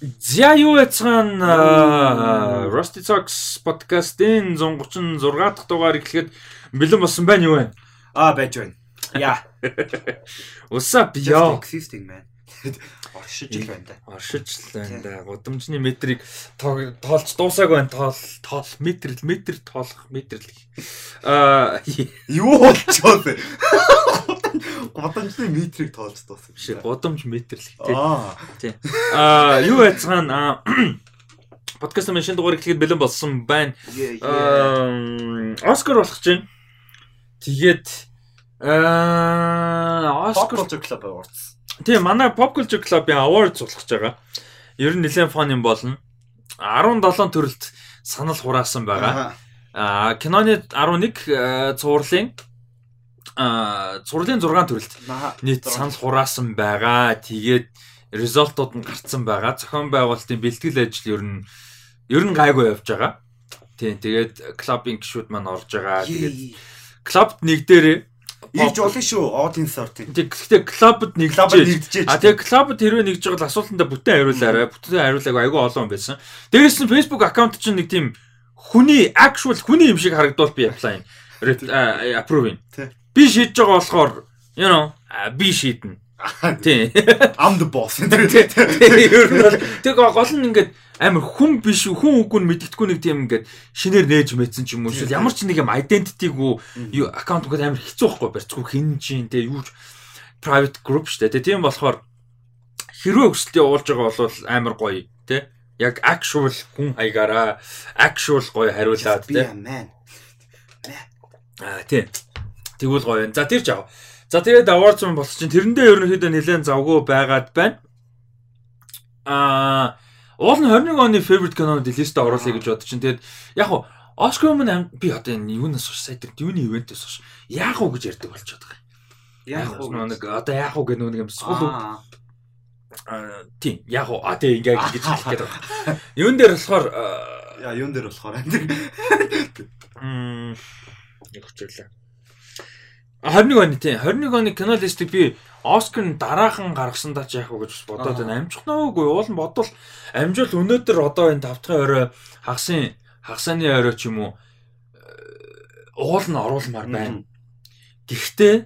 За юу яцхан Rusty Talks podcast-ийн 136 дахь дугаар эхлэхэд бэлэн болсон байна юу вэ? Аа байж байна. Яа. What's up yo? Existing man. Оршиж л байна да. Оршиж л байна да. Гудамжны метрийг тоолж дуусааг байна. Тоол тоол метр метр тоолох метр л. Аа юу болчихоо бэ? Годамжны метрийг тоолж дууссан. Биш годамж метр л тий. Аа. Тий. Аа юу яцхан подкаст маань шинэ дугаар эхлэхэд бэлэн болсон байна. Аа Оскар болох гэж байна. Тэгээд аа Оскар клуб awards. Тийм манай Pop Culture Club-ийн awards болох гэж байгаа. Ер нь нэлээд фан юм болно. 17 төрөлд санал хураасан байгаа. Аа киноны 11 цувралын аа зурлын 6 төрөлд нийт санал хураасан байгаа. Тэгээд результууд нь гарцсан байгаа. Зохион байгуулалтын бэлтгэл ажил ер нь ер нь гайгүй явж байгаа. Тийм тэгээд клубын гишүүд маань орж байгаа. Тэгээд клубт нэг дээр Ирж болно шүү. Audience ор тийм. Гэхдээ клубд нэгдэж. А тэгээ клубд хэрвээ нэгж байгаа бол асуултандаа бүтэн хариулаарай. Бүтэн хариулааг айгүй олон байсан. Дээрээс нь Facebook аккаунт чинь нэг тийм хүний actual хүний юм шиг харагдвал би apply approve. Би шийдэж байгаа болохоор you know би шийднэ. Тийм. I'm the boss. Нь тэг гол нь ингээд амар хүн биш хүн үгүй мэддэхгүй нэг тийм ингээд шинээр нээж мэдсэн ч юм уу. Эсвэл ямар ч нэг юм identity-г юу аккаунт үгээд амар хэцүү байхгүй барьцгүй хин чинь те юу private group штэ те тийм болохоор хэрвээ өсөлтөө уулж байгаа бол амар гоё те яг actual хүн хаягаараа actual гоё хариулаад те аа тийм тэгвэл гоё байна за тэр жаа за тэгээд awards юм болсон чинь тэрэндээ ерөнхийдөө нэлээд завгүй байгаад байна. Аа Уул нь 21 оны favorite кинонууд листэ оруулъя гэж бодож чинь тэгээд яг хуу Оскар өмнө би одоо энэ юунаас хойш сая тэр юуны ивентээс хойш яах уу гэж ярьдаг болчиход байгаа. Яах уу нэг одоо яах уу гэх нэг юм. Сул аа. Тийм. Яах уу а тийм ингээ гэж хэлэх гээд байгаа. Юун дээр болохоор яа юун дээр болохоор? Мм яг хүчлээ. 21 оны тийм 21 оны кино листийг би Оскар нь дараахан гаргасандаа ч яах вэ гэж бодоод байна. Амжихнаа үгүй уул нь бодвол амжил өнөөдөр одоо энэ 5 дахь орой хагасын хагасааны орой ч юм уу уул нь оруулмаар байна. Гэхдээ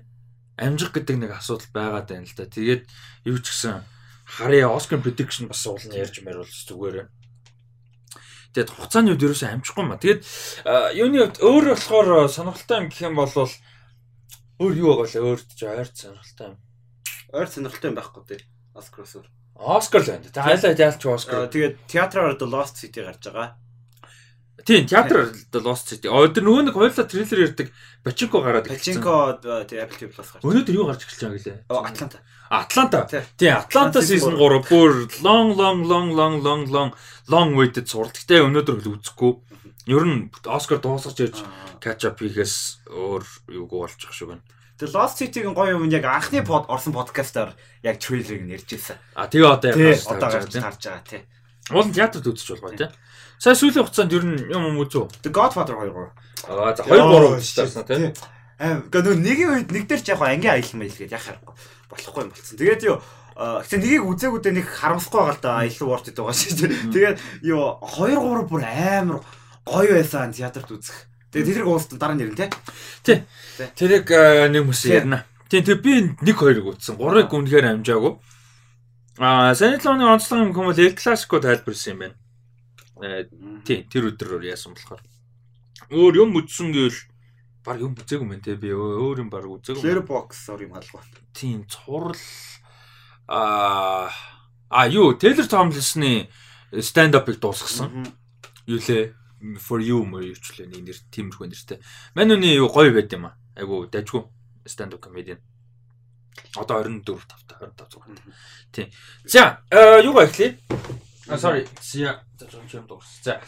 амжих гэдэг нэг асуудал байгаад байна л да. Тэгээд юу ч гэсэн харьяа Оскар prediction бас уул нь ярьж мариул зүгээр. Тэгээд хугацааны үед ерөөсөө амжихгүй маа. Тэгээд юуны өөр болохоор сонирхолтой юм гэх юм бол өөр юу байгаа лээ өөрт ч ойр сонирхолтой юм. Ойр сонирхолтой юм байхгүй тий. Оскараас өөр. Оскар л байна. Тэ хайлаа яалч Оскар. Тэгээд театраар The Lost City гарч байгаа. Тийм, театр The Lost City. Өдөр нөгөө нэг хоёулаа трейлер ярьдаг Бачинко гараад ирсэн. Бачинко тий Apple TV Plus гарч. Өнөөдөр юу гарч эхэлж байгаа гэлээ? Атланта. Атланта. Тийм, Атланта season 3 бүр long long long long long long long waited сурал. Гэтэ өнөөдөр хөл үзэхгүй. Ер нь Оскар дуусгаж ирж catch up хийхээс өөр юуг болчих шиг байна. The Lost City-гийн гоё юм яг анхны под орсон подкастаар яг трейлерыг нэрж ирсэн. А тэгээ одоо яг одоо гарч байгаа тий. Уул нь театрт үзэж байгаа тий. Сая сүүлийн хугацаанд ер нь юм юм үзүү. The Godfather 2 гоо. Аа за 2 3 үзчихсэн тий. Аа гэхдээ нэгийн үед нэг дээр ч яг ангийн аялал майл гээд яхах болохгүй юм болсон. Тэгээд юу Гэтэ нэгийг үзээгүүдээ нэг харамсахгүй байгаа л да илүү worth it байгаа шүү дээ. Тэгээд юу 2 3 бүр амар гоё байсан театрт үзэх. Тэгээ тэрийг уустан дараа нэрнэ тий. Тий. Тэрийг нэг хүмүүс ярина. Тий тэр би нэг хоёрыг үзсэн. Гурыг үнэхээр амжаагүй. Аа санитлооны онцлог юм хүмүүс El Clasico тайлбарсан юм байна. Э тий тэр өдрөөр яасан болохоор. Өөр юм үзсэн гэвэл баг юм үзээгүй мэн тий би өөр юм баг үзээгүй. Letterboxd ор юм халгаа. Тийм цуврал аа а юу Taylor Tomlinson-ы stand up-ыг дуусгасан. Юу лээ? For you мөр юучлээ нэг нэр тиймэрхүү нэртэй. Манүний юу гоё байд юм аа. Айгу дажгүй stand up comedian. Одоо 24 5 25 зугаар. Тийм. За, юугаа эхлэе? А sorry. Зя зам юм дуурс. За.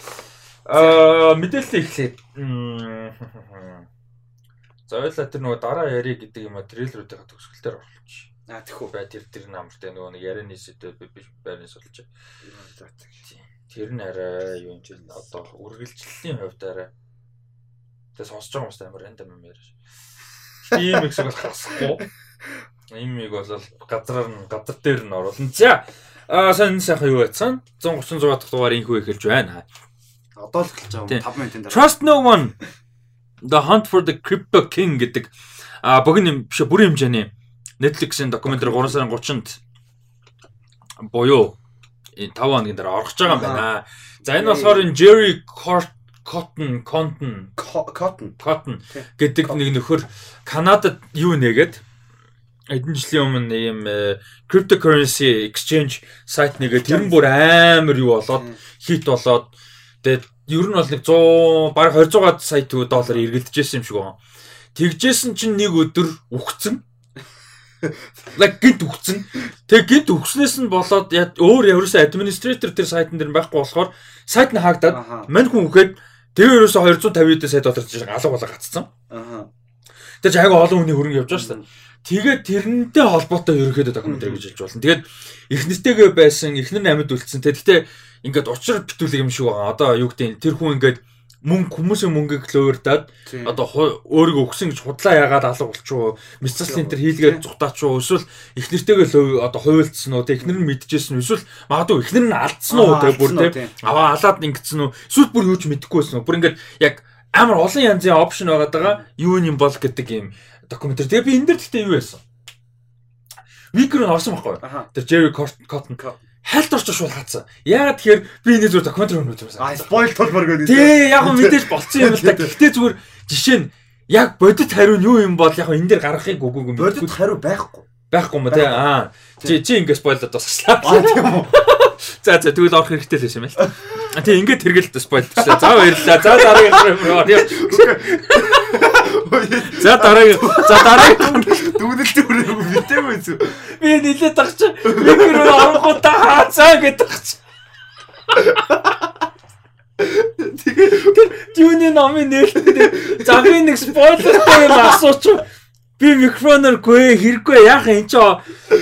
Аа мэдээлэл эхлэе. За ойлаа тэр нөгөө дараа яриа гэдэг юм а трейлерүүдийн төгсгөл дээр оруулчих. А тэхүү бай тэр тэр намартай нөгөө нэг ярианы сэдв би байрны суулж. За тийм. Тэр нь арай юу юм чи одоо үргэлжлэлийн хувьд арай тэгээ сонсож байгаа юмстай амар рандом юм яриаш. Тийм их шиг бол хасахгүй. Имийг бол газраар нь газар дээр нь оруулна. За Аа сайн сайхан юу байсан? 136 дахь дугаар инхүү эхэлж байна. Одоо л эхэлж байгаа 5 минутын дараа. Trust no one. The Hunt for the Crypto King гэдэг а богино биш бүрийн хэмжээний Netflix-ийн докюментари 3 сарын 30-нд буюу 5 хоногийн дараа орох гэж байгаа юм байна. За энэ болохоор энэ Jerry Cotton Cotton Co- Cotton. Cotton гэдэг нэг нөхөр Канадад юу нэгээд эдэн жилийн өмнө ийм э, cryptocurrency exchange сайт нэгээд тэр нь бүр амар юу болоод хит болоод тэгээд ер нь бол нэг 100 баг 200 гаад сая төгрөг доллар эргэлдэжсэн юм шиг байна. Тэгжсэн чинь нэг өдөр үхсэн. Лаг гинт үхсэн. Тэг гинт үхснээс нь болоод яа- өөр ерөөсөө администратор тэр сайтн дээр байхгүй болохоор сайт нь хаагдаад мань хүн үхээд тэр ерөөсөө 250 эд сая доллар чинь алга болоо гацсан. Аха. Тэр чинь айгүй олон хүний хөрөнгө явж байгаа шүү дээ. Тэгээд тэрнтэй холбоотой ерөөхдөө докюментари гэж хэлж болно. Тэгээд эхнэртэйгээ байсан, эхнэр нь амьд үлдсэн. Тэгэхдээ ингээд учир битүүлэг юм шиг байгаа. Одоо юу гэдэг нь тэр хүн ингээд мөнгө хүмүүсийн мөнгийг луурдаад Тийм. одоо өөрийгөө өгсөн гэж худлаа яагаад алга болчихоо мисцлин тэр хийлгээд зүхтаачуу эсвэл эхнэртэйгээ л одоо хуйлдсан уу? Тэг эхнэр нь мэдчихсэн эсвэл магадгүй эхнэр нь алдсан уу? Тэг бүр тэг тийм. аваа алаад ингэсэн үү? Эсвэл бүр юу ч мэдэхгүйсэн үү? Бүр ингээд яг амар олон янзын опшн байгаа даа юу юм бол гэдэг юм докюментари тэгээ би энэ дээр гэхдээ юу байсан Викер нь орсон байхгүй тэр Jerry Cotton. Хальт орч шууд хаацсан яагаад тэгэхээр би энэ зүгээр докюментари өнөөдөр үзсэн А спойл толмор гэдэг. Тий, яг нь мэдээж болцсон юм л да. Гэхдээ зүгээр жишээ нь яг бодит хариу нь юу юм бол яг энэ дээр гаргахыг үгүй юм Бодит хариу байхгүй. байхгүй юм тий. Аа. Чи чи ингэ спойлдод басглаа. Аа тийм үү. За за тэгвэл орох хэрэгтэй л юм л. А тий ингээд тэргэлт спойлдчихлаа. За баярлалаа. За дараагийн орё. За дараагийн за дараагийн Дүгнэлт өрөө битээгүй зү. би нилээд тагч. Би гэр оронгуудаа хаацаа гэдэг ч. Тэр юуны номын нээлттэй загын нэг спойлертэй юм асууч. Би микрофоноор гүй хэрэггүй яах юм чи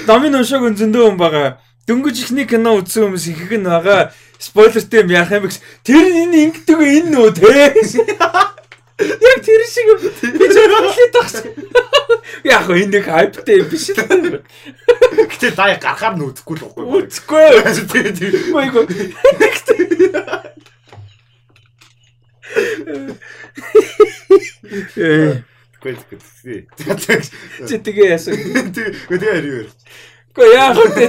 номын уншааг зөндөө юм байгаа. Дөнгөж ихний кино үзсэн хүмүүс их гэн байгаа. Спойлертэй юм яах юм бэ? Тэр энэ ингэдэг энэ нөө те. Яг тэр шиг би ч бодлоо тагч. Яг энэ нэг хайптай юм биш л. Гэтэ даа гарахаар нь үзэхгүй л үгүй. Үцгүй. Тийм тийм. Майго. Э Гүй гүй. чи тэгээ яасан. Гүй тэгээ хариу. Гэхдээ яах вэ?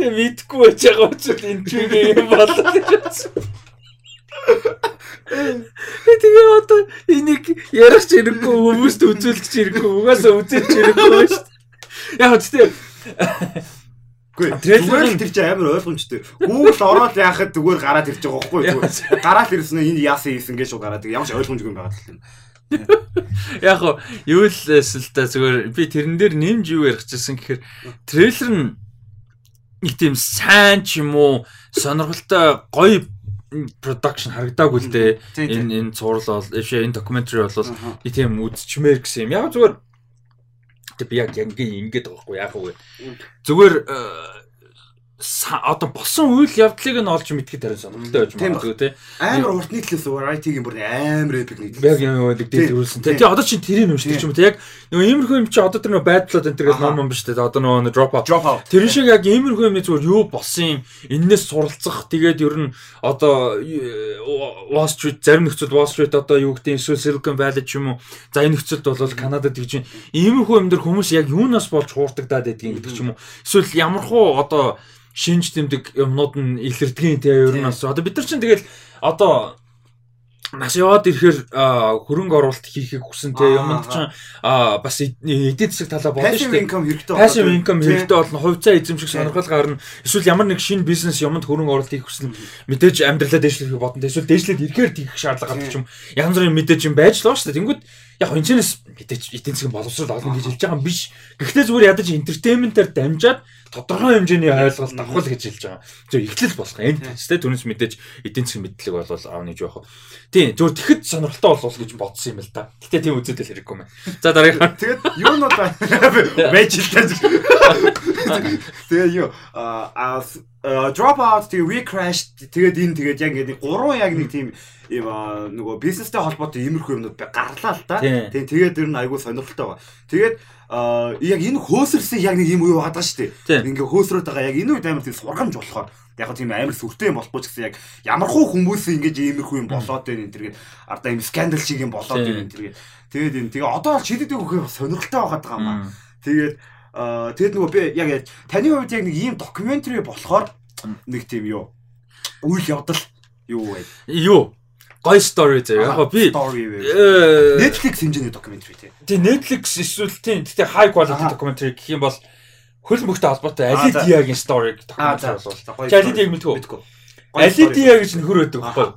Тэг мэдгүй байж байгаа учраас энэ ч юм болоод ирсэн. Тэгээ одоо энийг ярих ч хэрэггүй хүмүүст үзүүлэх ч хэрэггүй угаасаа үзэж ч хэрэггүй шүү дээ. Яг үстэй Гүй л тэр чинь амар ойлгомжтой. Google ороод яхад зүгээр гараад ирж байгаа байхгүй юу? Гараад ирсэн нь энэ яасан хийсэн гэж шууд гараад ямар ч ойлгомжгүй юм байгаа л юм. яг хуу юу л эсэл та зүгээр би тэрэн дээр нэмж юу ярих гэсэн гэхээр трейлер нь нэг тийм сайн ч юм уу сонирхолтой гоё production харагдаагүй л дээ. Энэ энэ цуврал бол ишээ энэ докюментари бол би тийм үзчмээр гэсэн юм. Яг зүгээр би яг ингээ ингээд байгаа байхгүй яг үгүй. Зүгээр э, одоо болсон үйл явдлыг нь олж мэдхэд харин сонирхолтой байж Тийм магадгүй тий. Амар урт нийтлээс variety-гийн бүр амар epic нийтлээс. Яг юм Тийм, дэлгэрүүлсэн. тийм. Одоо чинь тэрийг нүшдэг ч юм уу те яг нөгөө иймэрхүү юм чи одоо тэр нөгөө байдлууд энэ төргээл Аха. ном юм ба шүү дээ. Одоо нөгөө drop out. Тэр шиг яг иймэрхүү юм зүгээр юу болсон юм эннээс суралцах тэгээд ер нь одоо э, Wall Street зарим нөхцөл Wall Street одоо юу гэдэг эсвэл Silicon Valley ч юм уу за энэ нөхцөлд бол Канадад тэгж иймэрхүү юм дээр хүмүүс яг юунаас болж хуурдагдаад байдгийг гэдэг ч юм уу эсвэл ямархуу одоо шинж тэмдэг юмнууд нь илэрдгийн те ер нь бас одоо бид нар чинь тэгэл одоо маш яваад ирэхээр хөрөнгө оруулалт хийхийг хүсэн те юмд чинь бас эд- эдийн засаг талаа болно шүү Passive дээ income хэрэгтэй. Passive болоод income байна. хэрэгтэй болно. Хувьцаа эзэмших сонирхол гарна. Эсвэл ямар нэг шинэ бизнес юмд хөрөнгө оруулалт хийх хүснэ мэдээж амьдралаа дэвшлэхийг бодно. Эсвэл дэвшлээд ирэхээр тийх шаардлага гардаг юм. Янз бүрийн мэдээж юм байж л ба шүү дээ. Тэнгүүд яг энэчнээс мэдээж эдийн засгийн боловсрол олно гэж хэлж байгаа юм биш. Гэхдээ зүгээр ядаж entertainment-аар дамжаад тодорхой хэмжээний ойлголт авах л гэж хэлж байгаа. Зөв ихлэл болох. Энд тест түүнээс мэдээж эдийн засгийн мэдлэг бол аавны жоох. Тийм зөв тэгэхэд сонирхолтой болов гэж бодсон юм л да. Гэтэ тийм үзүүлэл хэрэггүй юм. За дараагийн Тэгээд юу нь одоо байж л тань. Тэгээ юу а drop out тэгээ we crash тэгээд энэ тэгээд яг ингэ гурван яг нэг тийм юм аа, нөгөө бизнестэй холбоотой иймэрхүү юмнууд гарлаа л та. Тийм. Тийм тэгээд ер нь айгүй сонирхолтой байгаа. Тэгээд аа яг энэ хөөсөрсөн яг нэг юм уу байгаа шүү дээ. Ингээ хөөсрөөд байгаа яг энэ үед амар тийм сургамж болохоор яг тийм амар сүртэй юм болохгүй ч гэсэн яг ямархуу хүмүүс ингэж иймэрхүү юм болоод байна энэ тэргээд ардаа юм скандал шиг юм болоод байна энэ тэргээд тэгээд энэ тэгээ одоо бол шидэд өгөх сонирхолтой байгаа юм аа. Тэгээд аа тэгэд нөгөө би яг таны хувьд яг нэг ийм докюментари болохоор нэг тийм юу үйл явдал юу вэ? Юу? Гой story заяа. Яг би э, Netflix хэмжээний докюментари тий. тий Netflix эсвэл тий гэхдээ high quality documentary гэх юм бол хөл мөхтэй холбоотой Аа, Ali за. Dia-гийн story documentary болвол. Чи Ali Dia-г мэдгүй. мэдгүй. Ali Dia гэж нөхөр Аха. байхгүй.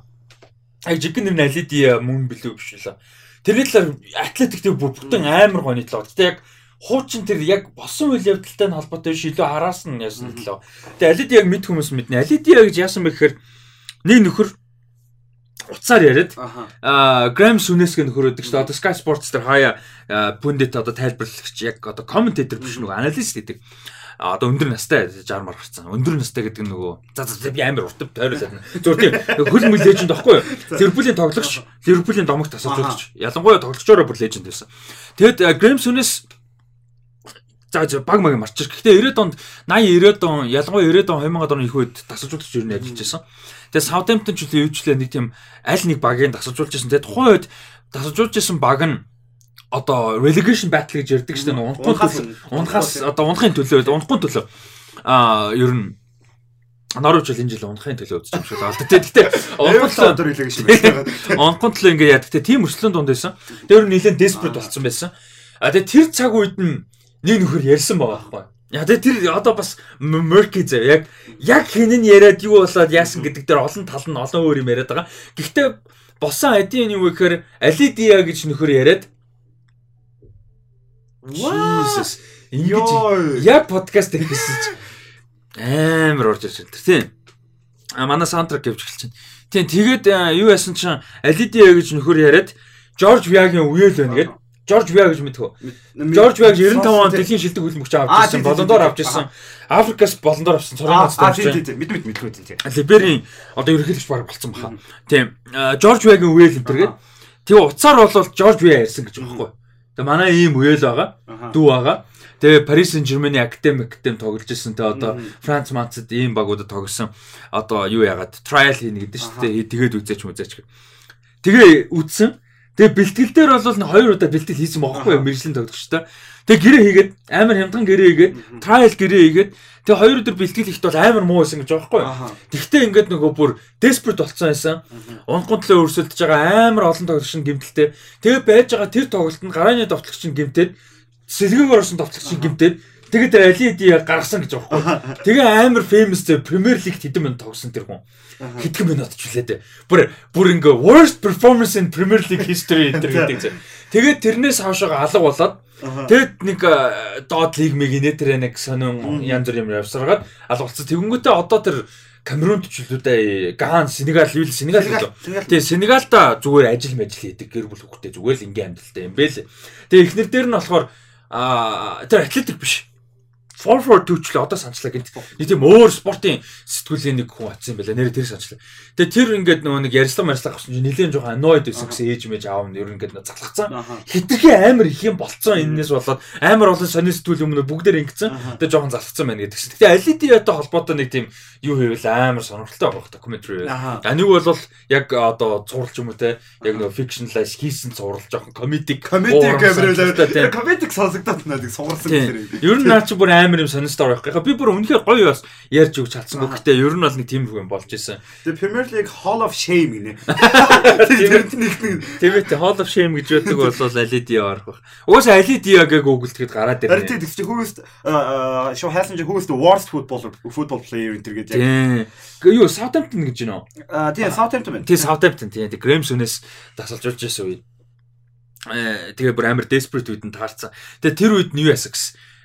Яг жигэн нэр нь Ali Dia мөн билүү биш үлээ. Тэрний талаар атлетик төв бүтэн амар гоны талаа. Гэтэ яг хуучин тэр яг босон үйл явдалтай нь холбоотой биш илүү араас нь яасан талаа. Тэгээ Dia-г мэд хүмүүс мэднэ. Dia гэж яасан бэ гэхээр нэг нөхөр уцаар яриад Аха. а Грэм Сүнэсг нөхөр өгдөг шүү дээ. Одоо Sky Sports дээр хаяа пүндэт одоо тайлбарлагч яг одоо комментатор биш нөгөө аналист гэдэг. Одоо өндөр настай 60 мар гарсан. Өндөр настай гэдэг нь нөгөө за за би амар уртав тойруулаад. Зүгээр тийм хөл мөл леженд байхгүй юу? Ливерпулийн тоглогч, Ливерпулийн домогт тасалжуулагч. Ялангуяа тоглогчороо бүр леженд байсан. Тэгэд Грэм Сүнэс за за баг маг марчих. Гэхдээ 90-ад онд 80 90-ад он ялангуяа 90-ад он 2000-ад оны их үед тасалжуулагч юу нэ ажиллаж байсан. Тэгээ Southampton ч үл өвчлээ нэг тийм аль нэг багийг тасалжуулж байсан. Тэгээ тухайн үед тасалжуулж байсан баг нь одоо relegation battle гэж ярьдаг шүү дээ. Унхын Унхаас. Унхаас одоо унхын төлөө, унхын төлөө. Аа ер нь Норвич л энэ жил унхын төлөө үзэж юм шиг байна. Тэгтээ унхын төлөө шиг байна. Онкон төлөө ингээ яа. Гэтэ тийм өрсөлдөөн дунд байсан. Тэр нь нэлээд desperate болсон байсан. А тэгээ тэр цаг үед нь нэг нөхөр ярьсан байгаа байхгүй. Яа тэгээ тэр одоо бас murky зав. Яг яг хин нь яриад юу болоод яасан гэдэг дээр олон тал нь олон өөр юм яриад байгаа. Гэхдээ босон адийн юу гэхээр Алидия гэж нөхөр яриад Jesus ингэж яг подкаст хийсэн чи амар орж ирж байна. Тийм. А манай саундтрак явж эхэлж байна. Тийм тэгээд юу яасан чинь Алидия гэж нөхөр яриад Жорж Вягийн үеэл байна гээд Жорж Вя гэж мэдхүү. Жорж Вяг 95 онд дэлхийн шилдэг хөлбөмбөгч авч Аа, ирсэн. Болондоор авч ирсэн. Африкаас болондоор авсан. Цорын Аа ганцтай тийм авч тийм тийм мэд мэд мэдгүй тийм. Либерийн одоо ерөнхийлөгч баг болсон баха. Тийм. Жорж Вягийн үеэл энэ төргээд тэг уцаар бол Жорж Вя ярьсан гэж байгаа байхгүй. Тэгээ манай ийм үеэл байгаа. Дүү байгаа. Тэгээ Paris Saint-Germain академик гэм тоглож ирсэн. Тэгээ одоо Франц Манцад ийм багуудад тоглосон. Одоо юу яагаад trial хийнэ гэдэг шүү дээ. Тэгээд үзээч мүзээч. Тэгээ үдсэн. Тэгээ бэлтгэл дээр бол н хоёр удаа бэлтгэл хийсэн бохоггүй мэржлийн тоглогчтой. Тэгээ гэрээ хийгээд амар хямдхан гэрээ хийгээд trial гэрээ хийгээд тэгээ хоёр өдөр бэлтгэл ихт бол амар муу байсан гэж байгаа байхгүй. Тэгтээ ингээд нөгөө бүр desperate болцсон байсан. Унхгын төлөө өрсөлдөж байгаа амар олон нь гимтэлтэй. Тэгээ байж байгаа тэр тоглолтод гарааны товтлогч гимтээд сэлгээгээр орсон товтлогч гимтээд тэгээд тэр алиди гаргасан гэж байхгүй. Тэгээ амар famous Premier League хэдэн минут тогсон тэр хүн. Хэдхэн минут ч үлээ дээ. Бүр бүр ингээ worst performance in Premier League history төр гэдэг зэ. Тэгээд тэрнээс хойшоо алга болоод Тэгэд нэг доод лиг миг нэтэр нэг сонин янз бүр юм явсаргаад алгуулсан. Тэгэнгүүтээ одоо тэр Камерунд ч үлдээ Ган, Сенегал, юу л Сенегал лөө. Тэгээ Сенегалда зүгээр ажил мэл хийдэг гэр бүл хүүхдээ зүгээр л ингийн амьдралтай юм бэ л. Тэгээ эхнэр дээр нь болохоор аа тэр атлетик биш. 442 ч л одоо санчлаа гэнт. Нэг тийм өөр спортын сэтгүүлийн нэг хүн атсан байна. Нэр тэр санчлаа. Тэгээ тэр ингээд нөгөө нэг ярьслага марслага авсан чинь нэлээд жоохон annoyed байсан гэсэн ээж мэж аав нь ер нь ингээд залхацсан. Хитрхи амар их юм болцсон энэс болоод амар олон сонир сэтгүүл өмнө бүгдээр ингэсэн. Тэгээ жоохон залхацсан байна гэдэг чинь. Тэгээ алидиатай холбоотой нэг тийм юу хийвэл амар сонирхолтой байх. Аха. А нэг бол яг одоо цувралч юм уу те яг нөгөө fictionalize хийсэн цуврал жоохон сонирхолтой, тийм. камералаа. Комедик сонсогдоод надад Тийм. гэсэн. Ер нь наа чи бүр амар юм сонирхолтой байх. Яг би бүр үнэхээр гоё бас ярьж өгч чадсангүй. Гэтэ ер нь бол нэг тийм юм болж исэн. The Premier League Hall of Shame гинэ. Тэр нэг нэг Тэгээд Hall of Shame гэж байдаг бол Алидиа орох байх. Угаасаа Алидиа гэг гуглдэхэд гараад ирнэ. тийм чи who's show хасан чи who's the worst footballer football player энэ төргээд яг. Тийм. Юу Southampton гэж байна уу? Аа тийм Southampton. Тийм Southampton тийм. Тэг Grimsoness тасалж явж байсан үед. Э тэгээ бүр амар desperate үед нь таарсан. Тэгээ тэр үед нь юу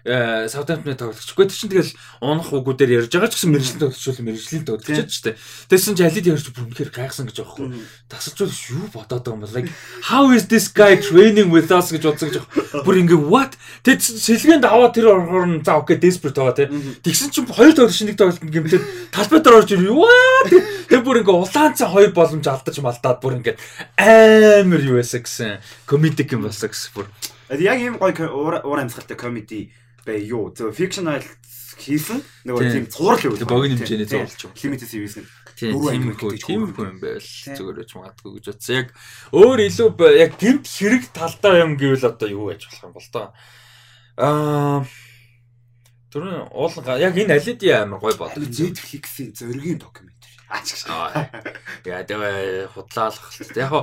Э Southampton тоглогчгүй тэр чинь тэгэл унах үгүүдээр ярьж байгаа ч гэсэн мэрэгжлийн тоглогч бол мэрэгжлийн тоглогч ч тийм. Тэгсэн чинь Алид ярьж бүр үнэхээр гайхсан гэж байхгүй. Тасалж юу бодоод байгаа юм бол like how is this guy training with us гэж бодсон гэж байгаа. Бүр ингээ what? Тэг сэлгээнд аваа тэр орохоор нь за окей desperate байгаа тийм. Тэгсэн чинь хоёр тоглогч нэг тоглолтод гэмтээд талбай дээр орж. What? Тэр бүр ингээ улаанцсан хоёр боломж алдаж малдаад бүр ингээ амар юу байсан гэсэн комедик юм болсон гэсэн бүр. Яг ийм гоё уур амьсгалтай комеди бай юу. Зөв fictional хийсэн нөгөө тийм цуврал юу. Богино хэмжээний юм. Limited series нэг Тийм тиймэрхүү тиймэрхүү юм байл зүгээр гэж магадгүй гэж бодсон. Яг өөр илүү яг гэмт хэрэг талдаа юм гэвэл одоо юу байж болох юм бол тоо. Аа Түрүүн уул яг энэ алиди амар гой бод. Netflix-ийн зөргийн докюментари. Аач гэж. Яа тэгээ худлаалах л та. Яг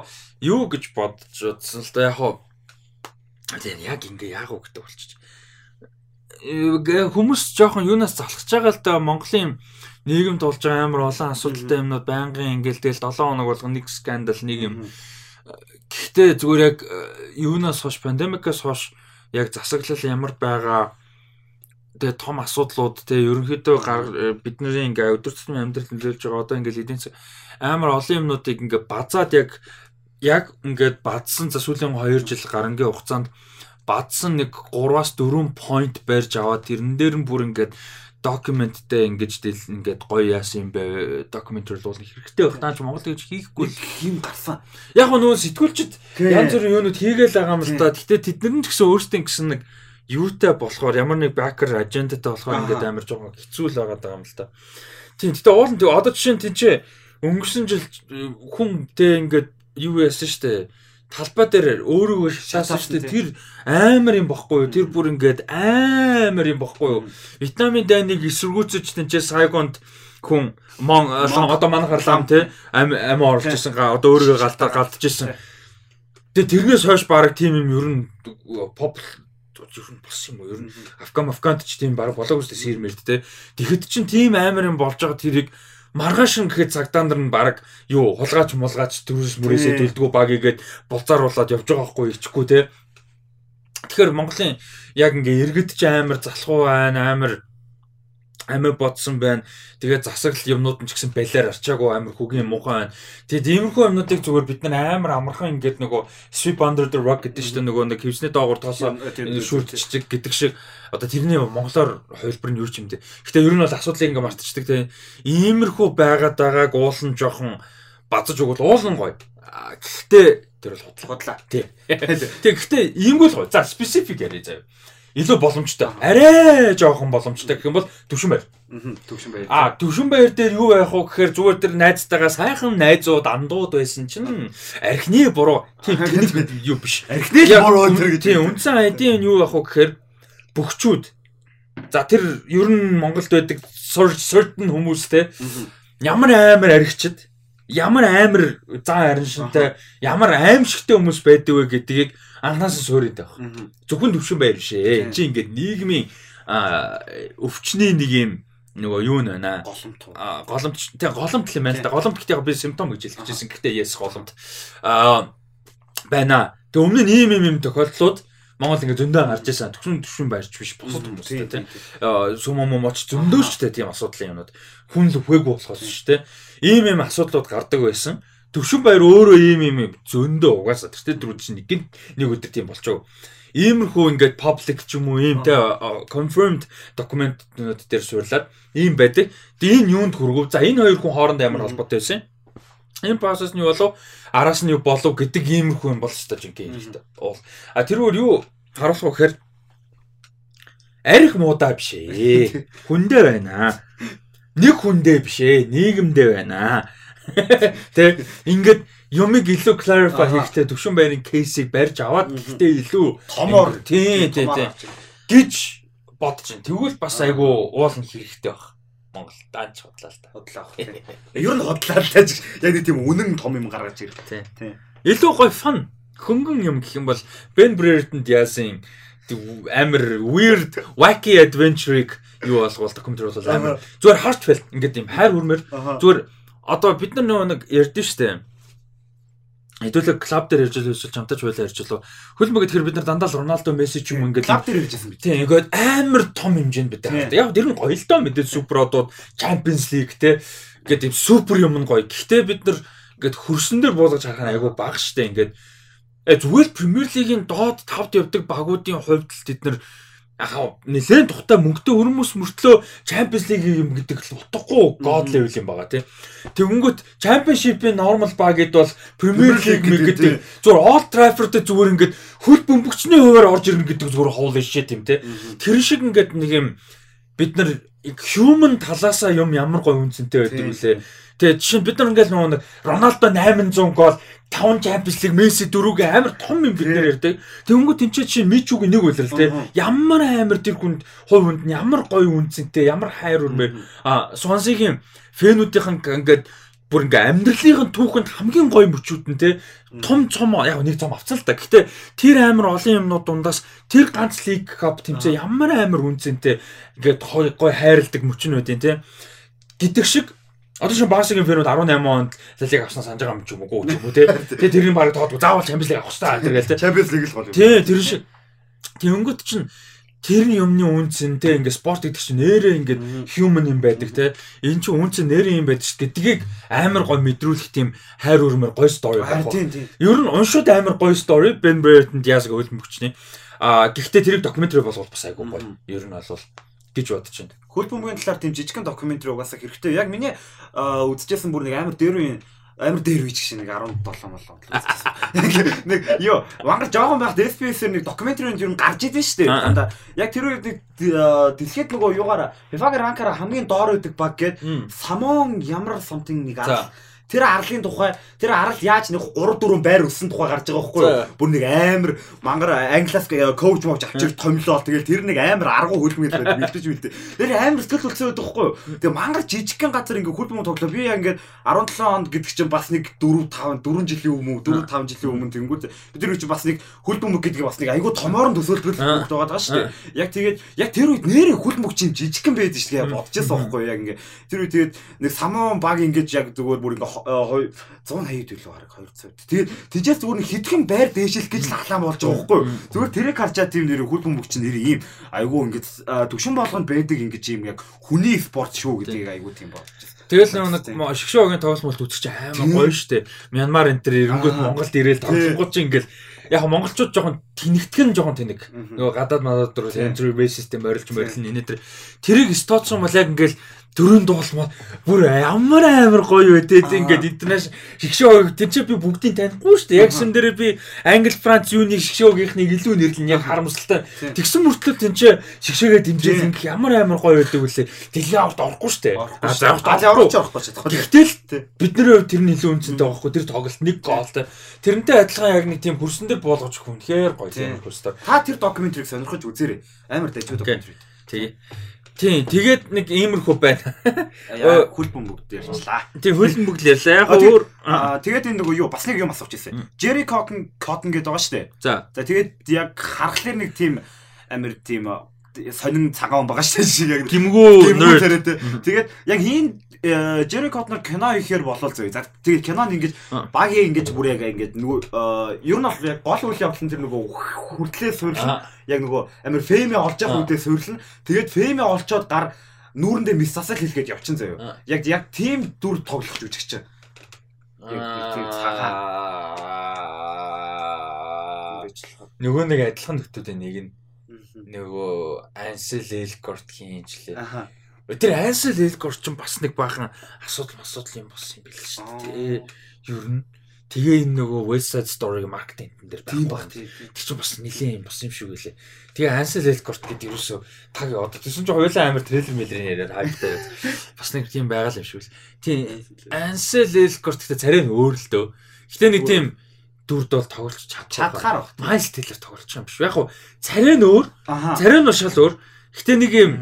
юу гэж бодож утсан л та яг тийм яг ингээ яг уу гэдэг болчих. Хүмүүс жоохон юунаас залхаж байгаа л да Монголын нийгэмд болж байгаа амар олон асуудалтай юмнууд байнгын ингээл тэгэл 7 хоног болгоно нэг скандал нэг юм. Гэхдээ зүгээр яг юунаас хойш пандемикаас хойш яг засаглал ямар байгаа тэгээ том асуудлууд тэгээ ерөнхийдөө бидний ингээ өдөр тутмын амьдралд нөлөөлж байгаа одоо ингээ эдийн засаг амар олон юмнуудыг ингээ базаад яг яг ингээд бадсан за сүүлийн 2 жил гарангийн хугацаанд бадсан нэг 3-аас 4 point барьж аваад тэрэн дээр нь бүр ингээд докюменттэй ингэж дэл ингээд гоё яасан юм бэ докюментэр бол хэрэгтэй байх. Наач Монгол тэгж хийхгүй юм гарсан. Яг нөгөө сэтгүүлчд янз бүрийн юунууд хийгээл байгаа юм л да. Гэтэ тэд нар ч гэсэн өөрсдийн гэсэн нэг юутай болохоор ямар нэг бакер ажендатай болохоор ингээд амар жоохон хэцүү л байгаа юм л да. Тийм гэтээ уул нь одоо жишээ нь тийч өнгөрсөн жил хүн тэ ингээд юу яасан штэ талбай дээр өөрийгөө шаасан штэ тэр амар юм бохгүй юу? Тэр бүр ингээд амар юм бохгүй юу? Вьетнамын дайныг эсэргүүцэж тэнцээ Сайгонд хүн мон одоо манайхаар лам те ам ам оруулж исэн одоо өөрийгөө галтаар галтж исэн Тэгээ тэрнээс хойш баг тийм юм ер нь pop ер нь болсон юм уу? Ер нь Афган Афгант ч тийм баг болоогүй шүү дээ сэрмэрд те. Тэгэхэд чин тийм амар юм болж байгаа тэрийг маргаашин гэхэд цагдаан нар нь баг юу хулгаач мулгаач төрөөс мөрөөсөө төлдгөө баг игээд булзааруулаад явж байгаа хгүй ичихгүй те. Тэгэхээр Монголын яг ингээ иргэд ч амар залхуу байна амар амиа бодсон байна. Тэгээд засаглал юмнууд нь ч гэсэн балиар арчаагүй амар хүгийн муухай байна. Тэгээд иймэрхүү юмнуудыг зүгээр бид нар амар амархан ингээд нөгөө sweep under the rug гэдэг чинь нөгөө нэг хөвсний доогуур тоосоо шүрдчихэг гэдэг шиг одоо тэрний монголоор хувилбар нь юу ч юм дээ. Гэтэ ер нь бол асуудлыг ингээд мартчихдаг тийм иймэрхүү байгаад байгааг уулын жоохон базаж өгвөл уулын гоё. Гэхдээ тэр бол худлаа. Тий. Тэг гэхдээ иймгүй л гоё. За specific яриа заяа илүү боломжтой. Арай жоохон боломжтой гэх юм бол төвшин байр. Төвшин байр. Аа, төвшин байр дээр юу байх вэ гэхээр зүгээр тэр найзтайгаа сайхан найзууд андууд байсан чинь архины буруу. Тийм юу биш. Архины буруу тэр гэж. Тийм, үндсэн айдын юу байх вэ гэхээр бөхчүүд. За тэр ер нь Монголд байдаг certain хүмүүс те ямар амар архичд ямар амар зан арин шинтэй ямар аимшигтэй хүмүүс байдаг вэ гэдгийг анханасаа суурьд байх. Зөвхөн төвшин байр шээ. Энд чинь ингээд нийгмийн өвчний нэг юм нөгөө юу нэ наа? Голомт а голомт тий голомт л юм байна л да. Голомт гэхдээ би симптом гэж хэлчихсэн гэхдээ yes голомт. А байна. Тэг өмнө нь ийм ийм юм тохиолдлууд Монгол ингээ зөндөө гарч ирсэн. Төвшин төвшин байрч биш бусад хүмүүстэй тий сүм юм моч зөндөө ч тийм асуудлын юмнууд. Хүн л үхээгүй болохоос шүү дээ ийм ийм асуудлууд гардаг байсан Төвшин баяр өөрөө ийм ийм зөндөө угаасаа тэр дөрүүд чинь нэг нэг өдөр тийм болчихоо. Иймэрхүү ингээд public ч юм уу ийм те confirmed document-нууд дээр суурлаад ийм байдаг. Тэгээ энэ юунд хүргэв? За энэ хоёр хүн хооронд ямар холбоотой байсан юм? Энэ процесс нь юу болов? Араас нь юу болов гэдэг иймэрхүү юм болж та жинхэнэ хэрэгтэй. Уул. А тэрүүр юу харуулах вэ гэхээр арх муудаа биш ээ. Хүндээ байна. Нэг хүндээ биш ээ. Нийгэмдээ байна. Тэ ингээд юмыг илүү clarify хийхдээ төвшин байрын кейсийг барьж аваад гэхдээ илүү томоор тий тий тий. гэж бодож байна. Тэгвэл бас айгүй уулын хэрэгтэй баг. Монгол даанч хотлаа л та. Хотлаа авах тий. Ер нь хотлаа л тааж яг нэг тийм үнэн том юм гаргаж ирэх. Тий. Илүү гоё фан хөнгөн юм гэх юм бол Ben Brereton-д яасан амар weird wacky adventure-ыг юу болгоул докюментари бол амар зүгээр heartfelt ингээд юм хайр хүрмээр зүгээр одоо бид нар нөгөө нэг ярьдэн штэ. Хэдүүлээ клуб дээр ярьж эсвэл чамтаж байлаа ярьж л хөлбөг гэхээр бид нар дандаа л Роналдо Месси ч юм ингээд клуб дээр ярьжсэн бид. Тийм ингээд амар том хэмжээнд бид байгаа. Яг тэр нь гоё л доо мэдээ супер одууд Champions League те ингээд тийм супер юм нь гоё. Гэхдээ бид нар ингээд хөрсөн дээр буулгаж харах нь айгүй бага штэ ингээд э, зүгээр Премьер Лигийн доод 5-д явдаг багуудын хувьд л тэд нар ахаа нэлээд тухтай мөнгөтэй хүмүүс мөртлөө Champions League юм гэдэг л утгагүй god level юм байгаа тий. Тэгэнгүүт Championship-ийн normal баг гэд бол Premier League мэг гэдэг зүгээр Old Trafford-д зүгээр ингээд хөл бөмбөгчний хуваар орж ирнэ гэдэг зүгээр хоол шээ тийм тий. Тэр шиг ингээд нэг юм бид нар human талаасаа юм ямар гой үнцэнтэй байдаг үлээ. Тэгээ жишээ нь бид нар ингээд нөгөө нэг Рональдо 800 гол 5 Champions League Месси дөрүүгээ амар том юм бид нэр ярьдаг. Тэнгүү тэнцээ чинь Мичүүг нэг үлрэл те. Ямар амар тэр хүнд хувь хүнд ямар гоё үнцэнтэй, ямар хайр өрмөр. А Сонсигийн фэнүүдийнхэн ингээд бүр ингээ амьдралын түүхэнд хамгийн гоё мөчүүд нь те том цом яг нэг цом авцсан л та. Гэтэ тэр амар олон юмнууд дундаас тэр ганц лиг кап тэмцээ ямар амар үнцэнтэй ингээд гоё хайрладаг мөчнүүд юм те. Гэдэг шиг Одоо шин Барсагийн фермүүд 18 онд Лалиг авсан санаж байгаа юм ч юм уу ч юм уу тий. Тэгээ тэрний бараг тоодгүй заавал Champions League авах хэрэгтэй тэргээл тий. Champions League л гол юм. Тий, тэр шиг. Тэнгөт чинь тэрний юмны үнцэн те ингээ спорт гэдэг чинь нэрээ ингээ human юм байдаг те энэ чинь үнцэн нэрээ юм байдаг ш гэдгийг амар гой мэдрүүлэх тийм хайр өрмөр гой стори байх. Ер нь уншууд амар гой стори Ben Brereton Diaz-г өлмөгчний а гэхдээ тэрийг докюментари болгох бас айгүй гоё. Ер нь бол гэж бодож байна. Хөл бөмбөгийн талаар тийм жижигхэн докюментари угаасаа хэрэгтэй. Яг миний үзчихсэн бүр нэг амар дээр үеийн амар дээр үеч шиг нэг 17 молоо. Нэг ёо, вангар жоохон байхад SPS-ээр нэг докюментари юм гарч идэв шүү дээ. Дандаа яг тэр үед нэг дэлхийд нөгөө юугаар FIFA-гийн ранкаараа хамгийн доор байдаг баг гээд Самон ямар something нэг аа Тэр арлын тухай тэр арал яаж нэг 3 4 байр өссөн тухай гарч байгаа байхгүй юу? Бүр нэг амар мангар англиас коуч мовч авчиг томлоо. Тэгэл тэр нэг амар аргу хөлбөмбөг байдаг бэлдэж бэлдээ. Тэр амар сэтгэл хөдлсөн байдаг байхгүй юу? Тэгээ мангар жижигхэн газар ингээ хөлбөмбөг тоглоо. Би яг ингээ 17 онд гэдэг чинь бас нэг 4 5 4 жилийн өмнө 4 5 жилийн өмнө тэнгүүд бид нар чинь бас нэг хөлбөмбөг гэдэг бас нэг айгүй томоор нь төсөөлбөл байгаа байгаа шүү дээ. Яг тэгээд яг тэр үед нэрээ хөлбөмбөг чинь жижигхэн байдаг шүү дээ. Бодчихсон байхгүй юу? Яг ингээ тэр үед тэгээд нэг самон баг ингэж яг зүгээр бүр ингээ 180 төлөв хараг 200. Тэгээд тийчээс зүгээр нэг хитгэн байр дээшилэх гэж лахлаан болж байгаа байхгүй? Зүгээр тэрэг харчаа тийм нэр хөл бөмбөг чинь нэр ийм айгүй ингэж төвшин болгонд байдаг ингэж ийм яг хүний спорт шүү гэдгийг айгүй тийм болж. Тэгэл нэг шгшөөгийн тоглолт үзчих чи амар гоё штэ. Мянмар энэ төр эренгүүд Монголд ирээл тоглонгууд чи ингээл яг монголчууд жоохон тэнэгтгэн жоохон тэнэг. Нөгөө гадаад мадад дөрөв Andrew Bass-систем морилж морилн энэ төр тэрийг стоцсон бол яг ингээл дөрөнд дуулмаа бүр ямар амар гоё вэ те ингээд интернэшнл шгшөө тэр чи би бүгдийг танихгүй шүү дээ. Яг шин дээр би англи франц юуны шгшөөгийнхнийг илүү нэрлэн яг харамсалтай. Тэгсэн мөртлөө тэн чи шгшөөгээ дэмжээл ингээд ямар амар гоё байдаг вүлээ дэлхийн авт орохгүй шүү дээ. А за авт орохгүй. чадахгүй. Тэгтэл бидний хувьд тэр нь илүү үнцэнтэй байхгүй. Тэр тоглолт нэг гоолтой тэрнтэй адилхан яг нэг тийм хөрсөн дээр буулгаж өгөх юм тэгэхээр гоё тийм. хөрстөө та. Тэр докюментарийг сонирхож үзээрэй. Амар дайжгүй докюментари тий Тийм, тэгээд нэг иймэрхүү байна. Яа, хөл бөмбөг ярьчлаа. Тийм, хөл бөмбөг л ярьлаа. Яг өөр тэгээд энэ нөгөө юу бас нэг юм асууж ирсэн. Jerry Cotton Cotton гэдэг байгаа шүү дээ. За. За тэгээд яг харахаар нэг тийм амир тийм сонин цагаан байгаа шүү дээ яг гимгүү. Тэгээд яг хийн Jerry Cotton кино ихээр болол зөө. За тэгээд кинонд ингэж багийн ингэж бүр яг ингэж нөгөө ер нь бол яг гол үйл явдал нь тэр нөгөө хүртлээ суурилсан яг нөгөө амир феймээ олж явах үедээ суйрлна. Тэгээд феймээ олцоод гар нүүрэндээ мис засал хэлгээд явчин заяа. Яг яг тийм дүр тоглох жүжигч чинь. Нөгөө нэг адилхан нөтөд нэг нь нөгөө Ansel Elgort-ийн жилээ. Тэр Ansel Elgort ч бас нэг баахан асуудал асуудал юм болсон юм биш үү? Тэ ер нь Тэгээ энэ нөгөө West Side Story-г маркетинг дээр тийм баг тийм. Тэр чинь бас нилээн юм бас юм шиг үлээ. Тэгээ Ansel Elgort гэдэг ерөөсөө таг одоо тийсэн чинь хоёулаа амар трейлер мэлрийн яриад хайптай. Бас нэг тийм байгаал юм шиг үл. Тийм Ansel Elgort гэдэг царай нь өөр л дөө. Гэтэ нэг тийм дүрд бол тоглож чадхаар баг. Miles Teller тоглож байгаа юм биш. Яг хуу царай нь өөр. Царай нь шал өөр. Гэтэ нэг юм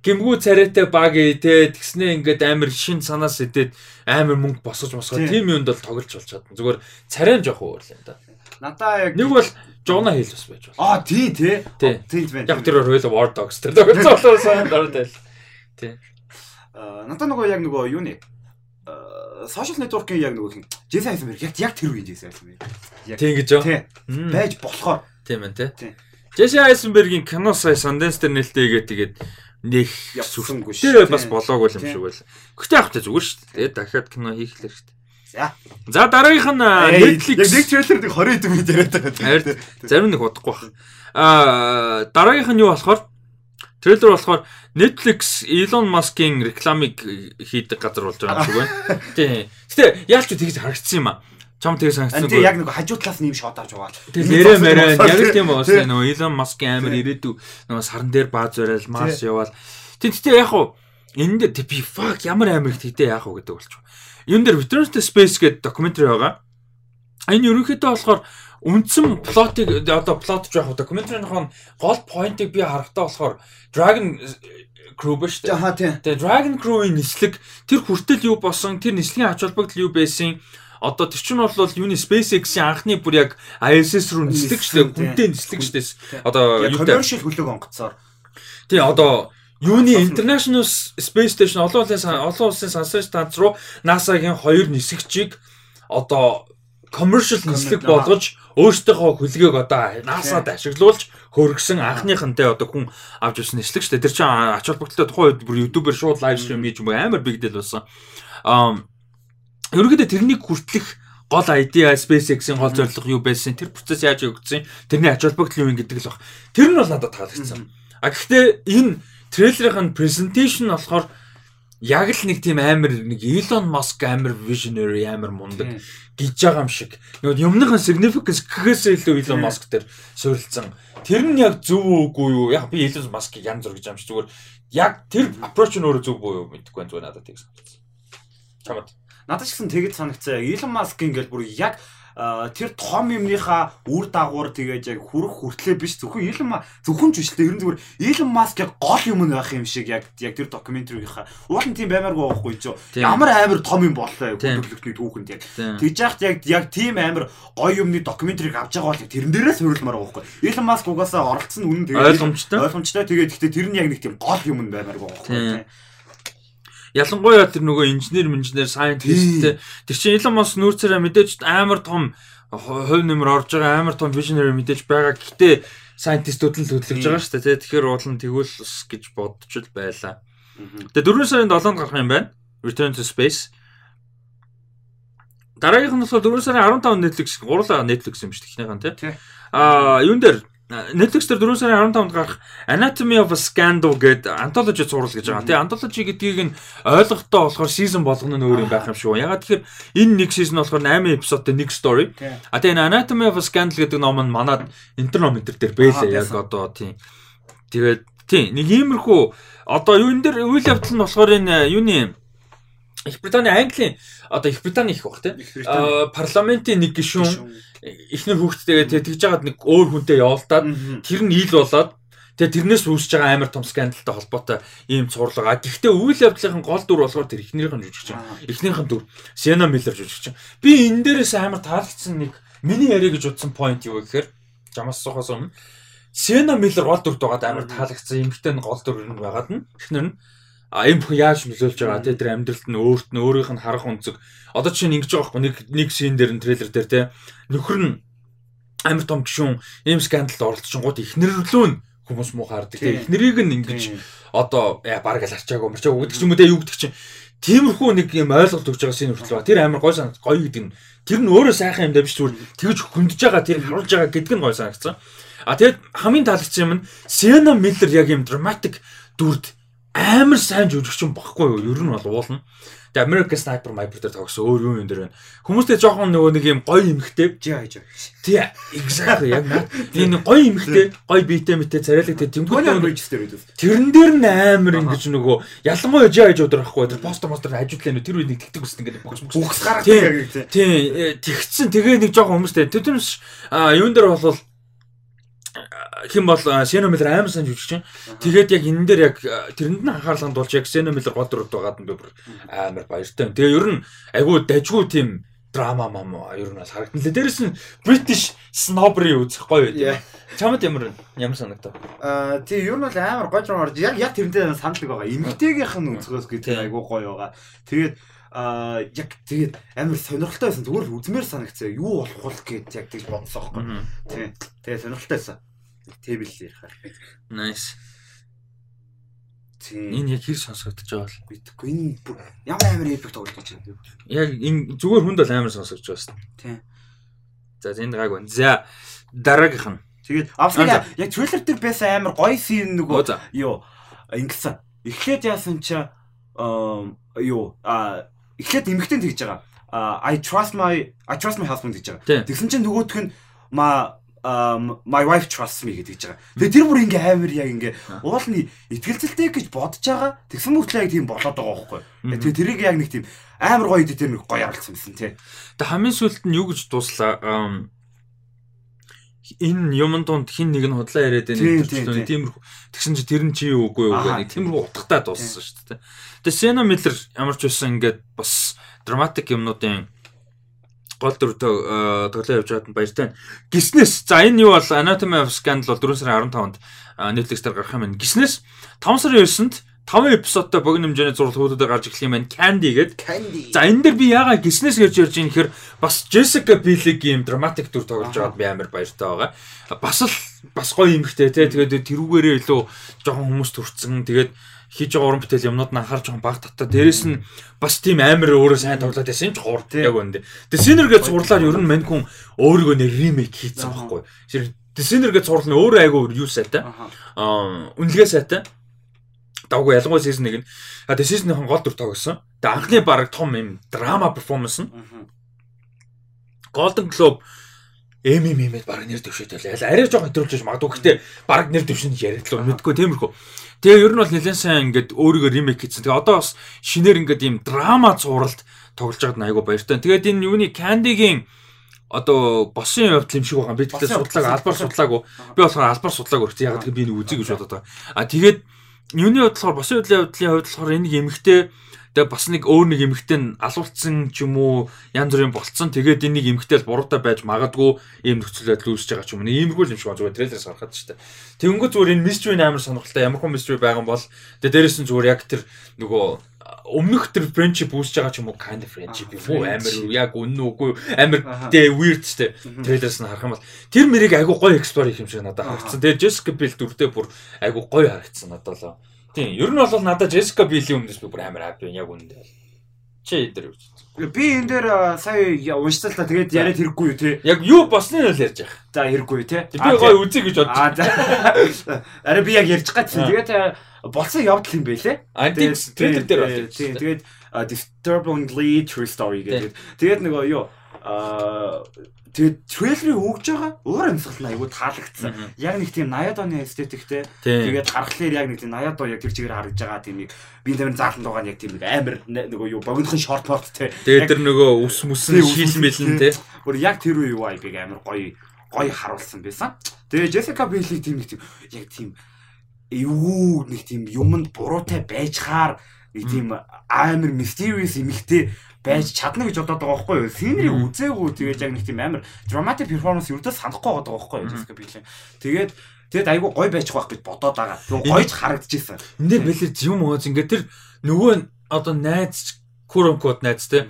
гимгүү царайтай баг ээ тэгснээ ингээд амар шин санаас идээд амар мөнгө босгож босгоо тийм юмд бол тоглож болж чадна. Зүгээр царай нь жоох өөр л юм да. Надаа яг нэг бол Жона хэл бас байж болно. Аа тий тий. Тийм байна. Яг тэр хоёул War Dogs тэр тоглож болохоор сайн дөрөв. Тий. Аа надаа нөгөө яг нөгөө юу нэ social network-ийн яг нөгөө хин Jason Eisenberg яг яг тэр үеийн Jason Eisenberg. Тийм гэж юу? Байж болохоор. Тийм байна тий. Jason Eisenberg-ийн кино сая Sundance дээр нээлттэй игээд тэгээд нэг явсангүй шүү. Тэр бас болоогүй юм шиг байл. Гэхдээ яг та зүгээр шүү дээ. Дахиад кино хийх хэрэгтэй. За. За дараагийнх нь Netflix. Яг нэг трейлер нэг 20 хэдэн минут яриад байгаа. Зарим нэг удахгүй баг. Аа дараагийнх нь юу болохоор Трейлер болохоор Netflix Elon Musk-ийн рекламыг хийдэг газар болж байгаа юм шиг байна. Тий. Гэтэ яалч тэгж харагдсан юм аа. Чам тэгээ санагдсан. Тэгээ яг нэг хажуу талаас нь юм шот авч байгаа. Тэгээ нэрэ мэрэ яг л тийм байна. Нөгөө Elon Musk-ийн амир ирээдүй нөгөө саран дээр бааз барайл Марс яваал. Тэгтээ яг уу энэ дээр би fuck ямар амир их тэгтээ яах вэ гэдэг болчих. Юун дээр Return to Space гэдэг докюментари байгаа. Энэ ерөнхийдөө болохоор үндсэн плотыг одоо плот жоох докюментарийн гол поинтыг би харахтаа болохоор Dragon Crew ба шүү дээ. Тэгээ Dragon Crew-ийн нислэг тэр хүртэл юу болсон, тэр нислэгийн ач холбогдол юу байсан Одоо тэр чинь бол юуны SpaceX-ийн анхны бүр яг ISS руу нислэг дээ. Хүнтэй нислэг дээ. Одоо юу commercial хөлөг онгоцоор. Тий одоо юуны International Space Station олон улсын олон улсын сансар станц руу NASA-гийн хоёр нисгчийг одоо commercial нислэг болгож өөртөөхөө хөлгийг одоо NASA-д ашиглуулж хөргсөн анхныхантай одоо хүн авч ирсэн нислэг шүү дээ. Тэр чинь ач холбогдолтой тухайн үед бүр YouTube-ээр шууд лайв стрим хийж юм амар deal болсон. Аа ерөнхийдөө тэрнийг хүртлэх гол idea SpaceX-ийн гол зорилго юу байсан? Тэр процесс яаж явагдсан? Тэрний ач холбогдол юу гэдэг л баг. Тэр нь бол надад таалагдсан. А гэхдээ энэ трейлерын presentation болохоор яг л нэг тийм амар нэг Elon Musk амар visionary амар мундаг гэж байгаа юм шиг. Нэг юмныхан significance гэхээсээ илүү Elon Musk дээр суурилсан. Тэр нь яг зөв үгүй юу? Яг би Elon Musk-ыг янз бүр гэж юм шиг зүгээр яг тэр approach нь өөрөө зөв буу юу мэдэхгүй байна зүгээр надад тийм санагдсан. Чамд. Надад ч гэсэн тэгэж санагцаа. Elon Musk ингээл бүр яг тэр том юмныхаа үр дагавар тэгээд яг хүрх хүртлээ биш. Зөвхөн Elon зөвхөн ч биш л ерэн зүгээр Elon Musk яг гол юм байх юм шиг яг яг тэр докюментарийнхаа уул нь тийм баймааргүй байхгүй ч ямар амар том юм боллоо хөдөлгөлтний түүхэнд яг. Тэгж яхад яг яг тийм амар гоё юмны докюментарийг авч байгаа бол тэрэн дээрээ суурилмаар байгаа байхгүй. Elon Musk угаасаа оролцсон үнэн тэгээд ойлгомжтой. ойлгомжтой. Тэгээд гэхдээ тэр нь яг нэг тийм гол юм баймааргүй байхгүй Ялангуяа тэр нөгөө инженер, инженер, сайентисттэй тэр чинь Elon Musk нүүрцээрээ мэдээж амар том хувь нэмэр орж байгаа амар том visionary мэдээж байгаа. Гэхдээ сайентистүүд нь л хөдөлгөж байгаа шүү дээ. Тэгэхээр уул нь тэгвэл гэж бодож л байлаа. Тэгээ 4 сарын 7-нд гарах юм байна. Return to Space. Дараагийнх нь болохоор 4 сарын 15-нд Netflix, гурлаа Netflix юм шүү дээ. Эхнийхэн тий. Аа, юун дээр Netflix дээр 4 сарын 15-нд гарах Anatomy of a Scandal гэдэг антологи зурвал гэж байгаа. Тэгээ антологи гэдгийг нь ойлгохтой болохоор season болгоно нь өөр юм байх юм шүү. Ягаад тэгэхээр энэ нэг season болохоор 8 эпизодтой нэг story. А тэгээ Anatomy of a Scandal гэдэг ном нь манад интернометр дээр бэлээ яг одоо тийм. Тэгээд тийм нэг иймэрхүү одоо юун дээр үйл явдал нь болохоор энэ юуны Их Британий Английн одоо Их Британий их баг тийм парламентын нэг гишүүн эхнэр хүүхдтэйгээ тэгж жагаад нэг өөр хүнтэй явуулдаад тэр нь ил болоод тэгээ тэрнээс үүсэж байгаа амар том скандалтай холбоотой ийм цуурлага. Гэхдээ үйл явдлын гол дүр болохоор тэр эхнэрийнх нь жүжигч. Эхнэрийнх нь дүр Сена Миллер жүжигч. Би энэ дээрээс амар таалагдсан нэг миний яриа гэж утсан point юу гэхээр жамаас сухаас өмнө Сена Миллер гол дүрт байгаад амар таалагдсан. Эмэгтэй нь гол дүр нь байгаад нь эхнэр нь а энэ бүх яаж нөлөөлж байгаа? Те тэр амьдралд нь өөрт нь өөрийнх нь харах үнцэг одоо чинь ингэж байгаа байхгүй нэг нэг шин дээр нь трейлер дээр те нөхөр нь амар том гişүүн ийм скандалд оролцсонгууд ихнэрлүү нь хүмүүс муу хаардаг те ихнэрийг нь ингэж одоо баг л арчаагүй мөрчөө гэдэг ч юм уу те юу гэдэг чинь. Тиймэрхүү нэг юм ойлголт өгж байгаа хүртэл ба тэр амар гой санагд гоё гэдэг нь. Тэр нь өөрөө сайхан юм да биш зүгээр. Тэгж хөндөж байгаа тэр харуулж байгаа гэдэг нь гой санагдсан а тэгээд хамгийн таалагдсан юм нь Сена Миллер яг юм драматик дүрд амар сайн жүжигчин багхгүй юу? Ер нь бол уулна. Тэгээ American Sniper Sniper дээр тогсон өөр юу юм дээр байна. Хүмүүстэй жоохон нөгөө нэг юм гоё эмхтэй. Жи хайж. Тий, exactly яг наа. Тийм нэг гоё эмхтэй, гоё биетэй мэтэй царайлаг тэр тэнгууд регистер гэдэг. Тэрэн дээр нь амар ингэж нөгөө ялангуяа жи хайж өдөр ахгүй. Тэр постер постер хажуудлаа нөө тэр үед нэг тэгдэг үст ингээд бокс бокс гаргадаг яг тий. Тий, тэгсэн тэгээ нэг жоохон хүмүүстэй. Тэр түнс юун дээр бол хэн бол Сено Миллер амар сайн жүжигч чинь. Тэгээд яг энэ дээр яг тэрэнд нь анхаарлаа дуулж яг Сено Миллер гол дүрд байгаад би бүр амар баяртай. Тэгээ ер нь айгүй дажгүй тийм драма мам ер нь бол харагдан лээ. Дээрэс нь British snobbery үзэх гоё байд. Чамд ямар ямар санагдав? Аа тий ер нь бол амар гоё драма орж яг яг тэрнтэй саналдаг байгаа. Эмгтээгийнх нь үзэхөөс гэдэг айгүй гоё байгаа. Тэгээд а яг тэгээд амар сонирхолтой байсан. Зүгээр л үзмээр санагцаа. Юу болох вэ гэд яг тэгж бодсон байхгүй. Тий. Тэгээд сонирхолтой байсан. Тэбэл ярихаар. Nice. Тийм. Энэ яг хэр сонсогдож байгаа бол битгэхгүй. Энэ ямар амар эпик тоглож байгаа юм. Яг энэ зүгээр хүнд бол амар сонсогдож байна. Тийм. За энд гайг байна. За дараагийнх нь. Тэгээд авсгаа яг трейлер дээр байсан амар гоё син нөгөө юу ингэсэн. Эхлээд яасан чи юу а эхлээд эмгтэн тэгж байгаа. I trust my I trust my husband гэж байгаа. Тэгсэн чинь нөгөөх нь ма my wife trusts me гэдэг байгаа. Тэгээ тэр бүр ингээ амар яг ингээ уул нь итгэлцэлтэй гэж бодож байгаа. Тэгсэн мөртлөө яг тийм болоод байгаа байхгүй. Тэгээ тэрийг яг нэг тийм амар гоё идэ тэр нэг гоё харалцсан байсан тий. Тэгээ хамгийн сүүлд нь юу гэж дуслаа энэ юмн донд хин нэг нь худлаа яриад байна гэдэг тиймэрхүү тэгсэн чи тэр нь чи юу үгүй юу гэдэг тиймэрхүү утгатай дууссан шүү дээ. Тэгээ Сена Миллер ямар ч байсан ингээд бас драматик юмнуудын гол дүртэй тоглоо явж байгаад баяртай. Гиснес за энэ юу бол Anatomy of Scandal бол 4 сарын 15-нд Netflix дээр гарах юм байна. Гиснес 5 сарын 9-нд 5 эпизодтой богино хэмжээний зурлал хуудуудаар гарч ирэх юм байна. Candy гээд. За энэ дэр би ягаа гиснес гэж ярьж байгаа нөхөр бас Jessica Biel ийм драматик дүр тоглож байгаад би амар баяртай байгаа. Бас л бас гоё юмхтэй те. Тэгээд тэрүүгээрээ илүү жоохон хүмүүс төрцөн. Тэгээд хийж байгаа уран бүтээл юмнууд нь анхаарч байгаа баг татта. Дээрэс нь бас тийм амар өөрөө сайн тоглоод байсан юм ч гур яг үндэ. Тэгээ Sinner-гээ зурлаад ер нь мань хүн өөрийгөө нэр ремейк хийсэн байхгүй. Тэгээ Sinner-гээ зурлал нь өөрөө айгүй юу сайтай. Аа үнэлгээ сайтай. Давгүй ялангуяа season 1 нь. А тэгээ season 1-ийн гол дүр тоглосон. Тэгээ анхны баг том юм драма перформанс нь. Golden Globe Эми мимэд баг нэр дэвшээтэй л арай жоохон хэтрүүлж магадгүй. Гэхдээ баг нэр дэвшин яриадлаа мэдгүй тиймэрхүү. Тэгээ ер нь бол нэлээд сайн ингээд өөрийгөө ремейк хийсэн. Тэгээ одоо бас шинээр ингээд ийм драма зуралд тоглож байгаад айгу баяртай. Тэгээд энэ юуны Candy-гийн одоо босын явдал юм шиг байгаа. Би тэгтээ судлааг албаар судлаагүй. Би болохоор албаар судлаагүй. Яг тэгэхээр би нэг үзье гэж бодоод байгаа. А тэгээд юуны бодлохоор босын явдлын хувьд болохоор энэ эмэгтэй Тэгээ бас нэг өөр нэг эмэгтэй нь алуулцсан ч юм уу янз бүрийн болцсон. Тэгээд энийг эмэгтэй л буруутай байж магадгүй ийм нөхцөл байдал үүсэж байгаа ч юм уу. Иймэрхүү юм шиг байна. Зүгээр трейлерээс харахад ч та. Тэнгүү зүгээр энэ mystery амар сонирхолтой. Ямар хүн mystery байгаа юм бол тэгээ дээрэс нь зүгээр яг тэр нөгөө өмнөх тэр friendship үүсэж байгаа ч юм уу kind of friendship юм уу амар яг үнэн үгүй амар дэ weird штэ трейлерс нь харах юм бол тэр мэрийг айгу гоё explore хийх юм шиг надад харагдсан. Тэгээ Jessica Biel дүрдээ бүр айгу гоё харагдсан надад л. Тийм, ер нь бол надад Jessica Biel-ийн өмнөөс би бүр амар хаппи яг үнэндээ. Чи дээр юу вэ? Би энэ дээр сая уншсан л та тэгээд яриад хэрэггүй юу те. Яг юу босныг л ярьж байгаа. За хэрэггүй те. Би гоё үзье гэж за. Араа би яг ярьж гацсан. Тэгээд болсон явдал юм байлээ. Аа тийм трейлер дээр бол. Тийм тэгээд disturbingly true story гэдэг. Тэгээд нөгөө юу аа Тэгээд трейлерыг өгж байгаа өөр амьсгал нь айгүй таалагдсан. Яг нэг тийм 80-ад оны эстетиктэй. Тэгээд гаргалаар яг нэг тийм 80-ад уу яг тэр чигээр харагдж байгаа тийм нэг би тэр заалан дугаа яг тийм амар нөгөө юу богинохон шорт порт те. Тэгээд тэр нөгөө ус мүсэн шилмэлэн те. Бүр яг тэр үе юу айбиг амар гоё гоё харуулсан байсан. Тэгээд Jessica Biel тийм нэг тийм яг тийм юу нэг тийм юмд буруутай байж хаар нэг тийм амар mysterious эмхтэй байж чадна гэж бодоод байгаа байхгүй юу. Синерийг үзээгүй тэгээд яг нэг тийм амар dramatic performance ердөө санахгүй байгаа байхгүй юу. Jessica Biel. Тэгээд Тэгэд айгүй гой байж байх гэж бодоод байгаа. Тэгвэл гойж харагдчихсан. Эндээ бэлэр юм ооз ингээд тэр нөгөө одоо найз куронкод найз те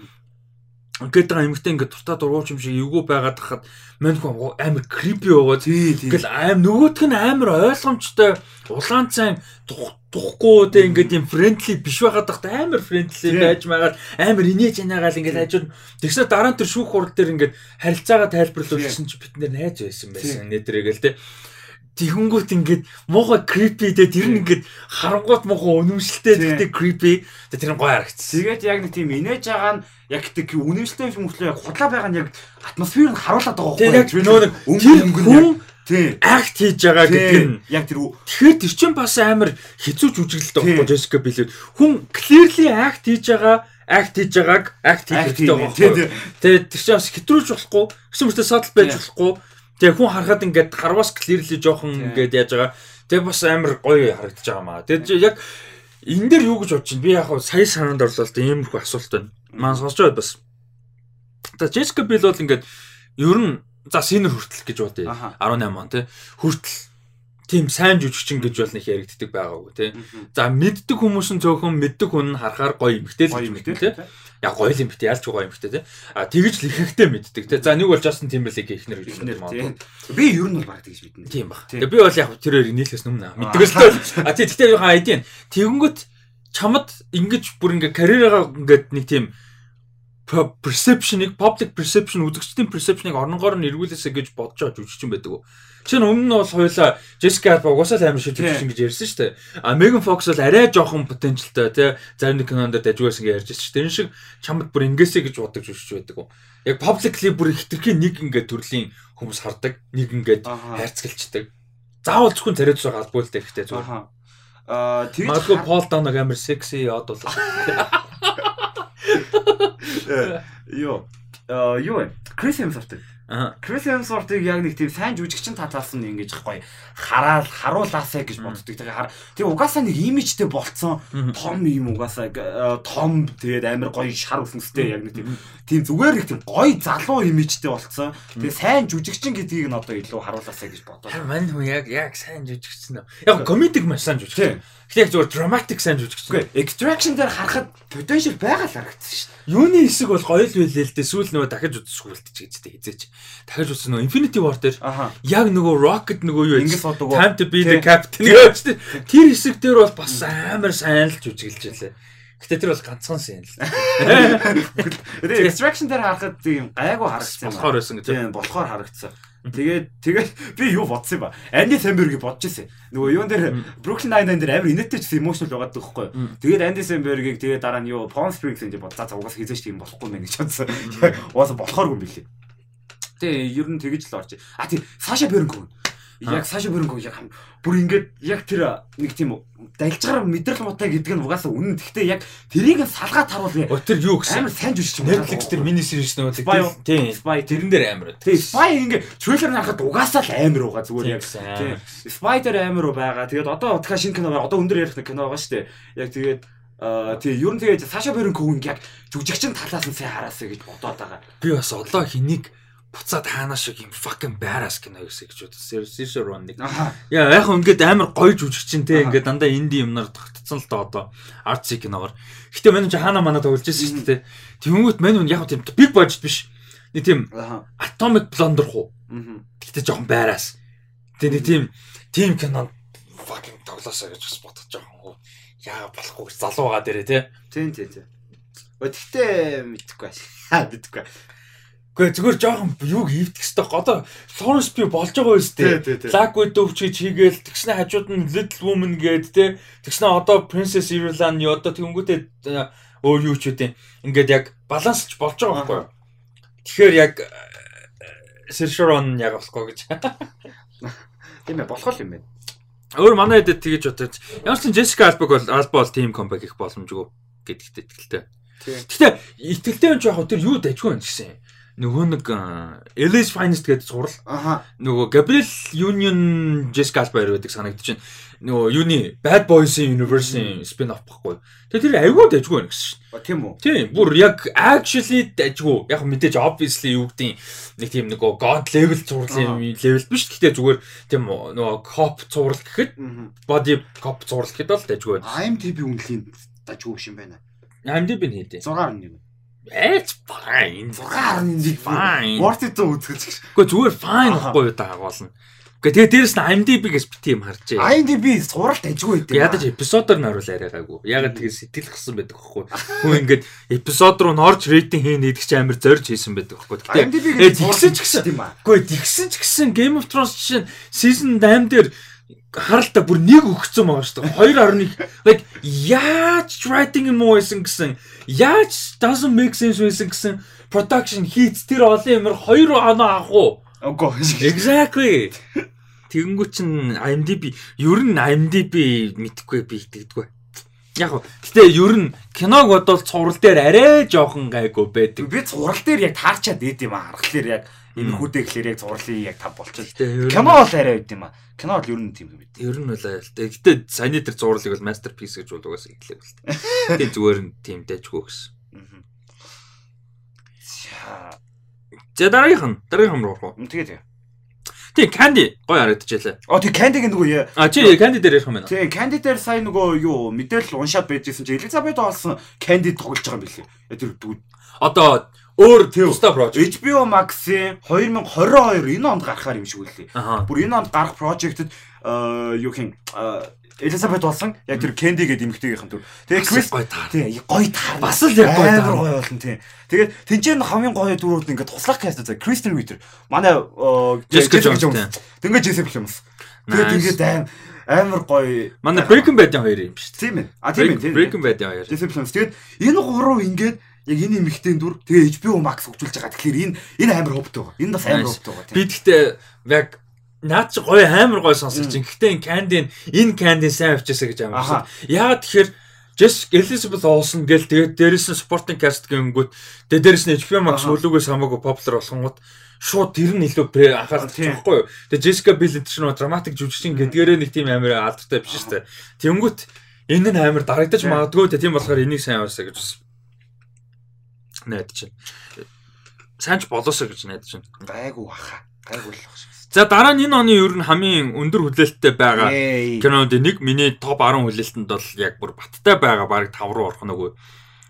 Ингээд байгаа эмэгтэй ингээд туртаа дургуулч юм шиг эвгүй байгаад хахад мань хүн амар крипи байгаа. Тэгэл аим нөгөөх нь амар ойлгомжтой улаан цайн тухгүй те ингээд юм френдли биш байгаад тахт амар френдли байж магаад амар инээж янагаал ингээд хажууд тэгснэ дараа нь тэр шүүх хурал дээр ингээд харилцаагаа тайлбарлуулсан чи бид нэр найз байсан байсан нэтрэгээл те Тэгэнгүүт ингээд муухай creepy дээ. Тэр нь ингээд харангуут муухай өнөмшлтэй тэгтээ creepy. Тэр нь гоё харагдсан. Тэгээд яг нэг тийм инээж байгаа нь яг тэг үнэмшилтэй юм мөртлөө яг худлаа байгаа нь яг атмосфер нь харуулад байгаа байхгүй яг нөө нэг өнгөн тийм акт хийж байгаа гэдэг нь. Яг тэр тэгэхээр тэр чинь бас амар хэцүү жүжиглэлтэй байхгүй Jessica Biel хүн clearly акт хийж байгаа акт хийж байгааг акт хийж байгаа байхгүй. тэгээд тэр чинь бас хэтрүүлж болохгүй. Гэсэн мөртөө садл байж болохгүй тэгээ хүн харахад ингээд харвас clearly жоохон ингээд яаж байгаа тэгээ бас амар гоё харагдаж байгаа маа тэгээд яг энэ дээр юу гэж бодож байна би яг сая санаанд орлоо л иймэрхүү асуулт байна маань сонсож байд бас. За Jessica Biel бол ингээд ер нь за синер хүртэл гэж бодъё. 18 он тий. Хүртэл тийм сайн жүжигчин гэж бол нэг яригддаг байгаагүй тий. За мэддэг хүмүүс нь цөөхөн мэддэг хүн харахаар гоё юмхтэй л мэддэг тий. Яг гоё юм бит ялч гоё юмхтэй тий. А тэгж л ихэнхдээ мэддэг тий. За нэг бол Justin Timberlake ихнэр гэж мэддэг. Би ер нь бол баг тэгж мэднэ. Тийм баг. Тэгээ би бол яг тэрээр нийлхээс өмнө мэддэг л тоо. А тий тэгтээ яхаа айдин. Тэгэнгүүт чамд ингэж бүр ингээ карьераа ингээд нэг тийм per- perception-ыг public perception үзэгчдийн perception-ыг оронгоор нь эргүүлээсэ гэж бодож байгаа жүжигчин байдаг. Чинь өмнө нь бол хоёлаа Jessica Alba угаасаа амар жүжигчин гэж ярьсан шүү дээ. А Megan Fox бол арай жоохон потенциалтай тий зарим нэг кинонд дажгүйсэн гэж ярьж байсан шүү дээ. Энэ шиг чамд бүр ингэсэ гэж бодож жүжигч байдаг. Яг publicly бүр хитрхийн нэг ингээд төрлийн хүмүүс хардаг, нэг ингээд Аха. хайрцагчдаг. Заавал зөвхөн тариуц байгаа албагүй л дээ ихтэй зүгээр. Аа тэгж Магадгүй Пол Даунаг амар секси яд бол. Юу вэ? Крис Хемсворт. Крис Хемсвортыг яг нэг тийм сайн жүжигчин татаас нь ингэж гоё хараал харуулаасаа гэж боддог. Тэгээ хар. Тэгээ угаасаа нэг имижтэй болцсон том юм угаасаа э, том тэгээд амар гоё шар өснөстэй яг нэг тийм тийм зүгээр их тийм гоё залуу имижтэй болцсон. Тэгээ сайн жүжигчин гэдгийг нь одоо илүү харуулаасаа гэж. Харин мань хүн яг яг сайн жүжигчсэн нөө. Яг комедик маш сайн жүжигчсэн. Гэхдээ яг зүгээр dramatic сайн жүжигчсэн. Үгүй extraction дээр харахад potential байгаа л харагдсан шүү дээ. Юуны хэсэг бол гоё л байлээ л дээ. Сүүл нөгөө дахиж үзсгүй л ч гэжтэй хизээч. Дахиж үзсэн нөгөө Infinity War дээр яг нөгөө Rocket нөгөө юу Ингэж уу? Time to be the captain гэж дээ. Тэр хэсэг дээр бол бас амар сайн л жүжиглэж байлаа. Гэтэ тэр бол ганцхан сайн л. Extraction дээр харахад тийм гайгүй харагдсан юм. Болохоор байсан гэж. Тийм болохоор харагдсан. Тэгээд тэгээд би юу бодсон юм ба? Анди Самбергийг бодож ирсэн. Нөгөө юун дээр Brooklyn Nine-Nine дээр амар инээдтэй ч emotional байгаад байхгүй юу? Тэгээд Анди Самбергийг тэгээд дараа нь юу Palm Springs гэж бод. За за угаас хизээч тийм болохгүй мэн гэж бодсон. Угаас болохооргүй юм билий. Тэгээ ер нь тэгэж л орж. А тийм Саша Беренков. Яг Саша Беренков яг хам- бүр ингээд яг тэр нэг тийм далжгаар мэдрэл муутай гэдэг нь угаасаа үнэн. Гэхдээ яг тэрийг нь салгаад харуул. Тэр юу гэсэн? Амар сайн жүжигч юм. Netflix дээр мини series нөгөө Spy юу? тийм. Spy. Тэрэн дээр амар. Тэгээ Spy ингээ трейлер харахад угаасаа л амар байгаа зүгээр яг. Тийм. Тийм. Spider амар байгаа. Тэгээд одоо дахиад шинэ кино байгаа. Одоо өндөр ярих нэг кино байгаа шүү дээ. Яг тэгээд тий ер нь тэгээд Саша Барон Коун яг жүжигчин талаас нь сайн хараасаа гэж бодоод байгаа. Би бас одоо хэнийг буцаад хаана шиг юм fucking badass кино гэсэн гэж бодсон. Seriously run нэг. Яа яг ингээд амар гоё жүжигчин те ингээд дандаа инди юмнаар тогтцсон л доо одоо арт киногоор. Гэтэ мань ч хаана мана тоглож байсан шүү дээ. Тэнгүүт мань яг тийм big budget биш. Нэг тийм atomic blunder хуу. Гэтэ жоохон байраас. Тэгээ нэг тийм тийм кинонд fucking тоглосоо гэж бас бодож жоохон. Яа болохгүй гэж залуу байгаа дээрээ те. Тийм тийм тийм. Гэхдээ мэдхгүй. Аа мэдхгүй. Гэхдээ зүгээр жоохон юуг хийвдэх хэвээр одоо Florence Pugh болж байгаа юм Widow ч гэж хийгээл тэгснэ хажууд нь Little Woman гээд те. Тэгснэ одоо Princess Irulan юу одоо тэнгүүтээ э, өөр юу ч үгүй. Ингээд яг балансч болж байгаа байхгүй юу? Тэгэхээр яг Сэршорон яг болохгүй гэж. Тийм ээ болох юм байна. Өөр манай хэдэд тэгэж бодож ямар ч Jessica Alba бол Alba бол team comeback их боломжгүй гэдэгт итгэлтэй. Гэхдээ итгэлтэй юм жоох тэр юу дайггүй юм гэсэн. Нөгөө нэг Alice Finest гэдэг зурал Аха. нөгөө Gabriel Union Jessica Alba байдаг байна. Нөгөө юуны Bad Boys-ийн Universe-ийн spin-off баггүй. Тэгээ тэр айгүй дайггүй байна гэсэн. Ба, Тийм үү? Тийм, бүр яг actually дайггүй. Яг мэдээж obviously юу гэдэг нэг тийм нөгөө god level зурлын level биш. Гэхдээ зүгээр тийм нөгөө cop зурл гэхэд body cop зурл гэхэд бол дайггүй. IMDb үнэлийн дажгүй юм байна. IMDb нь хийдэ. 6.1. It's fine. 6.1 Fine. Worth it үзэж. Гэхдээ зүгээр fine гэхгүй юу даагуулна. Гэхдээ тэгээ дээрэс нь IMDb-гээс бит юм харжээ. IMDb суралт ажгүй байдаг. Ядаж эпизодоор нь оруулаа яриагаагүй. Ягаад тэгээ сэтгэл гсэн байдаг хэвгүй. Хүн ингээд эпизод руу норж рейтинг хийн гэдэг чи амар зорж хийсэн байдаг хэвгүй. Гэтэ IMDb гэдэг тэгсэн ч гэсэн юм аа. Гэхдээ тэгсэн ч гэсэн Game of Thrones чинь season 8 дээр харалтаа бүр нэг өгцөн байгаа шүү дээ. 2.1 like яаж writing юм уу гэсэн яаж doesn't make sense байсан гэсэн production хийц тэр олон юмэр 2 оноо авах уу? Үгүй. Exactly. Тэгэнгүү чин IMDb ер нь IMDb мэдхгүй би тэгдэггүй. Яг гоо. Гэтэ ер нь киног бодвол цуврал дээр арай жоохон гайгүй байдаг. Би зурал дээр яг таарчаад дээд юм аа. Харахаар яг энэхүүдээ гэхлээр яг зурлын яг тав нь Кино бол арай байд юм аа. Кино бол ер нь тийм юм байд. ер нь бол айл тэ. Гэтэ саяны тэр зурлыг бол masterpiece гэж бол угаасаа хэлээ бол тэ. Тэгээ зүгээр нь тийм дэжгүй гэсэн. За. Дараагийнх нь дараагийнх нь руу орох уу? Тэгээ тэгээ. Тийм Candy гоё харагдчихлаа. Оо тий Candy гэх нөгөө яа. А чи Candy дээр ярих юм байна. Тий Candy дээр сая нөгөө юу мэдээлэл уншаад байжсэн чи Elizabeth олсон Candy тоглож байгаа юм билээ. Тэр дүү- Одоо өөр Тийм. тусдаа project. HBO Max-ийн 2022 энэ онд гарахаар юм шиг үлээ. Бүр энэ онд гарах project-д э, юу хин Элизабет болсон. Яг тэр Кенди гэдэг эмэгтэйгийнхэн төр. Тэгээ Крис гоё таар. тий гоё таар. Бас л яг гоё таар. гоё болно тий. Тэгээд тэнцэн хамгийн гоё дөрүүд ингээд туслах каст за Кристен Витер. Манай Jones, Jones. Дөнгөж Jessica Jones. Тэгээд ингээд аим амар гоё. Манай Breaking Bad-ийн хоёр юм шүү дээ. Тийм ээ. А тийм ээ. Breaking Bad-ийн хоёр. Jessica Jones. Тэгээд энэ гурав ингээд яг энэ эмэгтэйн дүр тэгээ HBO Max хөгжүүлж байгаа. Тэгэхээр энэ энэ амар хөвтэй байгаа. Энэ бас амар хөвтэй байгаа. Би гэхдээ яг наад чи гоё амар гоё сонсож чинь. Гэхдээ энэ Candy энэ Candy сайн авчаасаа гэж амар. Яагаад тэгэхээр Jess Elizabeth Olsen гэл тэгээд дээрэс нь supporting cast гингүүд тэгээд дээрэс нь HBO Max Аха. өлөгөөс хамаагүй popular болгонгууд шууд тэр нь илүү анхаарал татчихгүй юу. Тэгээд Jessica Biel энэ чинь драматик жүжигчин гэдгээрээ нэг тийм амар алдартай биш шүү дээ. Тэнгүүт энэ нь амар дарагдаж магадгүй тийм болохоор энийг сайн аваасаа гэж бас найдаж чинь. Сайн ч болоосоо гэж найдаж чинь. Гайгүй баха. Гайгүй л баг шиг. За дараа нь энэ оны ер нь хамгийн өндөр хүлээлттэй байгаа кинонууд нэг миний топ 10 хүлээлтэнд бол яг бүр баттай байгаа баг 5 руу орох нөгөө.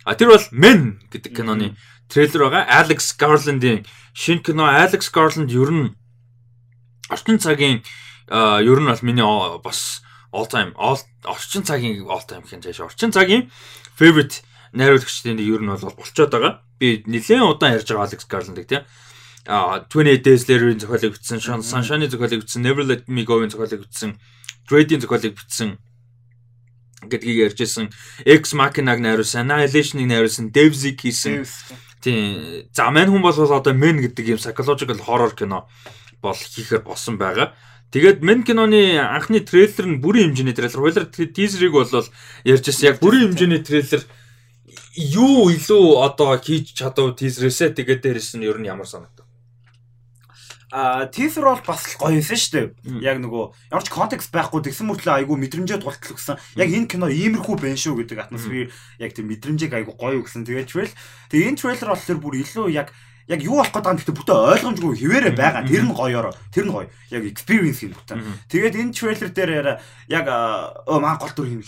А тэр бол Men гэдэг киноны трейлер байгаа. Alex Garland-ийн шинэ кино Alex Garland ер нь орчин цагийн ер нь бол миний бас all time all орчин цагийн all time цааш орчин цагийн favorite найруулагчдын ер нь бол болцоод байгаа. Би нэлээд удаан ярьж байгаа Alex Garland-ыг тийм. А 28 Days Later-ийн зохиолыг бичсэн, Sunshine-ийн зохиолыг бичсэн, Never Let Me Go-ийн зохиолыг бичсэн, Dread-ийн зохиолыг бичсэн гэдгийг ярьжсэн. Ex Machina-г найруулсан, Annihilation-ыг найруулсан, Devzik хийсэн. Тийм. За мань хүн бол одоо Men гэдэг юм psychological horror кино бол хийхээр болсон байгаа. Тэгээд Men киноны анхны трейлер нь бүрийн хэмжээний трейлер. Хойлоор тизерийг бол ярьжсэн. Яг бүрийн хэмжээний трейлер юу илүү одоо хийж чадав тизерээсээ тэгээд дээрэс нь ер нь ямар санагдав? А тийзер бол бас гоё юмсан шүү дээ. Яг нөгөө ямар ч контекст байхгүй тэгсэн мөртлөө айгүй мэдрэмжээ тултал өгсөн. Яг энэ кино иймэрхүү байна шүү гэдэг атмосфер яг тийм мэдрэмжийг айгүй гоё өгсөн. Тэгээд трейл тэгээд энэ трейлер бол тэр бүр илүү яг яг юу болох гэдэг нь гэхдээ бүтэ ойлгомжгүй хിവэрэ байгаа. Тэр нь гоёор. Тэр нь гоё. Яг experience юм бүтэ. Тэгээд энэ трейлер дээр яг оо маа гол дүр юм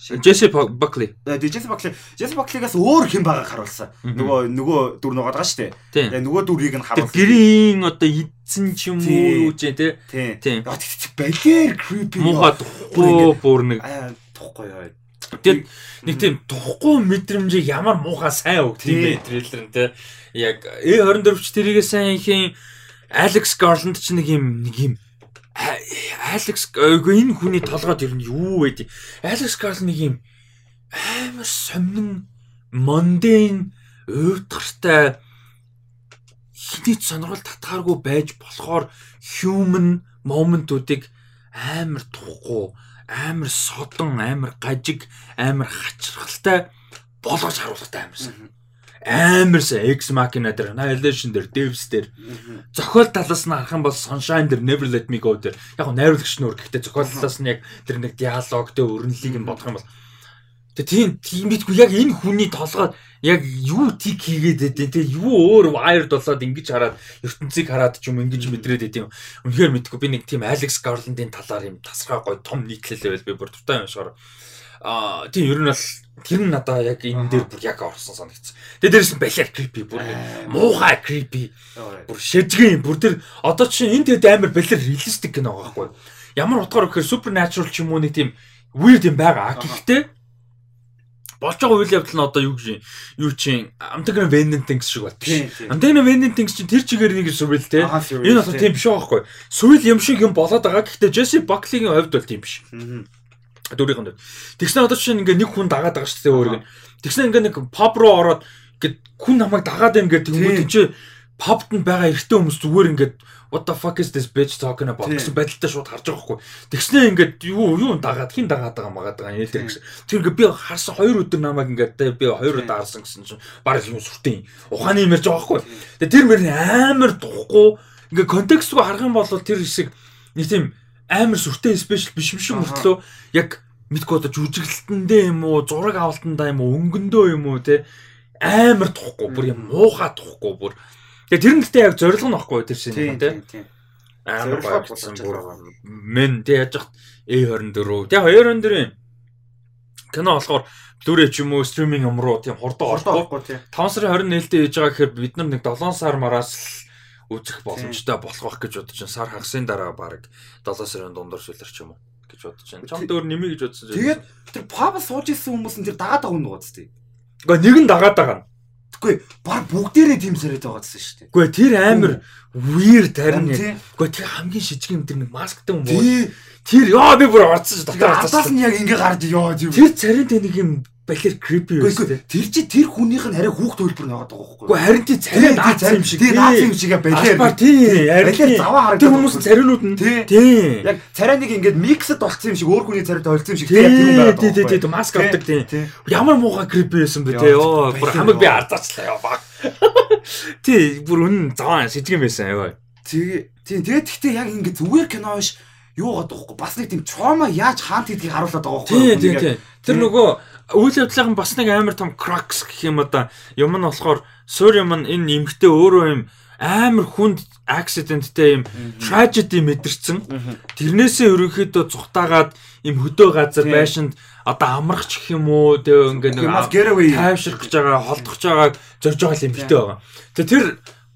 химлээ. Jesse Buckley. Джесс Бакли Джесс Баклигаас өөр хэм байгааг харуулсан. Нөгөө нөгөө дүр нугаад байгаа шүү дээ. Тэгээ нөгөө дүрийг нь харуулсан. гэрийн одоо эдсэн ч юм уу юу ч юм те. Тийм. Тэг- балер creepy. Муухай тухгүй бүр нэг тухгүй яа. Тэгээд нэг тийм тухгүй мэдрэмжийг ямар муухай сайн өг тийм бэ трейлер нь те. Яг A24 ч тэрийгээ сайн ихийн Alex Garland ч нэг юм нэг юм Алекс үгүй энэ хүний толгойд ер нь юу вэ? Алекс Гарл нэг юм амар сонин монден уйтгартай хиний сонирхол татгааргүй байж болохоор human моментуудыг амар тухгүй амар содон амар гажиг амар хачирхалтай болгож харуулгатай амарсан. Амарсаа X Machina дээр, Annihilation дээр, Devs дээр. Зохиол талаас нь харах юм бол Sunshine дээр, Never Let Me Go дээр. Яг нь найруулагч нөр гэхдээ зохиол талаас нь яг тэр нэг диалог дээр өрнөлийг нь бодох юм бол. Тэгээ тийм тийм битгүй яг энэ хүний толгойд яг юу тик хийгээд байдэн тэгээ юу өөр wired болоод ингэж хараад ертөнцийг хараад ч юм ингэж мэдрээд байдэн үнэхээр мэдгүй би нэг тийм Alex Garland-ийн талаар юм тасархай гой том нийтлэл байл би бүр туфтаа юм шигэр аа тийм ер нь бол тэр нь надаа яг энэ дээр бүр яг орсон санагдсан. Тэгээ дээрээс нь балиар creepy бүр муухай creepy бүр шэжгэн бүр тэр одоо чинь энэ тэгээд амар балер реалистик кино байгаа байхгүй ямар утгаар гэхээр supernatural ч юм уу нэг тийм weird юм байгаа. Гэхдээ болж байгаа үйл явдал нь одоо юу гэж юу чинь Amtagna Venant Things шиг байна. Тийм, Venant Things чинь тэр чигээр нэг сүрэл те. Энэ одоо тийм биш байгаа байхгүй сүрэл юм шиг юм болоод байгаа. Гэхдээ Jesse Buckley-гийн хувьд бол тийм биш. Мгм. Дөрийнх нь. Тэгснэ одоо чинь ингээ нэг хүн дагаад байгаа шүү дээ өөрийг. Тэгснэ ингээ нэг pub руу ороод ингээ хүн намайг дагаад байна гэдэг Тийм. тэгвэл чи pubд нь байгаа эрэгтэй хүмүүс зүгээр ингээ what the fuck is this bitch talking about гэсэн байдалтай шууд харж байгаа хгүй. Тэгснэ ингээ юу юу дагаад хин дагаад байгаа магаад байгаа юм тэр гэсэн. Тэр ингээ би харсан хоёр өдөр намайг ингээ тэ би хоёр удаа харсан гэсэн чинь баг юм сүртэй ухааны юм ярьж байгаа хгүй. Тэгээ тэр мөр амар духгүй ингээ контекстгүй харах юм бол тэр хэсэг нэг тийм амар сүртэй спешиал биш Аха. мөртлөө яг мэдгүй одоо жүжиглэлтэндээ юм уу зураг авалтандаа юм уу өнгөндөө юм уу те амар тухгүй бүр юм муухай тухгүй бүр. Тэгээ тэр нь гэхдээ яг зориг нь баггүй тэр шинэ те амар болгож бүр мен тэ яаж хат A24. Тэгээ 24-ийн кино болохоор Blu-ray ч юм уу стриминг юм руу тийм хурдан тийм. 5 сарын 21-нд хийж байгаа гэхээр бид нар нэг 7 сар мараас үзэх боломжтой болох байх гэж бодож байна. Сар хагасын дараа баг 7 сарын дундуур сүлэр ч юм уу. гэж бодож байна. Чамд өөр нэмий гэж бодсон. Тэгээд тэр паб сууж исэн хүмүүс нь тэр дагаад байгаа юм уу зү? Гэхдээ нэг нь дагаад байгаа. Тэгэхгүй баг бүгдээрээ тийм сарайд байгаа гэсэн шүү дээ. Гэхдээ тэр амар weird харин. Гэхдээ тэр хамгийн шижиг юм тэр нэг масктай юм боо. Тэр яа би бүр орцсон дотор орцсон. Атаас нь яг ингэ гарч ёо тийм. Тэр царин тэ нэг юм балер creepy байсан тийм. Тэр чи тэр хүнийх нь арай хүүхд хөлбөр нэгээд байгаа байхгүй. Гэхдээ харин тий царин наацсан юм шиг. Тий наацсан юм шиг балер. Албаар тий. Балер заваа харагдав. Тэр хүмүүс царинууд нь тий. Яг царай нэг ингээд миксд болцсон юм шиг өөр хүний царайд ойлцсон юм шиг тий. Тий тий тий маск авдаг тий. Ямар муухай creepy байсан бэ тий. Оо бүр хамаг би ардаачлаа яа баг. Тий бүр үнэн заваа шижгэн байсан ёо. Тэгээ тий тэгээд гэхдээ яг ингээд зүгээр кино биш юу гадаг байхгүй бас нэг тийм trauma яаж хаант гэдгийг харуулдаг байгаа байхгүй. Тий тий тий. Тэр нөгөө үйл явдлын бас нэг амар том crux гэх юм одоо. Юм нь болохоор суур юм нь энэ эмгтээ өөрөө юм амар хүнд accidentтэй юм tragedy мэдэрсэн. Тэрнээсээ ерөнхийдөө цухтаагаад юм хөдөө газар байшинд одоо амрах ч гэх юм уу? Тэгээ ингээ нэг тайвширх гэж байгаа холдох гэж байгаа зорж байгаа юм битээ байгаа. Тэгээ тэр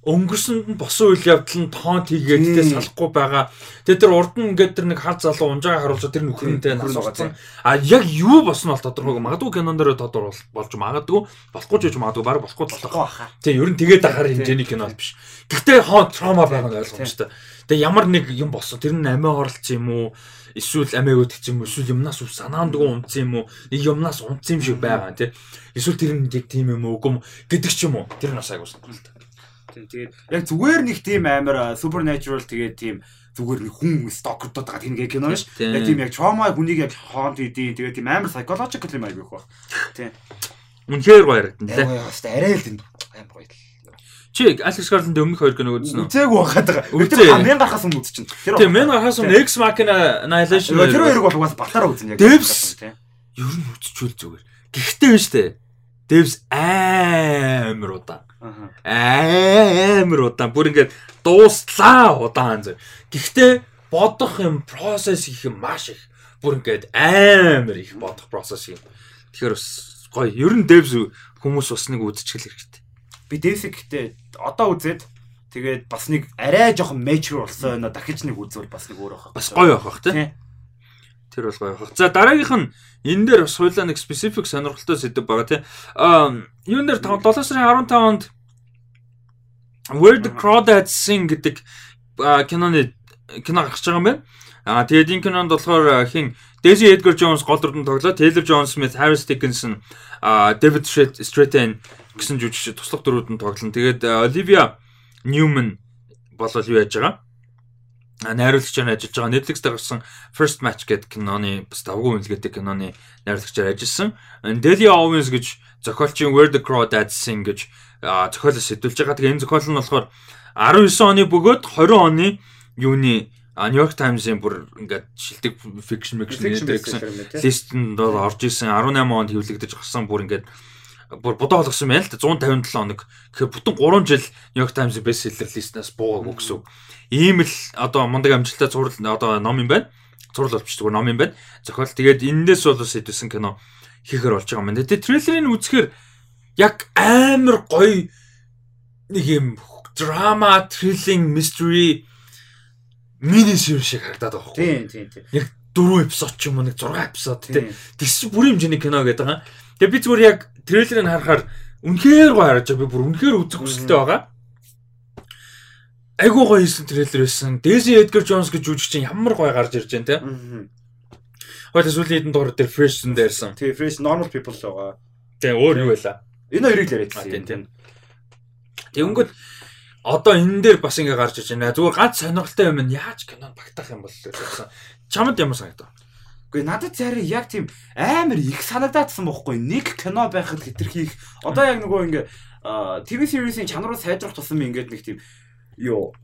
өнгөрсөнд нь босон үйл явдал нь тоонт хийгээд тэ салахгүй байгаа. Тэгээ тэр урд нь ингээд тэр нэг хар залуу унжаага харуулж тэр нөхрөнтэй нас угацсан. А яг юу босно бол тодорхойг магадгүй кинон дээр тодор болж магадгүй болохгүй ч гэж магадгүй баг болохгүй толгой. Тэгээ ер нь тэгээд ахаар хэмжээний кино биш. Гэхдээ хоон траума байгаа нь ойлгомжтой. Тэгээ ямар нэг юм босон тэр нь амиа оролцсон юм уу? Эсвэл амиа өдөгч юм уу? Эсвэл юмнаас үл санаандгүй унтсан юм уу? Нэг юмнаас унтсан юм шиг байгаа тий. Эсвэл тэр нь яг тийм юм уу? Үгүй юм гэдэг ч юм уу? Тэр нь бас айгуу сонирхолтой. Тэгээд яг зүгээр нэг тийм амар supernatural тэгээд тийм зүгээр нэг хүн стокердод байгаа тийм кино ш. Яг тийм яг trauma хүнийг яг хоонт идэв. Тэгээд тийм амар psychological юм аяг байх. Тийм. Үнэхээр гоё харагдана лээ. Гоё яа, арай л тийм амар гоё. Чи Alex Garland өмнөх хоёр киног үзсэн үү? Үзээгүй байгаад байгаа. Үзээ. Мен гарахаас өмнө үзчихин. Тийм, мен гарахаас өмнө X Machina Annihilation. Тэр хоёрыг бол угаас батараа үзэн яг. Devs. Ер нь үзчихвэл зүгээр. Гэхдээ биш үү? Devs амар удаан. Амар удаан. Бүр ингээд дуустлаа удаан зөв. Гэхдээ бодох юм процесс их юм маш их. Бүр ингээд амар их бодох процесс юм. Тэгэхээр бас гоё. Ер нь devs хүмүүс бас нэг үзчихэл хэрэгтэй. Би devs гэхдээ одоо үзээд тэгээд бас нэг арай жоохон mature болсон өнө дахиж нэг үзвэл бас нэг өөр байх. Бас гоё байх бах тий. Тэр бол гоё байх. За дараагийнх нь энэ дээр бас хуйлаа нэг specific сонирхолтой сэдв байгаа тий. Аа юун дээр 7 сарын 15-нд Where the Crawdads Sing гэдэг киноны кино гарч байгаа юм байна. Аа тэгээд энэ кинонд болохоор хин Daisy Edgar Jones гол дүрдэн тоглоо. Taylor John Smith, Harris Dickinson, аа David Strathairn гэсэн жүжигч туслах дөрүүд нь тоглоно. Тэгээд Olivia Newman болол юу яаж байгаа? Найруулагчаар ажиллаж байгаа Netflix дээр гарсан First Match гэдэг киноны бас давгүй үнэлгээтэй киноны найруулагчаар ажилласан. Delia Owens гэж зохиолчийн Where the Crawdads Sing гэж зохиолоо сэдвүүлж байгаа. Тэгээ энэ зохиол нь болохоор 19 оны бөгөөд 20 оны юуны Нью-Йорк Таймс-ийн бүр ингээд шилдэг фикшн фикшн гэсэн листэнд орж исэн 18 онд хэвлэгдэж гарсан бүр ингээд бүр бодоо болгосон байна л да 157 хоног. Тэгэхээр бүтэн 3 жил Нью-Йорк Таймс бестселлер листнаас буугаагүй гэсэн. Ийм л одоо мундаг амжилттай зурал одоо ном юм байна. Зурал болчих зүгээр ном юм байна. Зохиол тэгээд энэс бол сэдвсэн кино хийхэр болж байгаа юм байна. Тэгээд трейлерыг үзэхээр яг амар гоё нэг юм драма, thrilling, mystery мини series шиг харагдаад байгаа юм. Тийм, тийм, тийм. Яг 4 эпизод ч юм уу нэг 6 эпизод тийм. Тэгс бүрийн хэмжээний кино гэдэг байгаа. Тэгээ би зүгээр яг трейлерыг харахаар үнэхээр гоё харагдаж байгаа. Би бүр үнэхээр үзэх хүсэлтэй байгаа. Айгуу гоё хийсэн трейлер байсан. Daisy Edgar Jones гэж жүжигч чинь ямар гоё гарч ирж байна те. Хойд сүүлийн хэдэн дугаар дээр Fresh-ын дээрсэн. Тэгээ Fresh normal people байгаа. Тэгээ өөр юу байлаа? Энэ хоёрыг л яриад тийм. Тэгэнгүүт одоо энэ дээр бас ингээ гарч иж байна. Зүгээр ганц сонирхолтой юм нь яаж кинонд багтаах юм бол гэсэн. Чамд ямар санагдав? Гэхдээ надад цаарай яг тийм амар их санагдаадсан бохгүй. Нэг кино байхад хэтэрхий их. Одоо яг нөгөө ингээ TV series-ийн чанарыг сайжруулах тусам ингээд нэг тийм юу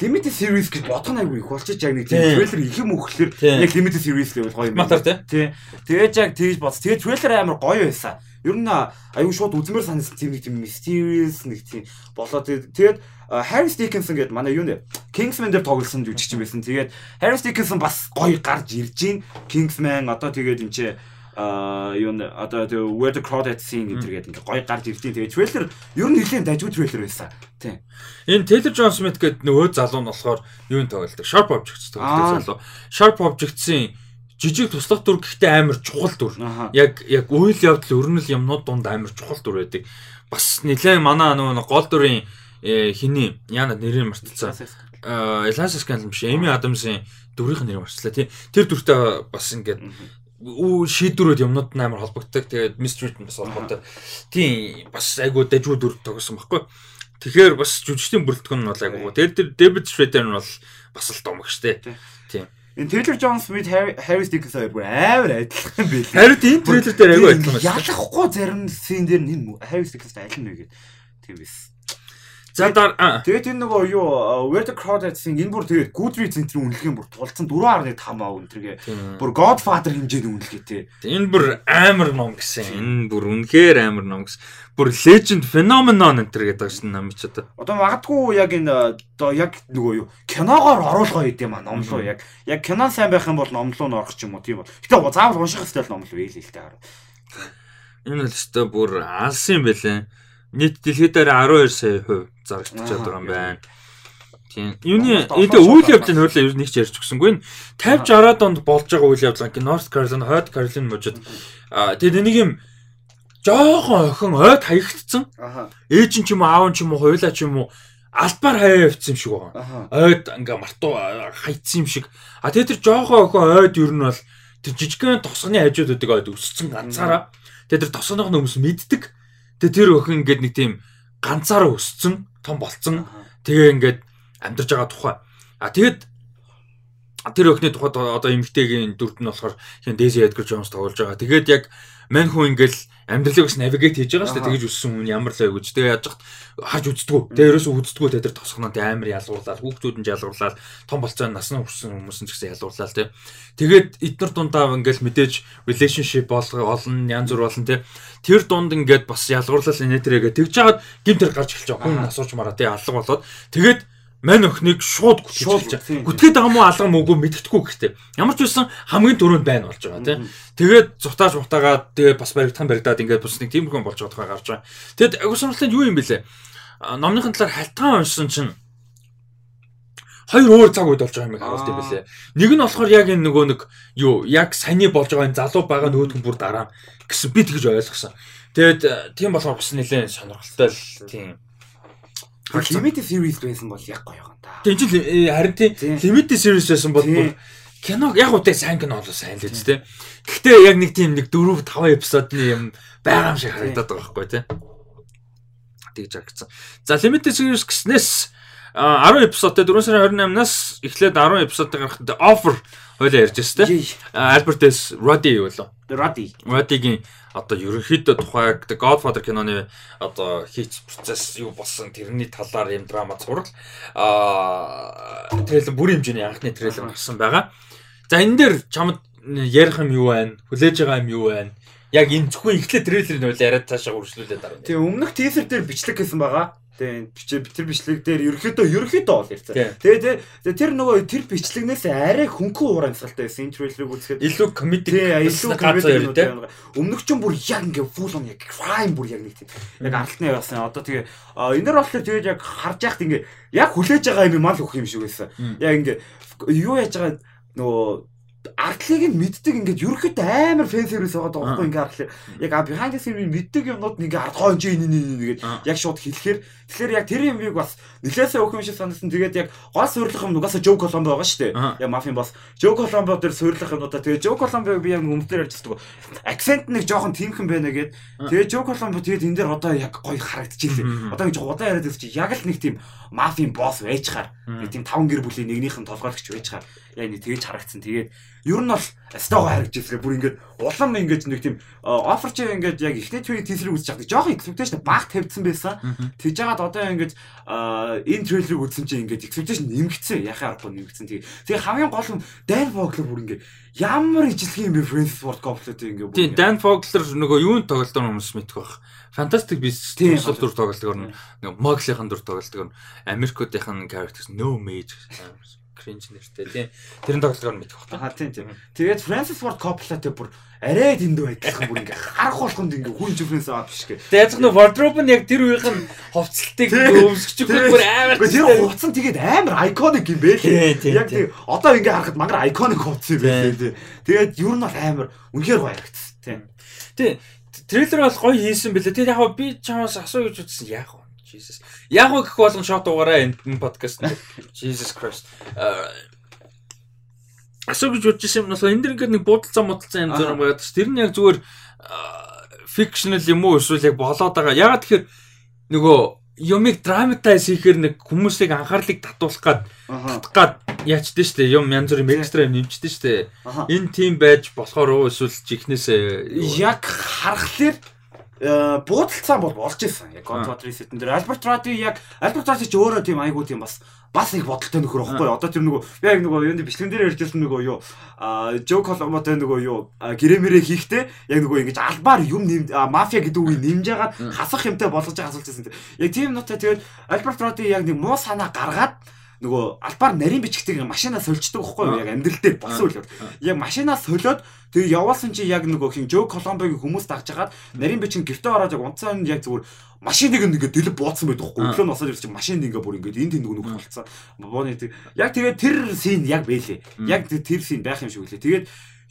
limited series гэж бодох нь айгүй их болчих яг нэг тийм трейлер их юм өгөхлөөр яг limited series гэвэл гоё юм байна. Тий. Тэгээд яг тэгж бодс. Тэгээд трейлер амар гоё байсан. Ер нь аюу шууд үзмээр санагдсан тийм нэг тийм mysterious нэг тийм болоод тэгээд Harry Dickinson гэдэг манай юу нэ Kingsman дээр тоглосон жүжигч байсан. Тэгээд Harry Dickinson бас гоё гарч ирж гин Kingsman одоо тэгээд энэ чи а юу нэ одоо тэг Where the Crawdads Sing гэдэг ингээ гоё гарч ирж гин. Тэгээд трейлер ер нь нэлээд дажгүй трейлер байсан. Тийм. Энэ Taylor John Smith гэдэг нөгөө залуу нь болохоор юу н тоглолдог? Sharp Objects тоглолдог залуу. Sharp Objects-ийн жижиг туслах дүр гэхдээ амар чухал дүр. Яг яг үйл явдал өрнөл юмнууд дунд амар чухал дүр байдаг. Бас нэлээд манай нөгөө гол дүрийн хиний яна нэрийг мартчихсан. Элайса Скандал биш, Эми Адамсын дүрийнх нь нэр марцлаа тий. Тэр дүртэй бас ингээд үү шийдвэрүүд юмнууд амар холбогддог. Тэгээд mystery бас холбоотой. Тийм бас айгуу дажгүй дүр тогсон байхгүй. Тэгэхээр бас жүжигчдийн бүрэлдэхүүн нь бол айгуу. Тэр David Schrader нь бол бас л домогчтэй. Тийм. Энэ Taylor Jones with Styles хоёр бүр амар адилхан байл. Харин энэ трейлер дээр айгүй адилхан байна. Ялахгүй зарим сцен дээр энэ Harry Styles адил нь вэ гэдэг. Тийм биз. За тэгээд энэ нөгөө юу Where the Crowd Is-ийн энэ бүр тэгээд Goodreads центрийн үнэлгээ бүр тулцсан 4.5 аа өнтергээ бүр Godfather хэмжээний үнэлгээ те. Энэ бүр амар ном гэсэн. Энэ бүр үнэхээр амар ном гэсэн. Бүр legend phenomenon энэ төр гэдэг шин ном ч одоо. Одоо магадгүй яг энэ одоо яг нөгөө юу киногоор оруулгаа хийд юм аа ном руу яг яг кино сайн байх юм бол ном руу н орох ч юм уу тийм бол. Гэтэ заавал унших хэрэгтэй ном л байл л те. Энэ л өстой бүр алсын байлаа нийт дэлхийд дээр 12 сая хувь зарагдчихад байгаа юм байна. Тийм. Юуны энэ үйл явдлын хуурлаа ер нь их ярьж өгсөнгүй. 50 60 донд болж байгаа үйл явдал ингээ North Carolina, Hot Carolina мужид тэгээд нэг юм жоохон охин ойд хаягдцсан. Ээж нь ч юм уу аав нь ч юм уу хуйлаа ч юм уу албаар хаяа явцсан юм шиг байгаа. Ойд ингээ мартуу хайцсан юм шиг. А тэгээд тэр жоохон охин ойд ер нь бол тэр жижигхэн тосгоны хажуудуудыг ойд өссөн ганцаараа. Тэгээд тэр тосгоных нь хүмүүс мэддэг. Тэгээ тэр өхөн ингээд нэг тийм ганцаараа өссөн, том болцсон. Тэгээ ингээд амьдарч байгаа тухай. А тэгэд тэр өхний тухайд одоо эмгтэйгийн дүрд нь болохоор хин Daisy Edgar Jones тоглож байгаа. Тэгээд яг мань хүн ингээл амьдралыг бас навигейт хийж байгаа шүү дээ. Тэгэж өссөн хүн ямар л байгууч. Тэгээ яаж хаж үздэггүй. Тэгээ ерөөсөө үздэггүй тэ тэр тосгоноо тэ амар ялгуурлаад хүүхдүүд нь ялгуурлаад том болцоо насны хүрсэн хүмүүс нь ч гэсэн ялгуурлаа тэ. Тэгээд эдгээр дундаа ингээл мэдээж relationship болгоо олон янз бүр болон тэ. Тэр дунд ингээд бас ялгуурлал инээтрээгээ тэгж жагаад гим тэр гарч эхэлж байгаа. Хүн асууж мараа тэ алга болоод тэгээд мань өхнийг шууд гүтгэж гүтгээд байгаа мó алга мөөгөө мэддэхгүй гэхдээ. Ямар ч байсан хамгийн дөрөнд байна болж байгаа тийм тэгээд зутааж мутаагаад тэгээд бас баригдхан баригдаад ингээд бус нэг тиймэрхүү болж байгаа гарч байгаа. Тэгэд агуулсамралтанд юу юм бэлээ? Номныхын талаар халтгаан уншсан чинь хоёр өөр цаг үед болж байгаа юм харуулт юм бэлээ. Нэг нь болохоор яг энэ нөгөө нэг юу яг саяны болж байгаа энэ залуу байгаа нөгөөдгөн бүр дараа гэсэн би тэгж ойлгосон. Тэгээд тийм болохоор бас нэлээд сонирхолтой л тийм Limited series байсан бол яг гоё юм да. Тийм ч э, харин тийм limited series байсан бол кино яг үүтэй сайн кино болоо сайн л үст те. Гэхдээ яг нэг тийм нэг 4 5 эпизодны юм байгаа юм шиг харагдаад байгаа байхгүй те. Тэгж харагдсан. За limited series гэснээс 10 эпизодтэй 4 сарын 28-наас эхлээд 10 эпизодтой гарахад offer хойлоо ярьж байна те. Albert S. Roddy юу лөө? Roddy. Roddy-гийн одоо ерөнхийдөө тухай The Godfather киноны одоо хийц процесс юу болсон тэрний талаар юм драма зураг аа трейлер бүрийн хэмжээний анхны трейлер гарсан байгаа. За энэ дээр чамд ярих юм юу байна? Хүлээж байгаа юм юу байна? Яг энэ зөвхөн эхлээд трейлерын үйл яриад цаашаа үргэлжлүүлээд дараа. Тэгээ өмнөх тийзер дээр бичлэг гэсэн байгаа. Тийм тэр бичлэг дээр ерөөхдөө ерөөхдөө бол ярьцаа. Тэгээ тэр нөгөө тэр бичлэгнээс арай хөнгөн уур амьсгалтай байсан. Энэ трейлерыг үзэхэд илүү комедик илүү комедик өмнөх ч бүр яг ингээ full on яг crime бүр яг нэг тийм. Яг ардтны яасан. Одоо тэгээ энэ дэр болохоор тэгээд яг харж яхад ингээ яг хүлээж байгаа юм мал өгөх юм шиг байсан. Яг ингээ юу яаж байгаа нөгөө артлыг нь мэддэг ингээд ерөөхдөө амар фэн сервис байгаа даахгүй ингээд артлыг. Яг behind the scene мэддэг юмнууд нэг ард хоо энэ энэ нэгээд яг шууд хэлэхээр тэгэхээр яг тэр юмыг бас нэлээсээ өөх юм шиг санагдсан. Тэгээд яг гол суйрлах юм нугасаа Joe Colombo байгаа шүү дээ. Яг мафийн бос Joe Colombo дээр суйрлах юмудаа. Тэгээд Joe Colombo би яг өмнөдөр ярьждаг акцент нэг жоохон тиймхэн байна гэд. Тэгээд Joe Colombo тэгээд энэ дээр одоо яг гоё харагдчихлээ одоо ингэж удаан яриад байсан чи яг л нэг тийм мафийн босс байж хаар нэг тийм таван гэр бүлийн нэгнийх нь толгойлогч байж хаар яг нэг тэгж харагдсан тэгээд ер нь бол стого харагдж ирсэн. Бүр ингээд улам ингээд нэг тийм офер чи ингээд яг ихний трейлер тийсрийг үзэж чаддаг. Жохон expectation баг тавьдсан байсан. Тэгж яагаад одоо ингээд энэ трейлерыг үзсэн чинь ингээд expectation нэмэгдсэн. Яхаа аргагүй нэмэгдсэн. Тэгээ тэгээ хамгийн гол нь Dan Fogler бүр ингээд ямар ижлэг юм бэ Francis Ford Coppola-тэй ингээд. Тийм Dan Fogler нөгөө юунд тоглолтоор хүмүүс мэдэх байх. Fantastic Beasts тусал дүр тоглолтоор нэг Mowgli-ийн дүр тоглолтоор Америкуудынхын characters no mage cringe нэртэй тийм. Тэрэн тоглогоор мэдэх бах. Аа тийм тийм. Тэгээд Francis Ford Coppola тэ бүр арай дэндүү адилхан бүр ингээ харах болгонд ингээ хүн жифрэнс аа биш гэ. Тэгээд яг нэг wardrobe нь яг тэр үеийн хувцалтыг өвсгчих бүр амар. Тэр хувцас нь тэгээд амар iconic юм бэ. Яг тийм одоо ингээ харахад мангар iconic хувцас юм байна тийм. Тэгээд юу нь бол амар үнэхээр гоё харагдсан тийм. Тийм. Трейлер бол гоё хийсэн бэлээ. Тэгээд яг би чамаас асуу гэж үзсэн яг Jesus. Яг гэх болгон шот угаараа энэ подкаст. Jesus Christ. Асуу гэж бодож юм бол энэ дэр ингээд нэг буудалцаа муудалцаа юм зэрэг байгаад ш. Тэр нь яг зүгээр fictional юм уу эсвэл яг болоод байгаа. Ягаад тэгэхээр нөгөө юмыг драматайз хийхээр нэг хүмүүсийг анхаарлыг татуулах гад татах гад яачдээ штэ юм янз бүрийн экстра юм нэмчдээ штэ энэ тим байж болохоор уу эсвэл чихнээсээ яг харахаар Э, буудалцсан бол болж исэн. Яг God Rod Reset дээр Альберт Ради яг Альберт Ради ч өөрөө тийм айгуу тийм бас бас их бодолтой нөхөр واخгүй. Одоо тэр нөгөө яг нөгөө юуны бичлэгэн дээр ярьжсэн нөгөө юу аа Joe Colombo-тай нөгөө юу гэрэмэрээ хийхдээ яг нөгөө ингэж албаар юм нэм мафия гэдэг үгийг нэмж ягаад хасах юмтай болгож байгаа асуулт гэсэн. Яг тийм нутаа тэгээд Альберт Ради яг нэг муу санаа гаргаад нөгөө албаар нарийн бичгтийг машинаа сольждог байхгүй юу? Яг амьдрал дээр болсон үйл явдал. Яг машинаа солиод тэгээ явуулсан чи яг нөгөө хин Жо Коломбогийн хүмүүс дагж хагаад нарийн бичин гэртээ ороод яг унцаан яг зүгээр машиныг ингээд дэлб бууцсан байдаг байхгүй өглөө насаад ирсэн чи машинд ингээд бүр ингээд энэ тэнд нүг болцсон. Бооны тэг. Яг тэгээ тэр син яг бэлээ. Яг тэр син байх юм шиг үлээ. Тэгээд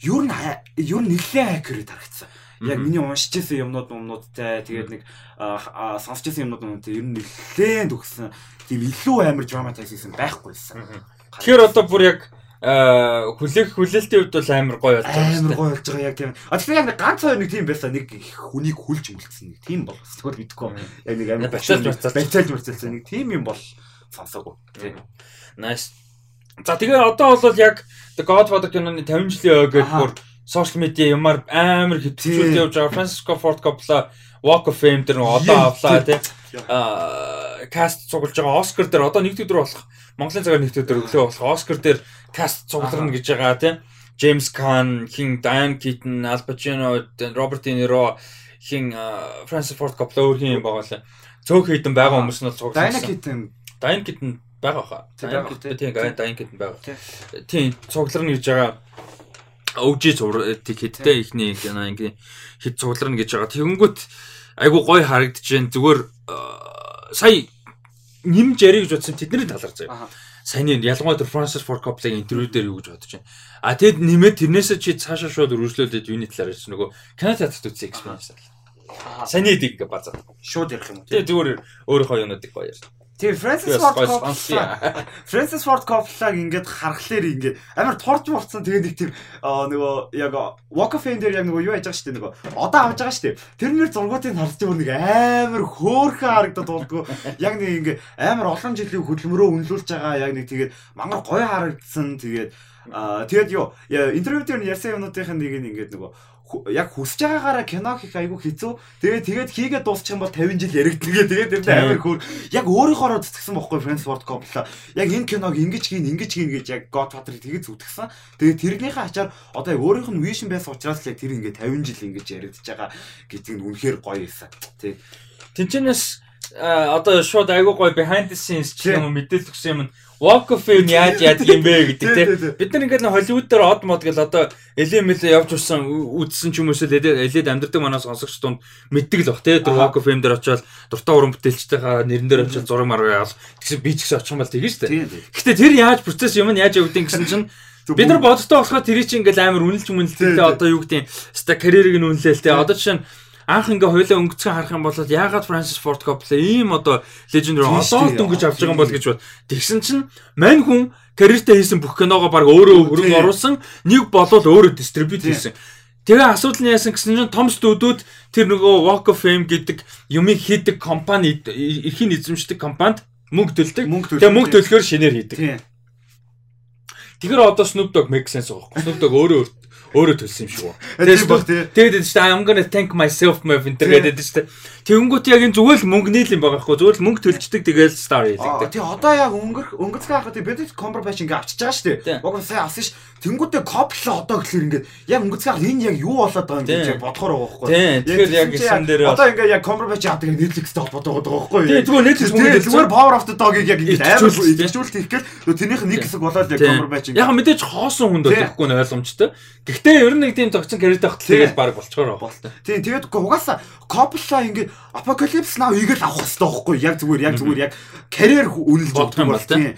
юу н юу нэлээд аккурат харагдсан яг миний уншижсэн юмнууд юмнуудтай тэгээд нэг сонсчихсан юмнууд юмнуудтай ер нь нэлээд өгсөн тийм илүү амар драматайз хийсэн байхгүйсэн. Тэгэхээр одоо бүр яг хүлээх хүлээлтийн хувьд бол амар гоё болж байгаа. Амар гоё болж байгаа яг тийм. А тэгэхээр яг ганц хоёр нэг тийм байсан. Нэг хүнийг хүлж мүлдсэн нэг тийм бол. Тэгвэл мэдгүй. Яг нэг амар бачаалж бачаалж барцаалсан нэг тийм юм бол сонсоогүй. Тийм. Nice. За тэгээ одоо бол яг The Godfather киноны 50 жилийн ой гэдэг бүр сошиал медиа юмар амар хэтгүүлж явж байгаа. Francisco Ford Coppola Walk of Fame дээр одоо авлаа тий. Аа каст цуглаж байгаа Оскар дээр одоо нэг өдөр болох Монголын цагаар нэг өдөр өглөө болох Оскар дээр каст цугларна гэж байгаа тий. Джеймс Кан, хин Дайан Китон, Ал Пачино, Роберт Де Ниро, хин Фрэнсис Форд Коппола өөр хин байгаа лээ. Цөөх хэдэн байгаа хүмүүс нь цугласан. Дайан Китон, Дайан Китон байгаа хаа. Тийм Дайан Китон байгаа. Тийм цугларна гэж байгаа өвжиж зурдаг хэдтэй ихний ингээ хэд цугларна гэж байгаа. Тэгэнгүүт айгу гой харагдаж байна. Зүгээр сая нэмж ярих гэж бодсон тэдний талаар заяа. Саяны ялангуяа тэр Francis Ford Coppola-гийн интервью дээр юу гэж бодож байна. А тэгэд нэмээд тэрнээсээ чи цаашаа шууд өргөжлүүлээд юуны талаар ярьж нөгөө кино театрт үзсэн experience. Саяны дийг базаа. Шууд ярих юм уу? Тэгээ зүгээр өөрийнхөө юунуудыг гоё ярьж. Тэгээ Francis Ford Coppola Francis Ford Coppola-г ингээд харахаар ингээд амар торж болцсон тэгээ нэг тийм нөгөө яг Walk of Fame дээр яг нөгөө юу яаж байгаа шүү дээ нөгөө одоо авж байгаа шүү дээ. Тэрнэр зургуудыг харж байгаа нэг амар хөөхөн харагдаад болдгоо. Яг нэг ингээд амар олон жилийн хөдөлмөрөө үнэлүүлж байгаа яг нэг тэгээд мангар гоё харагдсан тэгээд тэгээд юу интервью дээр ярьсан юмнуудын нэг нь ингээд нөгөө яг хүсэж байгаагаараа кино хийх айгүй хэцүү. Тэгээд тэгээд хийгээд дуусчих юм бол 50 жил яригддаг. Тэгээд тэр амар хөөр яг өөрийнхоороо зүтгэсэн бохгүй Francis Ford Coppola. Яг энэ киног ингэж хийн, ингэж хийн гэж яг Godfather тэгээд зүтгэсэн. Тэгээд тэрнийхээ ачаар одоо яг өөрийнх нь vision байсан учраас л яг тэр ингээд 50 жил ингэж яригдж байгаа гэдэг нь үнэхээр гоё юмсан. Тэг. Тинчэнэс одоо шууд айгүй гоё behind the scenes ч юм мэдээлэл өгсөн юм Walk of Fame яаж яадаг юм бэ гэдэг те. Бид нар ингээд Холливуд дээр од мод гэл одоо элемэл явж урсан үзсэн ч юм уу элед амьдрдаг манаас сонсогч тунд мэддэг л бах те. Тэр Walk of Fame дээр очиод дуртай уран бүтээлчтэйхээ нэрэн дээр очиод зураг маргаа яал. Тэгсэн би ч гэсэн очих юм бол тэгэн штэ. Гэтэ тэр яаж процесс юм яаж явагдیں гэсэн чинь бид нар боддоо болохоор тэр чинь ингээд амар үнэлж үнэлтээ одоо юу гэдэг юм. Ста карьерийг нь үнэлээл те. Одоо жишээ нь анх ингээ хойлоо өнгөцгөн харах юм бол яагаад Francis Ford Coppola ийм одоо legendary одоо дөнгөж авч байгаа юм бол гэж бод. Тэгсэн чинь мань хүн карьертаа хийсэн бүх киногоо баг өөрөө хөрөнгө оруулсан нэг болол өөрөө дистрибьют хийсэн. Тэгээ асуудал нь яасан гэсэн чинь том студиуд тэр нөгөө Walk of Fame гэдэг юмыг хийдэг компани эрхийн эзэмшдэг компанид мөнгө төлдөг. Тэгээ мөнгө төлөхөөр шинээр хийдэг. Тэгэхээр одоо Snoop Dogg make sense байгаа. Snoop Dogg өөрөө өөрөө төлсөн юм шиг үү. Тий. Тэгээд шүү дээ I'm gonna thank myself move энэ гэдэг шүү дээ. Тэнгүүт яг энэ зүгээр л мөнгөний л юм байгаа хгүй зүгээр л мөнгө төлчдөг тэгээд star Аа хийлэгдэг. тий одоо яг өнгөрөх өнгөцгөө хахад тий бид компромайс ингээ авчиж байгаа шүү дээ. Уг сайн авсан ш. Тэнгүүтээ коплоо одоо гэхэлэр ингээ яг өнгөцгөө энэ яг юу болоод байгаа юм гэж бодохоор байгаа. Тийм, тэгэхээр яг эсэн дээр- одоо ингээ яг компромайс яадаг яг Netflix-тэй холбоотой байгаа байхгүй. Тийм, зүгээр Тийм, мөнгө зүгээр Power of the Dog-ыг яг ингээ амар идэвхжүүлэлт хийх гээл тэрнийх нэг хэсэг болоод яг Тийм. компромайс Яг мэдээж хоосон хүнд Тийм. өгөхгүй нь ойлгомжтой. Гэхдээ ер нь нэг тийм зогцсон карьертэй хат тэгээд баг болчгоор байна. Тийм тэгээд угаасаа Coppola ингээ Apocalypse Now игээл авах хэрэгтэй байхгүй яг зүгээр яг зүгээр яг карьер үнэлж боддог бол, тийм.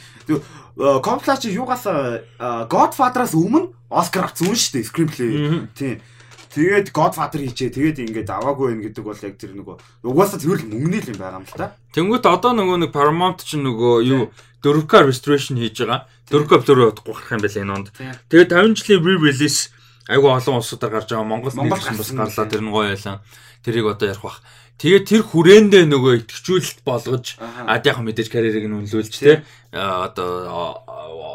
Coppola чи юугасаа э, Godfather-аас өмнө Оскар авсан хүн шүү дээ. Мгм. Тийм. Тэгээд Godfather хийчээ тэгээд ингээд аваагүй байх гэдэг бол яг тэр нөгөө угаасаа л мөнгөний л юм байгаа юм л та. Тэнгүүт одоо нөгөө нэг Paramount ч нөгөө юу 4K restoration хийж байгаа. 4K зөрөө гарах юм байна энэ онд. Тэгээд 50 жилийн re-release айгүй олон улсуудаар гарч байгаа. Монгол Монгол бас гарлаа тэр нь гоё байлаа. Тэрийг одоо ярих бах. Тэгээд тэр хүрээндээ нөгөө итгэжүүлэлт болгож ад яг мэдээж карьерийг нь үнэлүүлж а, одоо а,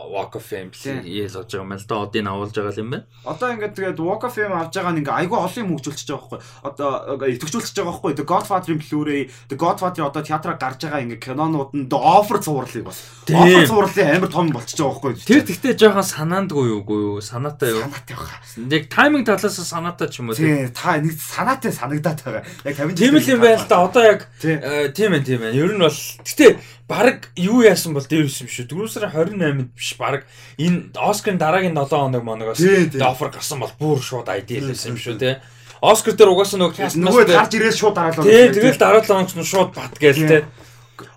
Walk of Fame Тийм. ялж байгаа юм л да одыг авуулж байгаа юм байна. Одоо ингээд тэгээд Walk of Fame авж байгаа нь ингээ айгүй олон юм хөгжүүлчихэж байгаа байхгүй. Одоо итгэжүүлчихэж байгаа байхгүй. The Godfather-ын Blu-ray, The Godfather одоо театраа гарч байгаа ингээ кинонууд нь Offer цувралыг бас. Offer цувралын амар том болчихж байгаа байхгүй. Тэр тэгтээ жоохон санаандгүй юугүй юу? Санаатай юу? санаатай байгаа. Яг тайминг талаас санаатай ч юм уу. те? Тийм та нэг санаатай санагдаад байгаа. Яг 50 Тийм л юм байна л да. Одоо яг Тийм. э, тийм ээ тийм ээ. Ер нь бол гэтээ баг юу яасан бол дээрс юм шүү. 4 сарын 28-нд биш баг энэ Оскарын дараагийн 7 хоног моногоос офер гарсан бол бүр шууд ID хэлсэн юм шүү те. Оскар дээр угаасаа нөгөө cast Нөгөө гарч ирээд шууд дараалал. Тийм тэгэл дараа 7 хоногч нь шууд бат гээл те.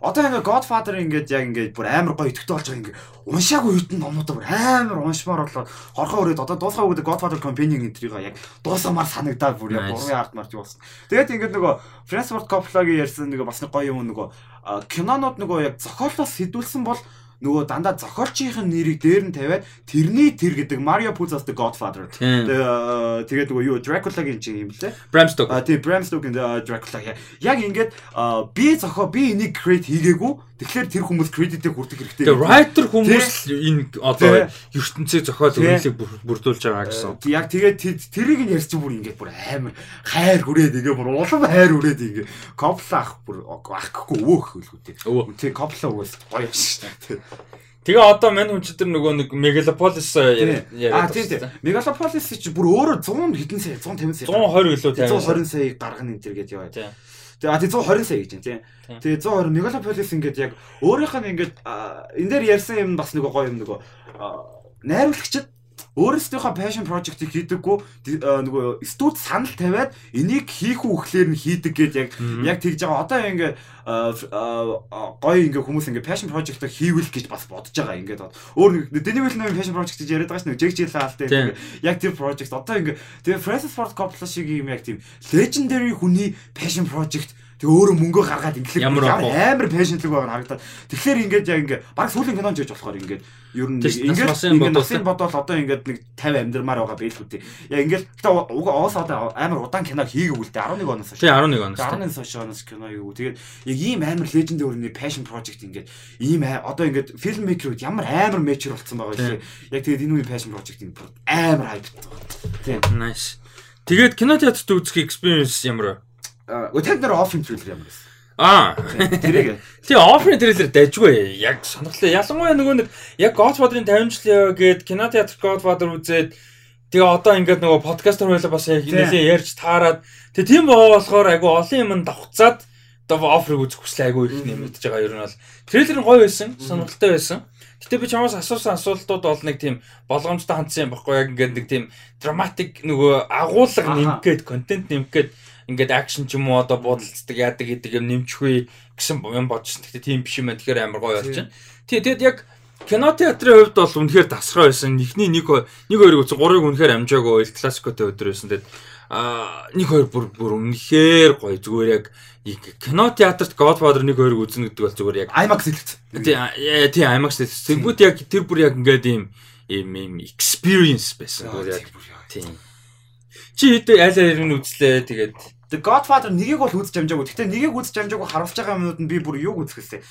Одоо ингээ Godfather ингээд яг ингээд бүр амар гоё итгэвтэй болж байгаа ингээ уншаагүй хитэн номнуудаа бүр амар уншмаар болоод хорхоо өрөөд одоо дуусгаа өгдөг Godfather Companion энтрийг яг дуусамаар санагдаад бүр яг гурван арт марч болсон. Тэгээд ингээд нөгөө Francis Ford Coppola-гийн ярьсан нөгөө бас нэг гоё юм нөгөө кинонууд нөгөө яг зохиолоос сэдвүүлсэн бол нөгөө дандаа зохиолчийн нэрийг дээр нь тавиад тэрний тэр гэдэг Mario Puzo's The Godfather. Тэгээ, а, Тэгээд нөгөө юу Dracula-гийн чинь юм лээ. Bram Stoker. А тий Bram Stoker-ийн uh, Dracula яг- ингээд а, би зохио би энийг create хийгээгүй. Тэгэхээр тэр хүмүүс credit-ийг хүртэх хэрэгтэй. Тэгээ writer хүмүүс л энэ одоо ертөнцийг зохиол өгүүлийг бүр- бүрдүүлж байгаа гэсэн. Э, Яг тэгээд тэр- тэрийг нь ярьчих бүр ингээд бүр амар хайр хүрээд ингээд бүр улам хайр хүрээд ингээд Coppola ах бүр ахгүй өвөөх хөлгүүтэй. Өвөө. Тэг Coppola уус гоё шүү дээ. Тэгээ одоо мань хүн чидэр нөгөө нэг Megalopolis яриад А тийм тийм. Megalopolis чи бүр өөрөө 100 хэдэн сая 150 сая. 120 илүү 120 сая гаргана энэ төр гэдээ яваа. Тийм. Тэгээ а тий 120 сая гэж юм тий. Тийм. Тэгээ 120 Megalopolis ингээд яг өөрийнх нь ингээд энэ дээр ярьсан юм бас нэг гоё юм нөгөө найруулагчид өөрсдийнхөө passion project-ийг хийдэггүй а, нөгөө студ санал тавиад энийг хийх үхлээр нь хийдэг гэж яг яг тэгж байгаа. Одоо ф- а, а, гоё ингээд хүмүүс ингээд passion project-ыг хийвэл гэж бас бодож байгаа ингээд өөр нэг Denis Villeneuve passion project гэж яриад байгаа ш нь Gyllenhaal-тай Тийм. ингээд яг тэр project одоо ингээд тэгээ Francis Ford Coppola шиг юм яг тийм legendary хүний passion project тэгээ өөрөө мөнгө гаргаад ингээд амар passionлэг байгаа нь харагдаад тэгэхээр ингээд яг ингээд баг сүүлийн кинон жиж болохоор ингээд ер нь ингээд насын бодвол одоо ингээд нэг 50 амьдрмаар байгаа байлгүй тий. Яг ингээд уга оос одоо амар удаан кино хийгээгүй л дээ 11 оноос хойш. Тий 11 оноос. 19 оноос кино юу. Тэгээд яг ийм амар леженд өрний passion project ингээд ийм одоо ингээд фильммейкерүүд ямар амар мэчэр болцсон байгаа юм. Яг тэгээд энэ үеийн passion project ингээд амар хайп. Тийм. Nice. Тэгээд кино театрт үзэх experience ямар вэ? Аа, Өтөд нэр оф трейлер ямар байсан. Аа. Тэрийг Тий оффрын трейлер дайжгүй. Яг сонирхолтой. Ялангуяа нөгөө нэг яг Godfather-ын 50 жилийн гээд кино театр Godfather үзээд тэгээ одоо ингээд нөгөө подкастер байлаа бас яг нэлээ ярьж таарад тэгээ тийм байгаа болохоор айгу олон юм давхцаад одоо оффрыг үзэх хүсэл айгу их нэмэгдэж байгаа ер нь бол трейлер нь гоё байсан, сонирхолтой байсан. Гэтэ би чамаас асуусан асуултууд бол нэг тийм болгоомжтой хандсан юм баггүй яг ингээд нэг тийм драматик нөгөө агуулга Аха. нэмэх гээд контент нэмэх гээд ингээд акшн ч юм уу одоо бодолцдог яадаг гэдэг юм нэмчихвээ гэсэн юм бодчихсон. Гэтэ тийм биш юм байна. Тэгэхээр амар гоё байна. Тий, тэгэд яг кино театрын хувьд бол үнэхээр тасраа байсан. Эхний нэг нэг хоёрыг үзсэн, гурыг үнэхээр амжаагүй ил классикотой өдөр байсан. Тэгэд аа нэг хоёр бүр бүр үнэхээр гоё зүгээр яг кино театрт Godfather нэг хоёрыг үзнэ гэдэг бол зүгээр яг IMAX хэлсэн. тий аа, тий IMAX тэгвэл яг тэр бүр яг ингээд ийм ийм ийм experience байсан. Зүгээр яг тий. Чи хэд айл айл нь үзлээ тэгээд The Godfather нэгийг бол үзэж амжаагүй. Гэхдээ нэгийг үзэж амжаагүй харуулж байгаа юмнууд нь би бүр юуг үзэх гэсэн.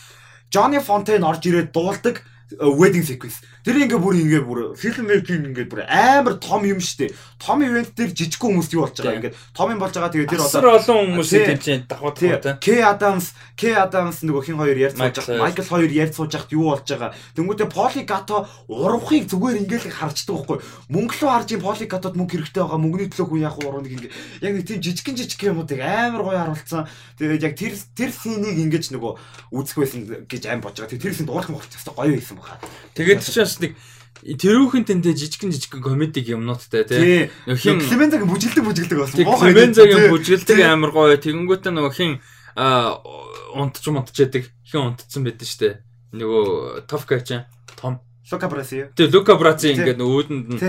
Johnny Fontaine орж ирээд дуулдаг wedding sequence. Тэр ингээ бүр ингээ бүр film making ингээ бүр амар том юм штэ. Том ивент дээр жижиг хүмүүс юу болж байгаа ингээ том юм болж байгаа. Тэгээ тэр одоо олон хүмүүсийг тэмцээн давхад байгаа. K Adams, K Adams нөгөө хин хоёр ярьж сууж байгаа. Michael хоёр ярьж сууж байхад юу болж байгаа. Тэнгүүтээ Polygато урвахыг зүгээр ингээл харждаг байхгүй. Мөнгө рүү харж ин Polygатод мөнгө хэрэгтэй байгаа. Мөнгөний төлөө хүн яг урвах нэг ингээ яг нэг тийм жижигэн жижиг юмуудыг амар гоё харуулсан. Тэгээд яг тэр тэр синийг ингэж нөгөө үзэх байсан гэж аим бож байгаа. Тэр син дуурлах болох ч гоё байсан баха. Тэгээд ч бас нэг тэрүүхэн тэнтэй жижигэн жижигэн комедиг юмнуудтай тий. Хин Клемензагийн бүжгэлдэг бүжгэлдэг болсон. Клемензагийн бүжгэлдэг амар гоё. Тэгэнгүүтээ нөгөө хин унтч унтчээдэг хин унтцсан байдсан штэ. Нөгөө Товка ч том Лука Браси. Тий, Лука Браси ингээд өөдөнд нь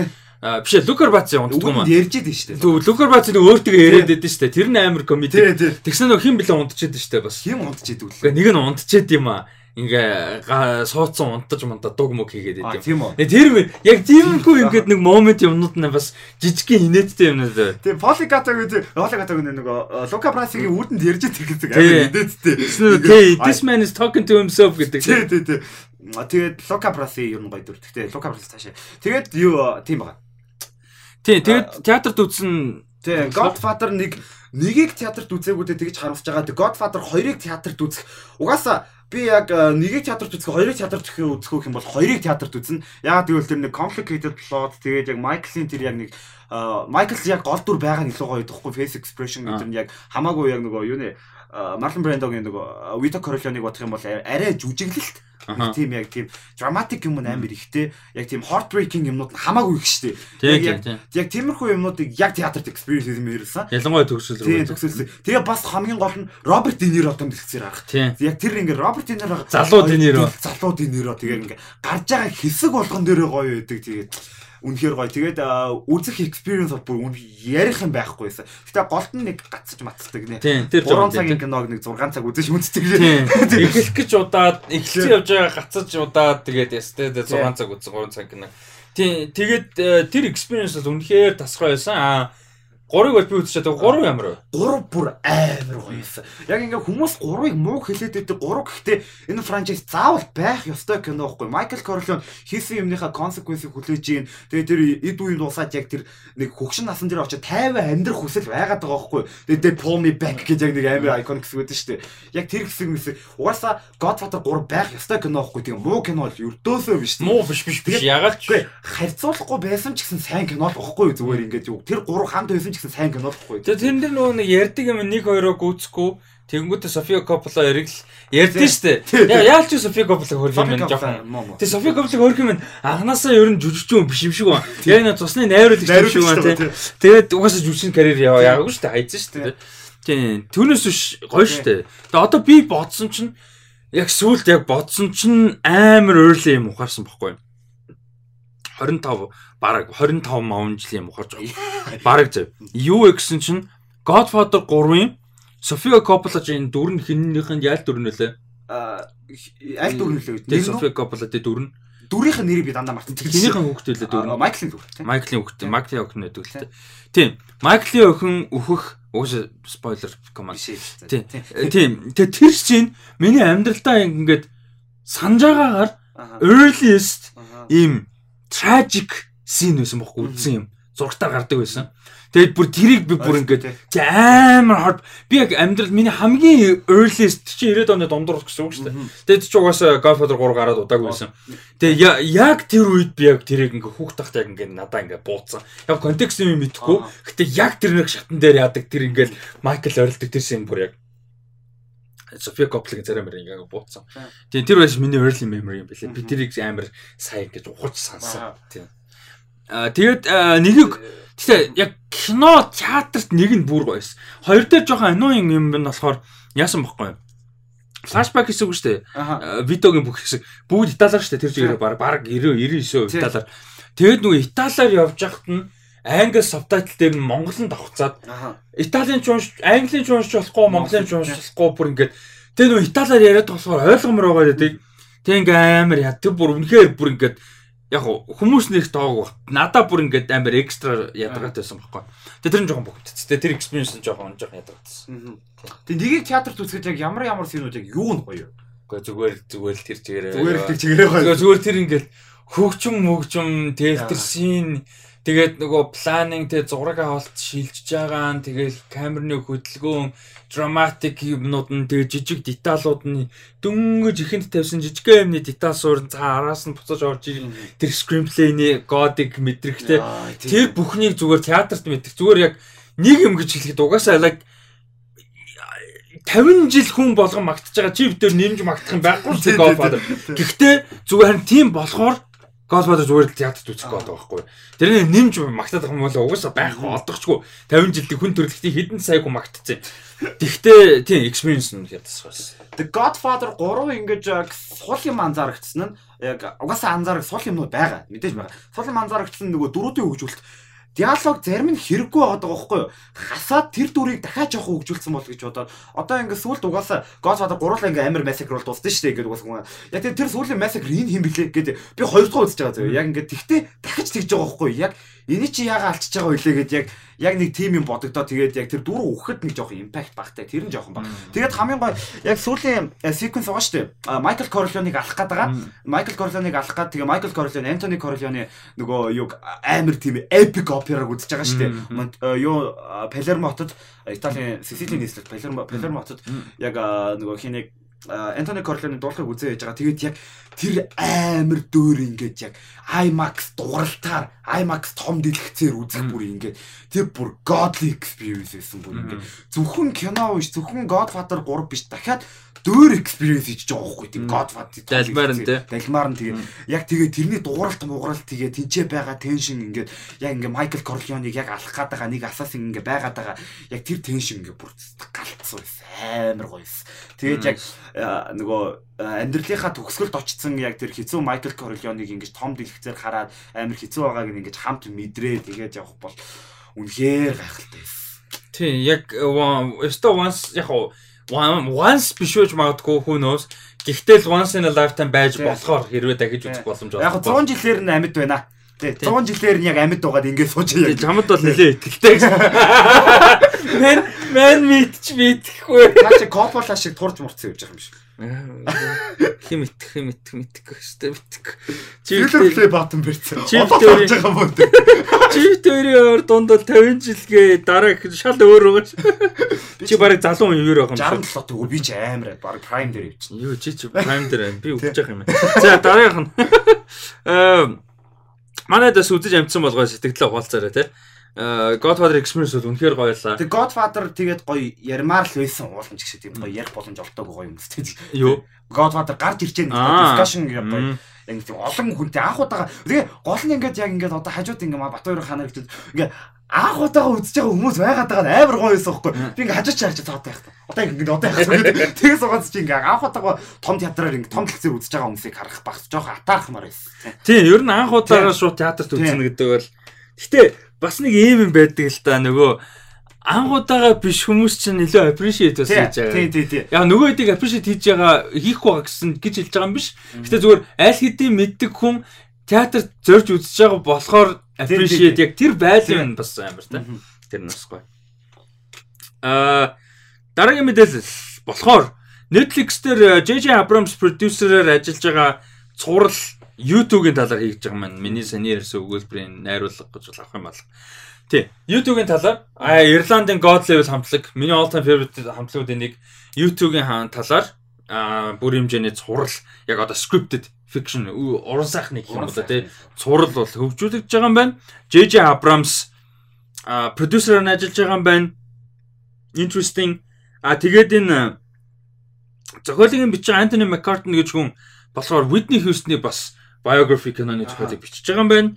А биш Лукер Баци унтдаг юм аа. Ярьж идэв шүү дээ. Тэгвэл Лукер Баци нэг өөртөө яриад идэв шүү дээ. Тэр нь амар комеди. Тэгсэн нөгөө хин блэ унтчихэд шүү дээ бас. Хин унтчихэд үл. Нэг нь унтчихэд юм аа ингээ суудсан унтаж мунта дуг мөг хийгээд идэв. Тийм үү. Тэр яг тиймгүй ингээд нэг момент юмнууд нь бас жижигхэн инээдтэй юмнууд. Тийм Полигато гэдэг Полигато гэдэг нөгөө Лука Брасигийн үрдэнд ярьж байдаг амар инээдтэй. Тийм this man is talking to himself гэдэг. Тийм тийм тийм. Тэгээд Лука Браси ер нь гоё дүр. Тэгтээ Лука Браси цаашаа. Тэгээд юу тийм байгаа. Тийм тэгээд театрт үзсэн Тийм Godfather нэг нэгийг театрт үзээгүүдээ тэгж харуулж байгаа. Godfather 2-ыг театрт үзэх. Угаасаа би яг э, нэгийг театрт үзэх, хоёрыг театрт үзэх юм бол хоёрыг театрт үзнэ. Яагаад гэвэл тэр нэг complicated plot тэгээд яг Майклын тэр яг нэг Майкл яг гол дүр байгаа нь илүү гоё идэхгүй face expression гэдэг нь яг хамаагүй яг нөгөө юу нэ Марлон Брандогийн нөгөө Вито Корлеоныг бодох юм бол арай жүжиглэлт тийм яг тийм драматик юм амар ихтэй яг тийм heartbreaking юмнууд хамаагүй их штэ. Яг яг тиймэрхүү юмнуудыг яг театрт experience юм ярьсан. Ялангуяа төгсөл рүү. Төгсөл. Тэгээ бас хамгийн гол нь Роберт Де Ниро том дэлгэцээр гарах. Яг тэр ингээ Роберт Де Ниро залуу Де Ниро залуу Де Ниро тэгээ ингээ гарч байгаа хэсэг болгон дээрээ гоё байдаг тэгээд үнэхээр гоё. Тэгээд үзэх experience бол бүр ярих юм байхгүйсэн. Гэтэ голд нь нэг гацж матцдаг нэ. 3 цагийн киног нэг 6 цаг үзэж үздэг шээ. Эхлэх гэж удаад эхэлсэн явж байгаа гацж удаад тэгээд ястэй 6 цаг үзсэн 3 цаг кино. Тийм тэгээд тэр experience бол үнэхээр тасгай байсан. Аа Гурыг бол би. Тэгээ гурав ямар вэ? Гурав бүр амар гоё юмсан. Яг ингээ хүмүүс гурвыг муу хэлээд байдаг. Гурав гэхдээ энэ франчайз заавал байх ёстой кино байхгүй. Майкл Корлеон хийсэн юмныхаа consequence-ийг хүлээж ийн. Тэгээ тэр эд үеийн дуусаад яг тэр нэг хөгшин насан дээр очиж 50 амьдрах хүсэл байгаад байгаа байхгүй. Тэгээ тэр pull me back гэж яг нэг амар iconic хэсэг байдаг шүү дээ. Яг тэр хэсэг мэсэг. Угаасаа Godfather 3 байх ёстой кино байхгүй. Тэгээ муу кино бол өрдөөсөө биш. Муу биш биш биш. Ягаад ч харьцуулахгүй байсан ч гэсэн сайн кино л байхгүй зүгээр ингээд юу. Тэр гурав хамт байсан ч гэсэн сайн кино бохгүй. Тэгээ тэрэн дээр нөгөө нэг ярддаг юм нэг хоёроо гүйцэхгүй Тэнгүүтээ София Коппола эргэл ярьдэн штэ. Яа яалч София Коппола хөрх юм байна жоохон. Тэг София Коппола хөрх юм анханасаа ер нь жүжигчүүн биш юм шиг байна. Яг нэг цусны найруулагч юм шиг байна тий. Тэгээд угаасаа жүжигчин карьер яваа яагаад штэ хайцсан штэ. Тийм. Түүнээс биш гоё штэ. Тэгээ одоо би бодсон чинь яг сүулт яг бодсон чинь амар early юм ухаарсан бохгүй. 25 бараг 25 мавн жилийн ухаарч байгаа. Бараг зөв. Юу вэ гэсэн чинь Godfather 3-ын София Коппола ч энэ дүр нь хиннийх нь ял дүр лээ. Аа аль дүр. Тэгээ София Коппола тэ дүр нь дүрийнх нь нэрийг би дандаа мартсан. Тэрнийхэн хүүхдээ лээ дүр. Майклын дүр. Майклын хүүхдээ. Майклын охин гэдэг л тэ. Тийм. Майклын охин өөхөх угсаа спойлер команд. Тийм. Тийм. Тэгээ тэр чинь миний амьдралдаа ингээд санаж байгаагаар earliest ийм tragic scene байсан бохоо үдсэн юм. Зургатаар гардаг байсан. Тэгээд бүр тэрийг би бүр ингээд амар хот би яг амьдрал миний хамгийн earliest чи 90-ад оны дундуур гэсэн үг шүү дээ. Тэгээд чи угаасаа Godfather 3 гараад удаагүй байсан. Тэгээд яг тэр үед би яг тэрийг ингээд хүүхд тахт яг ингээд надаа ингээд бууцсан. Яг контекст юм мэдэхгүй. Гэтэ яг тэр нэг шатан дээр яадаг тэр ингээд Майкл орилдог тэр шин бүр яг София Копполгийн царай мөр ингээ бууцсан. Тэгээ тэр байж миний early memory юм билээ. Би тэрийг амар сайн гэж ухаж сансан. Тийм. Тэгээд нэгийг тэгтээ яг кино театрт нэг нь бүр гоёс. Хоёр дээр жоохон ануин юм байна болохоор яасан бохгүй гэсэн үг шүү дээ. Видеогийн бүх хэсэг бүгд италиар шүү дээ. Тэр чигээр баг баг 90 99% италиар. Тэгээд нөгөө италиар явж байхад нь англи субтайтл дээр нь монголын давхцаад италийн ч унш английн ч уншиж болохгүй монголын ч уншиж болохгүй бүр ингээд тэгээ нөгөө италиар яриад болохоор ойлгомоор байгаа гэдэг. Тэг ингээ амар яа тэр бүр үнэхээр бүр ингээд яг хүмүүс нэг тоог баг. Надаа бүр ингээд амар экстра ядаргатай байсан байхгүй. Тэгээ тэр нь жоохон богдчихс. Тэгээ тэр experience нь жоохон жоохон ядаргатай байсан. Тэгээ нэгийг театрт үзэхэд яг ямар ямар сценүүд яг юу нь гоё. Гэхдээ зүгээр зүгээр л тэр чигээрээ. Зүгээр тэр чигээрээ гоё. Зүгээр тэр ингээл хөгжим мөгжим тэлтерсийн тэгээд нөгөө планинг тэг зураг авалт шилжиж байгаа нь тэгэл камерны хөдөлгөөн драматик юмнууд нь тэгээ жижиг деталууд нь дөнгөж ихэнд тавьсан жижиг юмны детал суурн цаа араас нь буцаж орж ирэх тэр скримплейний годик мэдрэхтэй тэр бүхнийг зүгээр театрт мэдэх зүгээр яг нэг юм гэж хэлэхэд угаасаа like 50 жил хүн болгон магтаж байгаа. Чи битэр нэмж магтах юм байхгүй ч Godfather. Гэхдээ зүгээр харин тийм болохоор Godfather зүгээр л театрт үзэх гээд байгаа байхгүй. Тэрний нэмж магтаад байгаа юм бол угаасаа байхгүй олдохчгүй 50 жилдээ хүн төрөлхтний хэдэн сайгүй магтцсан. Тэгвэл тийм experience нь ядсахаас. The Godfather 3 ингэж сул юм анзаарчихсан нь яг угаасаа анзаарах сул юмнууд байгаа. Мэдээж байгаа. Сул юм анзаарчихсан нөгөө дөрүүдийн хөгжүүлэлт диалог зарим нь хэрэггүй байгаа байхгүй юу? Хасаад тэр дүрийг дахиад жоох хөгжүүлсэн бол гэж бодоод одоо ингээд сүүлд угаасаа Godfather гурлаа ингээд амар massacre бол дуусна шүү дээ гэдэг угаасаа. Яг тэр сүүлийн massacre энэ хэм бэлээ гэдэг би хоёр дахь үзэж байгаа зөө. Яг ингээд тэгтээ дахиж тэгж байгаа байхгүй юу? Яг эний чи яага алчиж байгаа үлээ гэд яг яг нэг тим юм бодогдоо тэгээд яг тэр дөрөв өгөхөд нэг жоохон импакт багтай тэр нь жоохон баг. Тэгээд хамгийн гой яг сүүлийн секвенс байгаа шүү дээ. Майкл Корлеоныг алах гээд байгаа. Майкл Корлеоныг алах гээд тэгээ Майкл Корлеон Антони Корлеоны нөгөө юу амар тийм эпик операг үзэж байгаа шүү дээ. Юу Палермо хотод Италийн Сицилийн нийслэл Палермо Палермо хотод яг нөгөө хинэг Антони Корлеоны дуулахыг үзээ яж байгаа. Тэгээд яг тэр амар дөөр ингээд яг IMAX дууралтаар IMAX том дэлгэцээр үзэх бүр ингээд тэр бүр godly experience байсан бүр ингээд. Зөвхөн кино биш зөвхөн Godfather 3 биш. Дахиад дөөр experience хийж байгаа байхгүй тийм Godfather далмаар нь тий. Далмаар нь тэгээ. Яг тэгээ тэрний дууралт мууралт тэгээ тэнцээ байгаа теншн ингээд яг ингээд Майкл Корлеоныг яг алах гээд байгаа нэг асасын ингээд байгаад байгаа. Яг тэр теншн ингээд бүр галцсан байсан амар гоё байсан. Тэгээд яг нөгөө амьдралынхаа төгсгөлд очсон яг тэр хэцүү Майкл Корлеоныг ингээд том дэлгэцээр хараад амар хэцүү байгааг ингээд хамт мэдрээ тэгээд явах бол үнэхээр гайхалтай байсан. Тийм яг өсто once яг once биш үеж магадгүй хүнөөс гэхдээ л once in a lifetime байж болохоор хэрвээ дахиж үзэх боломж байна. Яг 100 жилээр нь амьд байна. Тий 100 жилээр нь яг амьд байгаад ингэж сууж яг. Чамд бол нэлээ итгэлтэй. Мен мен мэдч мэдхгүй. Наа чи копола шиг турж мурцсан явж байгаа юм шиг. Хим итэх хим итэх мэдэх өстэй мэдэх. Чиглэлээ баатан бэрцэн. Чиглэлээ байгаа юм уу? Чиглэлээ дунд бол 50 жилгээ дараа шал өөр байгаа. Чи барыг залуу юм юу байгаа юм. 67 төгөө би чи амар баг prime дээр явчихна. Юу чи чи prime дээр би өгч явах юм байна. За дараагийнх нь. Аа манай дэс үзэж амжсан болгоо сэтгэлээ хуваалцаарай тий. Э, Godfather Experience бол үнэхээр гоё лаа. Тэг Godfather тэгээд гоё ярмаар л байсан уулын ч гэсэн тийм гоё ярих боломж олдоогүй гоё юм тест. Юу? Godfather гарч ирж байгаа discussion яг гоё яг тийм олон хүнтэй анх удаага тэгээ гол нь ингээд яг ингээд одоо хажууд ингээд Батбаяр ханаа гэж ингээд анх удаага үзэж байгаа хүмүүс байгаад байгаа амар гоё байсан байхгүй би ингээд хажууд чи харж цаад байх та одоо ингээд одоо яг тэгээ суугаад чи ингээд анх удаага том театраар ингээд том дэлгцээр үзэж байгаа хүмүүсийг харах баг жоохон атаархмаар байсан тийм. Ер нь анх удаагаа шууд театрт үзнэ гэдэг бол гэтээ бас нэг ийм юм байдаг л да нөгөө ангуудаага биш хүмүүс чинь нэлээ appreciate бас хийж байгаа. Тий, тий, тий. Яг нөгөө хэдийг appreciate хийж байгаа хийх байгаа гэсэн гэж хэлж байгаа юм биш. Гэтэ зүгээр аль хэдийн мэддэг хүн театрт зорж үзэж байгаа болохоор appreciate яг тэр байлын нь бас амар та. Тэр нь бас гоё. Аа дараагийн мэдээлэл болохоор Netflix дээр JJ Abrams продюсерээр ажиллаж байгаа цуврал YouTube-ийн талаар хийж байгаа маань миний саний ярьсан өгүүлбэрийн найруулга гэж авах юм бол. Тий. YouTube-ийн талаар а Ирландын God Level хамтлаг миний all time favorite хамтлагуудын нэг YouTube-ийн талаар а бүр хэмжээний цурал яг одоо scripted fiction уран сайхны юм болоо тий. Цурал бол хөгжүүлэгдэж байгаа юм байна. JJ Abrams а продюсераар нь ажиллаж байгаа юм байна. Interesting. А тэгээд энэ зохиолын бичиг Anthony McCartney гэж хүн болохоор Whitney Houston-ы бас biography киноны зохиолыг бичиж байгаа юм байна.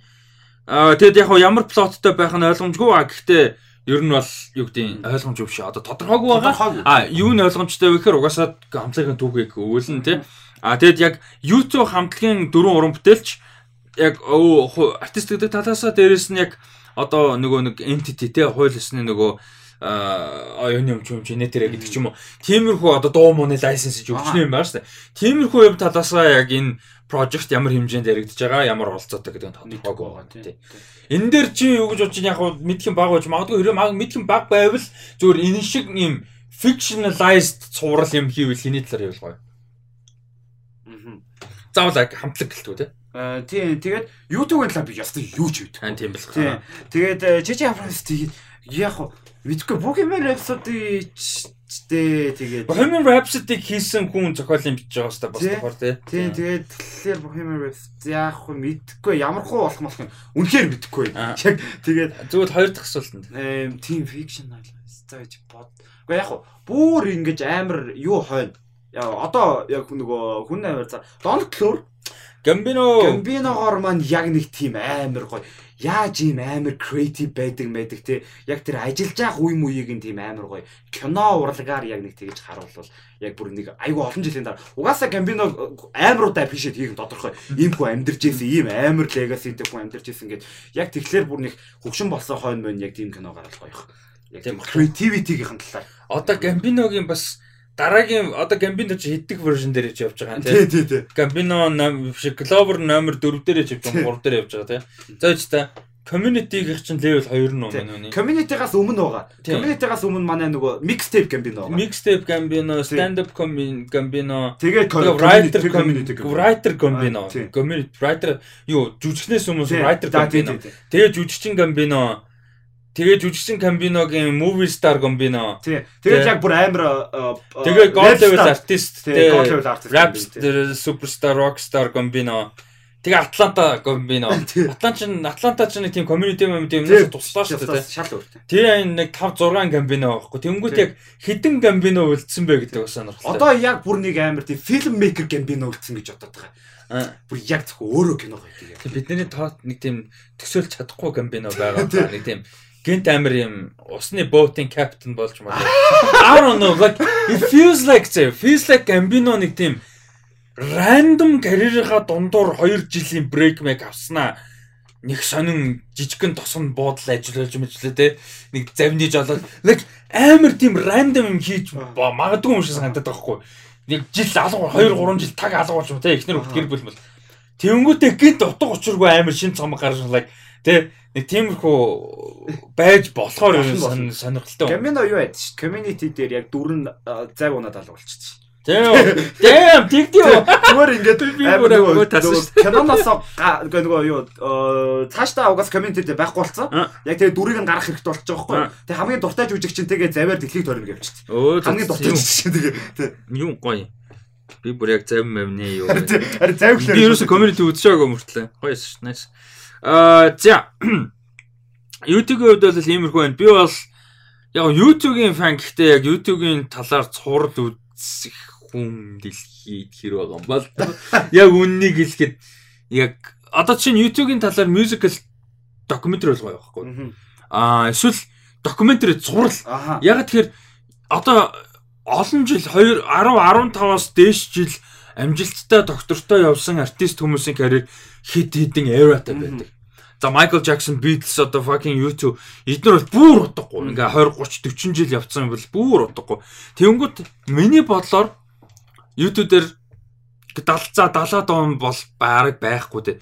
Аа тэгэд яг ямар плоттой байх нь ойлгомжгүй а гэхдээ ер нь бол юу гэдэг ойлгомж биш одоо тодорхойгүй байгаа. А юу нь ойлгомжтой вэ гэхээр угаасаа хамтлагийн түүхийг өвөлн тий. А тэгэд яг YouTube хамтлагийн дөрвөн уран бүтээлч яг артист гэдэг талаасаа дээрэс нь яг одоо нөгөө нэг entity тий хууль ёсны нөгөө а юуны юм юм генетер гэдэг ч юм уу. Тиймэрхүү одоо дуу мууны лайсенс гэж өгчнээ юм байна шүү дээ. Тиймэрхүү юм талаасаа яг энэ project ямар хэмжээнд яригдж байгаа, ямар оролцоотой гэдэг нь тодорхойгүй байгаа тийм. Энэ дээр чи юу гэж бодож яг мэдхэн баг байж магадгүй хэрэв мэдхэн баг байвал зүгээр энэ шиг юм fictionalized цуврал юм хийвэл хэний талаар явуулгаа. заавал хамтлаг гэлтгүй те. Аа тийм тэгээд YouTube-ын талаар би ястаа юу ч мэдгүй. Аа тийм. Тийм. Тэгээд Жижи Абрамс тэгээд яг хуу мэдгүй Bohemian Rhapsody дээ тэгээд Bohemian Rhapsody хийсэн хүн зохиолын бичиж байгаа хэвээр бас Тий. тухаар те. Тийм тэгээд тэгэхээр Bohemian Rhapsody яг хуу мэдгүй ямар хуу болох болох юм. Үнэхээр мэдгүй. Аа. Яг тэгээд Зүгээр хоёр дахь асуултанд. эм team fiction зааж бод. Гэхдээ яг хуу бүр ингэж амар юу хойно. Одоо яг нөгөө хүн амар за Donald Glover Gambino Гамбиногоор маань яг нэг тийм амар гоё. Яаж ийм амар креатив байдаг байдаг те. Яг тэр ажиллаж явах үе мууийг нь тийм амар гоё. Кино урлагаар яг нэг тэгж харуулвал яг бүр нэг айгүй олон жилийн дараа. Угаасаа Гамбино амар удаа апишэт хийх нь тодорхой. Ийм хүн амьдарч ирсэн, ийм амар легаси хүн амьдарч ирсэн гэд яг тэгэхээр бүр нэг хөвшин болсон хойно мөн яг тийм кино гаргах гоё. Яг Тийм креативитигийн талаар. одоо Gambino-гийн бас дараагийн одоо Gambino чи хэддэг вершн дээр ч явж байгаа юм Тий, тий, тий. Ном- биш Glover номер 4 дээр ч явж байгаа 3 дээр явж байгаа те. За ич та community-гийн чинь level 2 нь өмнө үний. Community-гаас өмнө байгаа. Тийм. Community-гаас өмнө манай нөгөө mixtape Gambino байгаа. Mixtape Gambino, stand up Gambino, Тэгээд Тэгээ writer community writer Gambino. Тийм. Community writer юу жүжигчнээс өмнө Тийм. writer тийм, Gambino. тийм, тийм. Тэгээ жүжигчин Gambino. Тэгээ жүжигчин Gambino-гийн movie star Gambino. Тий. Тэгээд яг бүр амар э, э, Тэгээ god rap level artist. Тий, god level artist Rap superstar rockstar Gambino. Тэгээ Атланта. Тий. Атланта чинь Атланта чинь нэг тийм community юм тийм Тий, юмнаас туслаа шүү дээ. Шал өөртэй. Тэгээ энэ нэг 5 6 Gambino байхгүй. Тэнгүүд яг хідэн Gambino үлдсэн бэ гэдэг бас сонирхолтой. Одоо яг бүр нэг амар тийм filmmaker Gambino үлдсэн гэж бодоод байгаа. Аа. Бүр яг зөвхөн өөрөө кино гоё тийм. Бидний тоот нэг тийм төсөөлж чадахгүй гамбино байгаа даа. нэг тийм гинт амир юм усны боотын капитан болж маа. I don't know like it feels like it feels like гамбино нэг тийм random карьерийнхаа дундуур 2 жилийн брейк мэк авснаа. Нэг сонин жижигхэн тосон буудал ажиллаж мэжлээ те. Нэг завны жолоод like амар тийм random юм хийж магадгүй юм шиг санагдаад байгаа хгүй нэг жил алга 2 3 жил таг алга болж те. Эхнэр хөлт гэр бүл мэл Тэнгүүтээ гинт утга учиргүй амар шин цомог гарч лайк тэ нэг тиймэрхүү байж болохоор сон- сонирхолтой. Gambino юу яд ш. Community дээр яг дүрэн э, зайг унаад алгуулчихчих. Тийм. Тийм, тэгтээ. Зүгээр ингээд Би амар бүр нөгөө- агуу тассан нөгөө юу цаашдаа угаас community дээр байхгүй болсон. Яг тэгээ дүрийг нь гаргах хэрэгтэй болчих байхгүй. Тэгээ хамгийн дуртай жүжигч чинь тэгээ заваар дэлхийг тойрно гэвчихсэн. Хамгийн дуртай юм- жүжигч чинь тэгээ. Юм гоё. Би бүр яг завь мавны юу. Харин завь Би ерөөсө community үзчихээгүй мөртлөө. Гоё ш. Nice. Аа за. YouTube-ийн хувьд бол иймэрхүү байна. Би бол яг YouTube-ийн фан гэхдээ яг YouTube-ийн талаар цуврал үзэх хүн дэлхийд хэр байгаа юм бол яг үннийг хэлэхэд яг одоо чинь YouTube-ийн талаар musical documentary болгоо явахгүй. Мгм. Аа эсвэл documentary цуврал. Яг тэгэхээр одоо олон жил 2 10 15-аас дээш жил амжилттай доктортой явсан артист хүмүүсийн карьер хэд хэдэн эратай байдаг. За Michael Jackson, Beatles одоо fucking YouTube эдгээр бол бүр утгагүй. Ингээ 20 30 40 жил явцсан юм бол бүр утгагүй. Тэнгүүт миний бодлоор YouTube дээр 70 за 70-аад он бол байраг байхгүй те.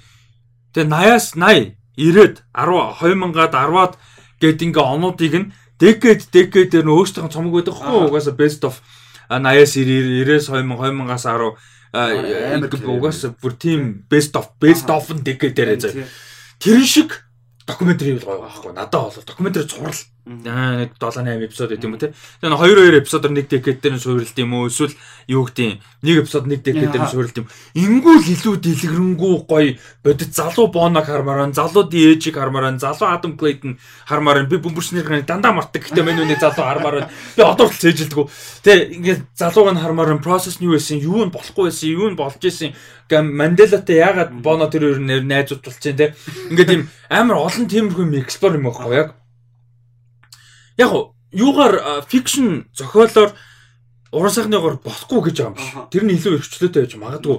Тэгээ 80-аас 80, 90-ад 10 2000-аад 10-аад гэд ингээ онуудыг нь decade decade-ээр нь өөрсдөө цомог байдаг хөө угаасаа best of а, 80-аас 90, 90-аас 2000, 2000-аас 10 Угаасаа бүр team best of best of decade-ээр заа. Тий. Тэр шиг докюментари бол гоё байхгүй. Надад бол докюментари цуврал. Аа нэг 7 8 эпизод гэдэг юм уу те. Тэгээ нэг 2 2 эпизодор нэг decade дээр нь суурилт юм уу? Эсвэл юу гэдэг юм? Нэг эпизод нэг decade дээр нь суурилт юм. Ингүүл илүү дэлгэрэнгүй гоё бодит залуу боног хармаар, залуу дээжийг хармаар, залуу Адам Clayton хармаар би бөмбөрснийхээ дандаа мартаг. Гэтэ мань үний залуу хармаар би одоо л цээжилдэггүй. Тэгээ ингээд залууг нь хармаар process нь юу байсан, юу нь болохгүй байсан, юу нь болж исэн. Гам Манделатай яагаад боно тэр хоёр нэр найзууд болчихжээ те. Ингээд тийм амар олон тиймэрхүү эксплор юм аахгүй яг яг юугаар фикшн зохиолоор уран сайхныгоор болохгүй гэж байгаа юм биш. Тэр нь илүү эрхчлөөтэй байж магадгүй.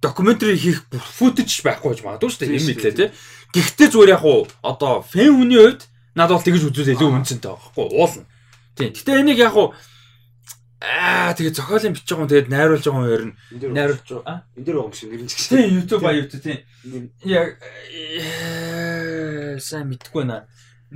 Докюментари хийх футаж байхгүй байж магадгүй шүү дээ. Юм дээ, тий. Гэхдээ зүгээр яг уу одоо фэн хүний хувьд надад бол тэгж үзүүл илүү үнцэнтэй байхгүй уулна. Тийм. Гэтэ энийг яг уу аа тэгээ зохиолын бичиж байгаа юм тэгээд найруулж байгаа юм ярина. Найруулж. Аа? энэ дээр байгаа юм шиг нэрнж гэж. Тийм YouTube ба YouTube. Нэр- Яг э, сайн мэдгүй наа.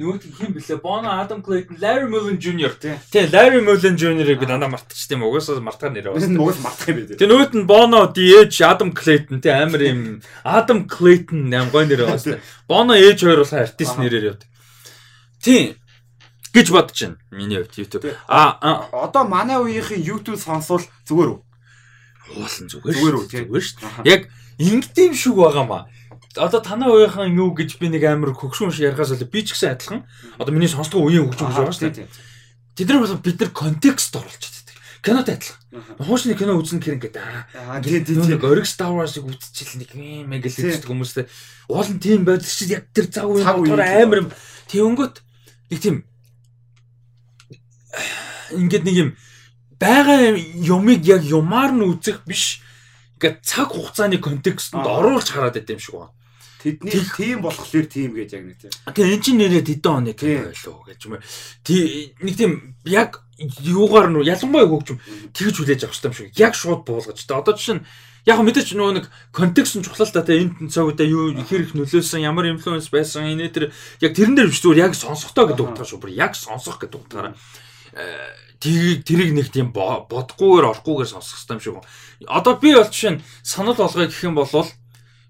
Нь хин блэ? Bono, Adam Clayton, Larry Mullen Jr. Тий. Тий, Larry Mullen Jr-ыг би дандаа мартчих тийм угаасаа мартахаар нэрээ Бас байна. нугас мартах юм бэ. Тэгээ нөгөөт нь Bono, DH, Adam Clayton тий амар юм Adam Clayton аим гой нэр байна. Bono ээж хоёр бол артист нэрээр явдаг. Тий. гэж бодож байна. Миний хувьд YouTube. Тий. А Одоо манай үеийнхэн YouTube сонсвол зүгээр үү? уулын зүгээр. Зүгээр үү, шүү. тий. Зүгээр шүү. Аха. Яг ингэдэм шүг байгаа маа. Одоо танаа уухийн юу гэж би нэг амар хөгшмөн шиг ярихаас бол би ч гэсэн адилхан. Одоо миний сонсдог үеийн хөгжим гэж байгаа шүү дээ. Тэд нар бол бид нар контекст оруулж чаддаг. Кинод адилхан. Хуучны кино үзэн гэр ингээд аа тий Нэг ориг Star Wars-ыг үзчихэл нэг юм яг л хэлдэг хүмүүстэй уул нь тийм байдаг чи яг тэр цаг үеийн кино. амар юм. Тэнгөт нэг тийм ингээд нэг юм байгаа юмыг яг юмар нь үзэх биш. Ингээд цаг хугацааны контекстэнд оруулж хараад байт юм шиг байна. Тэдний тийм болохоор тийм гэж яг нэг тий. Тэгээ эн чинь нэрээ тэдэн кино байлоо гэж юм. Тий нэг тийм яг юугаар нь ялангуяа хөгжим тэгж хүлээж авах хэрэгтэй юм шиг. Яг шууд буулгаж. Тэ одоо жишээ нь яг мэдээч нөгөө нэг контекст нь чухал л та тэ энд цаг үедээ юу хэр их нөлөөсөн ямар инфлюенс байсан энэ тэр яг тэрэн дээр биш зүгээр яг сонсохдоо гэдэг утгаар шүү. Бүр яг сонсох гэдэг утгаараа тэрийг тэрийг нэг тийм бо- бодохгүйгээр орохгүйгээр сонсох юм шиг. Одоо би бол жишээ нь санал болгоё гэх юм бол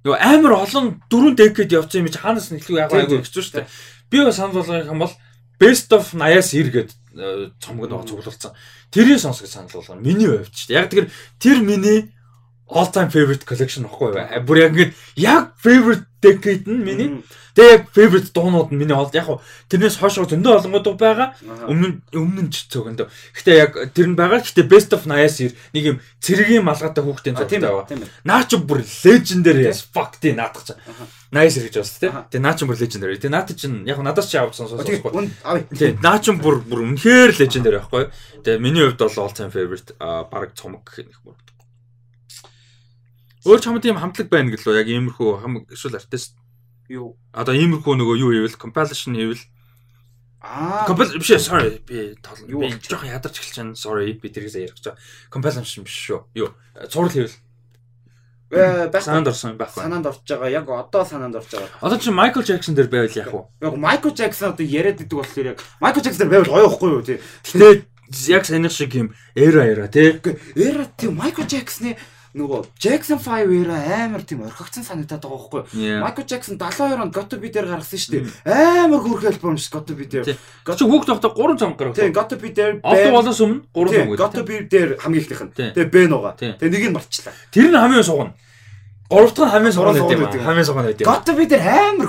юу амар олон дөрөв декад явцсан юм чи хаанаас нэхлүү яг айгүй хэцүү шүү дээ. Би бол санал болгох юм бол best of 80-аас 90 гээд цомгод байгаа цуглуулсан. Тэрийг сонсох гэж санал болгоно. Миний хувьд ч. Яг тэр тэр миний all time favorite collection ахгүй юу? Бүр яг ингэ яг favorite decade нь миний. Тэгээ яг favorite дуунууд нь миний бол яг хуу тэрнээс хойш зөндөө олонгод байгаа. Өмнө өмнө нь ч цөөхөндөө. Гэтэ яг тэр нь байгаа. Гэтэ best of 80-аас 90 нэг юм цэргийн малгайтай хүүхдийн ээ. байгаа. Наа чи бүр legendary as fuck тий наадах чаа. Аха. 80 гэж бас тий. Тэгээ наа чи бүр legendary. Тэгээ наад чинь яг надаас чи Тэгээ сонсохгүй. Тий наа чи бүр бүр үнэхээр legendary байхгүй. Тэгээ миний хувьд бол all time favorite баг цомог гэх бүр. Өөр ч хамт тийм хамтлаг байна гэлөө яг иймэрхүү хам эсвэл артист Юу? одоо иймэрхүү нөгөө юу ивэл? Compilation ивэл? Аа. compilation биш sorry. Би тол Юу жоохон ядарч эхэлж байна. Sorry би тэрээс ярих гэж байгаа. Compilation биш шүү. Юу? Цуврал ивэл Э, байх. санаанд орсон байхгүй. Санаанд орж байгаа. Яг одоо санаанд орж байгаа. одоо чи Michael Jackson дээр байвал яах вэ? Яг Майкл Джексон одоо яриад идэг болохоор яг Майкл Джексон дээр байвал гоё ихгүй юу тий. Гэтэ яг санийх шиг юм. Эра эра тий. Эра тийм Майкл Джексны нөгөө Jackson 5 эра амар тийм орхигдсан санагдаад байгаа байхгүй юу? Майкл Джексон 72 онд Got to Be There гаргасан шүү дээ. Амар хөрх альбом шүү Got to Be There. Тий. Чи хүүхд тогтоо 3 цам гарав. Тийм Got to Be There. Олдон болоос өмнө 3 Тийм цам Got to. Be There хамгийн ихнийх нь. Тэгээ Бен угаа. Тэгээ нэг нь марчлаа. Тэр нь хамгийн сугна. Гурав дахь нь хамгийн сугна гэдэг. Хамгийн юм. Got to Be There амар.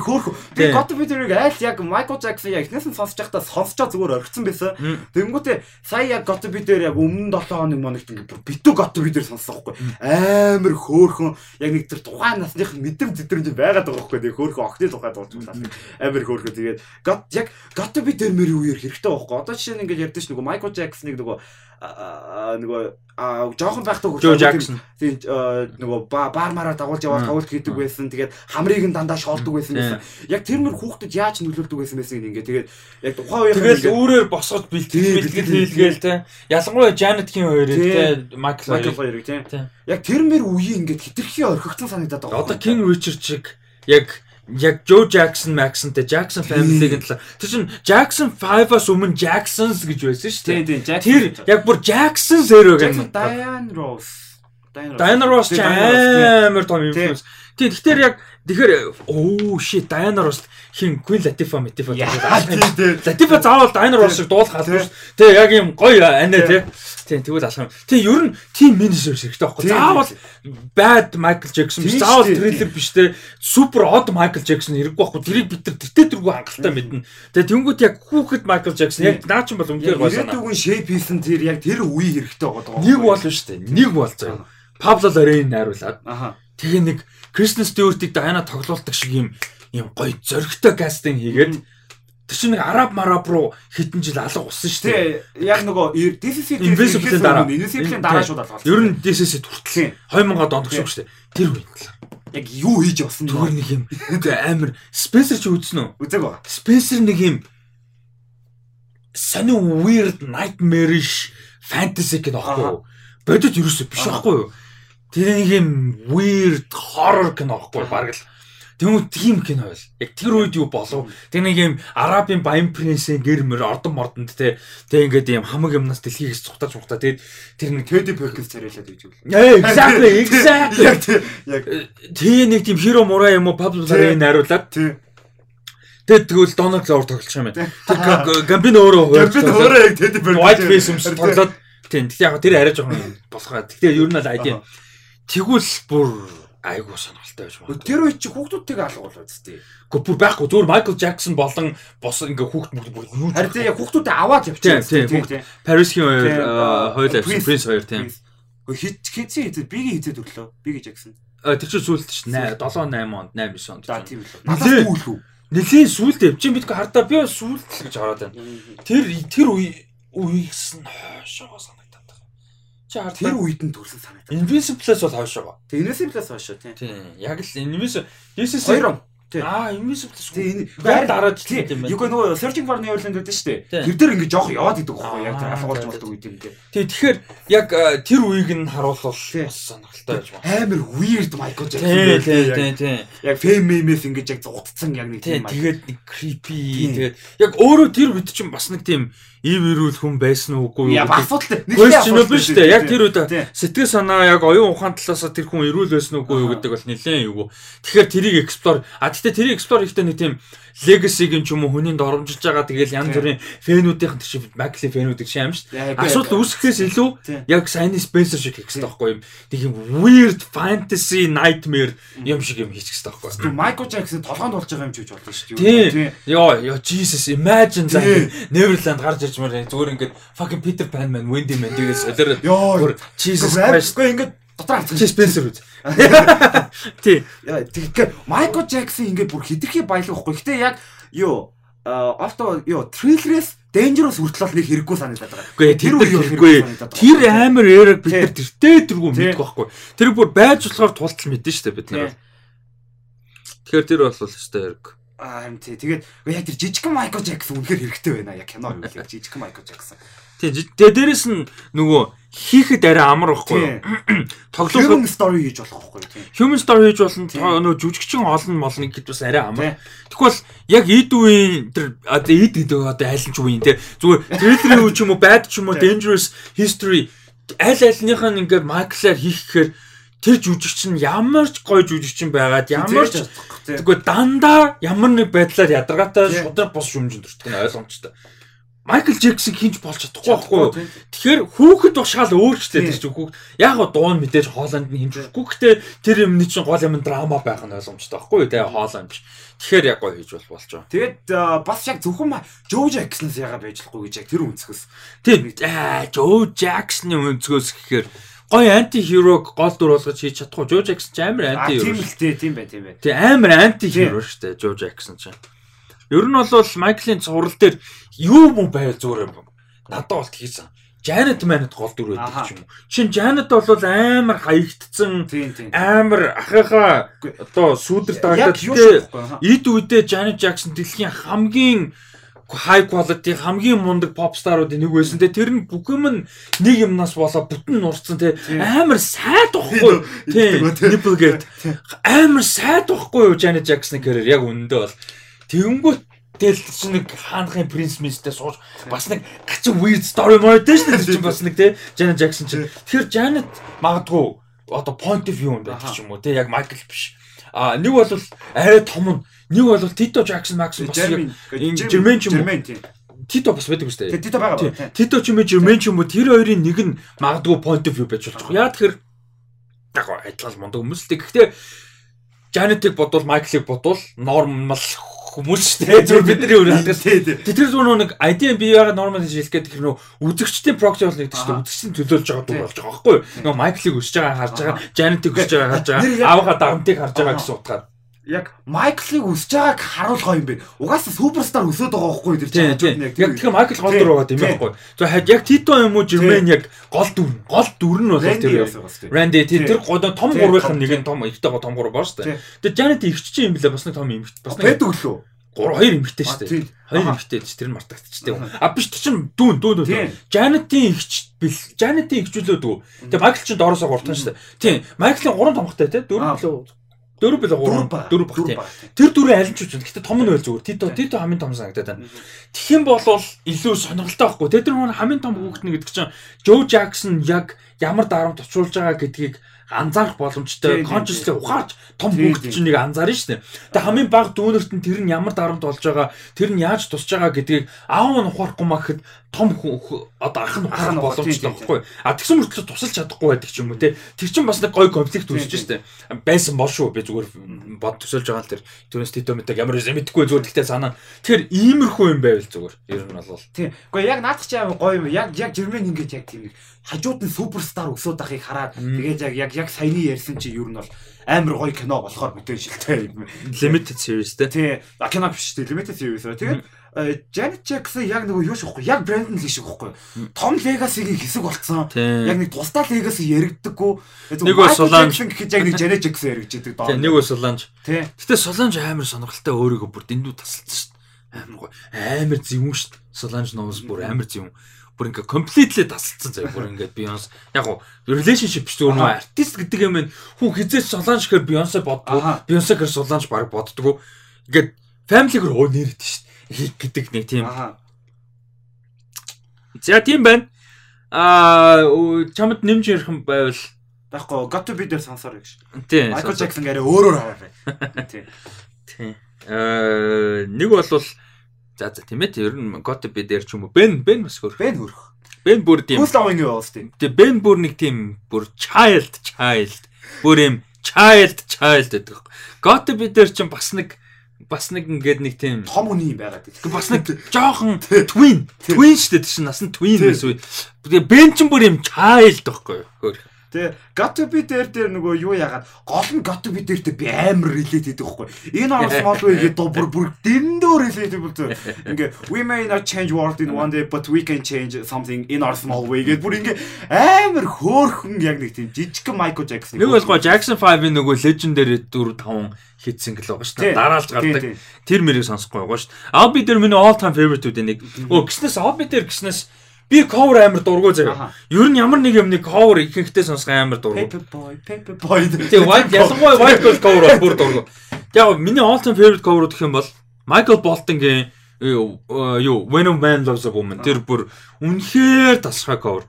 Тэгээ Got to Be There-ыг аль яг Майкл Джексон яг эхнээс нь сонсож байхдаа сонсчоо зүгээр орхисон байсан. Тэнгүүтээ сая яг Got to Be There яг өмнө 7 хоног моногт ингээд битүү Got to Be There сонссон байхгүй. Амар хөөрхөн яг нэг тэр тухайн насных мэдэм зэтрэмж байгаад байгаа байхгүй. Тэгээ хөөрхөн охины тухай дуулж байгаа. Амар хөөрхөн тэгээд Got яг Got to Be There мэр үеэр хэрэгтэй байхгүй. Одоо жишээ нь ингээд ярьдэж нөгөө Майкл Джексоныг нөгөө нөгөө жоохон байхдаа Jackson. тийм аа, нөгөө ба- баар мараа дагуулж яваад тавуулт хийдэг байсан. Тэгээд хамрыг нь дандаа шоолдог байсан гэсэн. Яг тэр мөр хүүхдэд яаж нөлөөлдөг байсан байсан ингээ. Тэгээд яг тухайн үеийн Тэгэл өөрөөр босгож бэлтгэл бэлтгэл хийлгээл те. Ялангуяа Janet-ийн хоёрыг те Michael хоёрыг. Тий. Яг тэр мэр үеийн ингээд хитрхи орхигдсан санагдаад байгаа. Одоо King Richard шиг яг яг Joe Jackson Maxonтэй Jackson family-гийн талаар тэр чин Jackson 5-аас өмнө Jacksons гэж байсан шүү тийм дээ. тийм Тэр яг бүр Jackson Jackson гэнэ. Diane Ross ч Тийм, Diana Ross, тийм. амар том influence. Тийм тэгэхээр яг тэгэхээр оо shit Diana Ross хин Queen Latifah Яа, тийм, тийм. Latifah заавал Diana Ross шиг дуулах албагүй. Тэгээ яг юм гоё анаа тий. Тийм тэгвэл алах юм. Тэгээ ер нь team manager хэрэгтэй байхгүй. Заавал bad Michael Jackson биш заавал thriller биш те супер odd Michael Jackson хэрэггүй байхгүй. Тэрийг бид нар тэртээ тэргүй хангалттай мэднэ. Тэгээ тэнгууд яг хүүхэд Michael Jackson яг наа чинь бол үнээр гоё санаа. ирээдүйн shape хийсэн тэр яг тэр үе хэрэгтэй байгаа. Нэг бол шүү дээ. Нэг бол заяа. Pablo Larraín найруулад Аха. Тэгээ нэг Кристен Стюартыг Дайна тоглуулдаг шиг юм юм гоё зөрөгтэй кастинг хийгээд тэр чинь нэг араб мараб руу хэдэн жил алга усан шүү дээ. Яг нөгөө DCC Invincible-ийн дараа. Invincible-ийн дараа шууд алгасан. Ер нь хүртэл Тийм. 2000-ад онд шүү дээ. Тэр үеийн талаар. яг юу хийж явсан Зүгээр нэг юм амар Spencer ч үзсэн үү? үзег байгаа. Spencer нэг юм сони weird nightmarish fantasy гэдэг аахгүй юу? Бодит ерөөсөө биш аахгүй юу? Тэр нэг юм weird horror кино аахгүй юу? Бараг л Тэгмүү тийм кино байл. Яг тэр үед юу болов? Тэг нэг юм арабын баян принцийн гэр мөр ордон мордонд те тэг ингээд юм хамаг юмнаас дэлхийг цухтаж мухтаа тэгээд тэр нэг Teddy Perkins царайлаад гэж үү. Ээ, exactly, exactly. Яг тий. Яг Тэг нэг тийм хиро мураа юм уу Pablo Larraín найруулад тий. тэгээд тэгвэл Donald Glover тоглож юм байна. Тэр Gambino өөрөө Гэмбит өөрөө яг Teddy Perkins. White face юмс тоглоод тийм. Тэгтээ яг тэр арай жоохон болохоо. Тэгтээ ер нь л ID. Тэгвэл бүр айгуу сонирхолтой байж байна. Тэр үед чи хүүхдүүдтэйгээ алга болоо зү. Гэхдээ бүр байхгүй зүгээр Michael Jackson болон бос ингээ хүүхд мөхд бүр юу Харин тий яг хүүхдүүдээ аваад явчихсан. Тийм, хүүхд. Paris-ийн хоёр хоёул Prince. Prince хоёр тийм. Хит хитсэн хитээ бигийн хитээ төрлөө. Бигийн. А тэр чинь сүулт ш 7 8 онд 8 9 онд. За тийм л. Надад дүүлгүй. Нэлийн сүулт явж бидгүй хардаа би сүулт гэж хараад байна. Тэр тэр үе үеигс нь. Чи хар Тэр үед нь төрсэн санагдав. Invincible-аас бол хойшоо. Тэг Invincible-аас хойш тий. Тийм. Яг л Invincible. This is Хоёр. Аа, Invincible. Тий энэ Гар дараач тий. тийм Юу байна. нөгөө Searching for Neverland гэдэг шүү дээ. Тэр дээр ингээ жоох яваад идэг байхгүй яг тэр алгуулж болдог тий. үед юм тий. Тий, тэгэхээр яг тэр үеийг нь харуулвал бас сонирхолтой байж байна. Амар weird Michael Jackson. Байх, тий, яг- тий, тий. Яг fame meme-с ингэж яг зугтцсан яг нэг Тий, тийм тэгээд нэг creepy Тийм. тэгээд яг өөрөө тэр үед чинь бас нэг тийм ив ирүүл хүн байсан уугүй Я асуудалтай. Question бол биш үү? Яг тэр үед сэтгэл санаа яг оюун ухаан талаас тэр хүн ирүүл байсан уугүй юу Аха. гэдэг бол нэлээд юу. Тэгэхээр тэрийг explore а тэгтээ тэрийг explore хийхдээ нэг тийм legacy-г ч юм уу хүнийг доромжилж байгаа тэгэл янз бүрийн фэнүүдийн тэр шиг Макли фэнүүдийг шаам шүү. Яг- Асуудал үүсгэхээс илүү яг Science Spencer шиг хийх хэрэгтэй байхгүй юм. Тэг юм weird fantasy nightmare юм шиг юм хийх хэрэгтэй байхгүй. Тэг Michael Jackson толгоонд болж байгаа юм чи гэж бодлоо шүү дээ. Йоо, ёо Jesus imagine за Тий. Neverland гарч ирж мөр зүгээр ингээд fucking Peter Pan man Wendy man тэгээд солиор Йоо. Jesus. Christ. Гэхдээ ингээд Дотор хацсан чи Спенсер үз. Тий. Тэгэхээр Майкл Джексон ингээд бүр хитрхи баялаг واخгүй. Гэтэ яг юу олто юу трейлерээс Dangerous хүртэл нэг хэрэггүй санагдаад байгаа. Үгүй тэр хэрэггүй. Тэр амар эрэг бид нар тэртээ тэргүй мэдэх байхгүй. Тэр бүр байж болохоор тултал мэдэн штэ бид нар. Тэгэхээр тэр бол л штэ эрэг. Аа юм тий. Тэгээд яг тэр жижигхан Майкл Джексон үнэхээр хэрэгтэй байна. Яг кино юу л жижигхан Майкл Джексон. Тий. Тэгээ дээрэс нь нөгөө хийхэд арай амар байхгүй юу? Тоглох Human story хийж болох байхгүй тий. Human story хийж болно. Нөгөө жүжигчин олон молно гэд бас арай амар. Тэгвэл яг эд үеийн тэр эд гэдэг одоо аль нь ч үеийн те зүгээр трейлерийн үе ч юм уу bad ч юм уу dangerous history аль альных нь ингээд маклаар хийх гэхээр тэр жүжигчин ямар ч гоё жүжигчин байгаад ямар ч тэгвэл дандаа ямар нэг байдлаар ядаргаатай шудраг бос шүмжин төртгөн ойлгомжтой. Майкл Джексон хинж болж чадахгүй байхгүй юу? Тэгэхээр хүүхэд Тий. тэр чинь хүүхэд яг гоо дуун мэдээж хооланд нь хэмжихгүй гэхдээ тэр юмны чинь гол юм драма байх нь ойлгомжтой байхгүй юу те хоолоо биш. Тэгэхээр яг гоо хийж бол болж байгаа. Тэгээд бас яг зөвхөн Joe Jackson-аас ягаа байж болохгүй гэж яг тэр үнцгээс. Тийм аа Жо Джексны өнцгөөс гэхээр гоё анти хирог гол дүр болгож хийж чадахгүй. Жо Джексон ч амар анти тийм хиро. л тий, тийм бай, тийм бай. Тэг амар анти Тийм. хиро штэ Жо Джексон ч. Ер нь бол Майклийн цуврал дээр юу мөн байвал зүгээр юм. Надад болт хийсэн. Janet Manet гол дүр байдаг юм. Чин Janet бол амар хаягдцсан амар ахыхаа одоо сүудэр даагддаг. Эд үедээ Janet Jackson дэлхийн хамгийн high quality хамгийн мундаг попстаруудын нэг байсан. Те тэр нь бүхэм нь нэг юмнаас болоо бүтэн нурцсан те амар сайд واخгүй тийм nipple gate амар сайд واخгүй юу Janet Jackson-ы карьер яг үнэндээ бол тэгэнгүүт тэл чи нэг хаанхын принц мистэй сууж бас нэг гачин weird story мод дээ шүү дээ чинь бас нэг те Janet Jackson чинь тэгэхээр Janet магадгүй одоо point of view юм Аха. ч юм уу те яг Michael биш а нэг бол арай том нь нэг бол Tito Jackson Max бас энэ Jermaine ч юм уу? Тийм. Tito бас байдаг үстэй тийм байгаа Тий. ба. тий. Тито ч юм уу Jermaine ч юм уу тэр хоёрын нэг нь магадгүй point of view байж байгаа. Яа тэгэхээр яг адилхан мундаг хүмүүс л дээ. Гэхдээ Janet-ыг бодвол Michael-ыг бодвол normal хүмүүс шүү дээ. Зөв бидний өрөөлдөл. Тий. Тэр зөв нэг ID би яагаад normal гэж хэлэх гээд тэр нөө үзэгчдийн proxy болно гэдэг чинь Аха. үзэгчдийн төлөөлж байгаа дуу болж байгаа байхгүй юу? Нөө Michael-ыг өсөж байгаа харж байгаа, Janet-ыг өсөж байгаа харж байгаа, аавгаа дагамтыг харж байгаа гэсэн утгаар. Яг Майклыг өсөж байгааг харуулгаа юм бэ. Угаасаа суперстар өсөд байгаа байхгүй тэр чинь. Яг тэгэхээр Michael гол дүр байгаа тийм. байхгүй. За яг Tito юм уу Jermaine яг гол дүр. Гол дүр нь бол тэр Тийм. тэр гол том гурвынх нь нэг нь том ихтэй гоо том гурав баа шүү дээ. Тэгээ Janet ихч чинь юм блэ бас нэг том эмэгт бас нэг Бэд өглөө. гурав хоёр эмэгтэй А, шүү дээ. Хоёр Аха. эмэгтэй ч тэр нь мартагдчихтэй. А биш тэр чинь дүүн дүүн дүүн. Janet-ийн ихч бил Janet-ийн ихчүүлээд үү. Тэгээ Michael чинь доороосоо гуртан шүү дээ. Тийм. Michael-ийн гурван томхтой тий Аа. дөрөв лөө Дөрөв бил Дөрөв 3 баг. дөрөв баг Дөрөв тийм. баг, тийм. Тэр дөрөв аль нь ч үгүй. Гэтэ том нь байл зүгээр. Тито тито хамгийн том санагдаад байна. Тэгэх юм бол илүү сонирхолтой байхгүй. Тэр тэр хамгийн том хүүхэд нь гэдэг чинь Joe Jackson яг ямар дарамт очруулж байгаа гэдгийг анзаарах боломжтой. Consciously ухаарч том хүүхэд чинь нэг анзаарна шүү дээ. Тэгээ хамгийн бага дүүнерт нь тэр нь ямар дарамт болж байгаа, тэр нь яаж тусч байгаа гэдгийг аав нь ухаарахгүй маа гэхэд том хүү- одоо ах нь Ах нь боломжтой байхгүй. А тэгсэн мөртлөө тусалж чадахгүй байдаг ч юм уу те. Тэр чинь бас нэг гой конфликт үүсэж штэ. Байсан бол шүү би зүгээр бод төсөлж байгаа л тэр түрээс титомитаг ямар юм мэдэхгүй зүгээр тэгтээ санаа. Тэгэхээр иймэрхүү юм байвал зүгээр. Ер нь бол Тийм. Гэхдээ яг наадах чи амар гоё юм. Яг яг Жермен ингэж яг тийм нэг хажууд нь суперстар өсөд ахыг хараад тэгээд яг яг яг саяны ярьсан чи ер нь бол амар гоё кино болохоор мэдээж шилтэй limited series те. Тий. Кино биш тий. Limited series. Тэгээд Janet Jackson яг нөгөө юу шихгүй. Яг Brandon Lee шиг байхгүй. Том Legacy-гийн хэсэг болцсон. Яг нэг тусдаа Legacy яригддаггүй. Нэг бол Solange. гэхэд яг нэг Janet Jackson яригддаг доо. Нэг Солонж. Тий. Гэтэ Солонж амар сонирхолтой өөрийгөө бүр дэндүү тасалсан шүү дээ. Амар гоё. Амар зөвүүн шүү дээ. Солонж ноос бүр амар зөвүүн. Бүр ингээ completely тасалсан заяа. Бүр ингээ Beyoncé яг гоо relationship биш зүгээр нөгөө артист гэдэг юм байна. Хүн хизээч Солонж гэхээр Beyoncé боддгоо. Аха. Beyoncé гэхээр Солонж баг боддгоо. Ингээд family-гэр өө нэрээд шүү дээ. Гэдэг нэг тийм. Аа. За тийм байна. Аа чамд нэмж ярих юм байвал Баггүй got to be there сонсоор гэж. тийм. Michael Jackson гэрээ өөрөөр хараа. Тий. Тийм. Э нэг бол за за тийм ээ ер нь гот би дээр ч юм уу бен бен бас хөр. Бэн хөрөх. Бен бүр тийм. Who's loving you Austin? Тэгээ бен бүр нэг тийм бүр child child бүр юм child child гэдэг. Гот би дээр ч бас нэг бас нэг ингээд нэг тийм Том үний байгаад тийм. бас нэг жоохон twin twin шүү дээ тийм нас нь twin Тийм. байсан. Тэгээ бен ч бүр юм child байхгүй юу? Хөр. Тэ got to be there дээр нөгөө юу яагаад гол нь got to be there дээр би амар relate хийдэг байхгүй. Энэ орс мод үегээ дуу бүр бүр дэндөө relate хийдэг зү. Ингээ we may not change world in one day but we can change something in our small way гэдэг бүр ингээ амар хөөхөн яг нэг тийм жижигхэн Michael Jackson. Нэг бол Jackson 5-ын нөгөө legendary 4 5 хит single байгаа шүү дээ. Дараалж гардаг. Тэр мэрийг сонсохгүй байгаа шүү дээ. I'll be there миний all time favorite-үүдийн нэг. Өө гиснээс I'll be there гиснээс би cover амар дургуй заяа. Ер нь ямар нэг юмны cover ихэнхдээ сонсох амар дургуй. Paper boy, paper boy. Тэгээ white ялангуяа white gold cover бол бүр дургуй. Яг миний all time favorite cover гэх юм бол Michael Bolton-гийн юу When a Man Loves a Woman тэр бүр үнэхээр тасгай cover.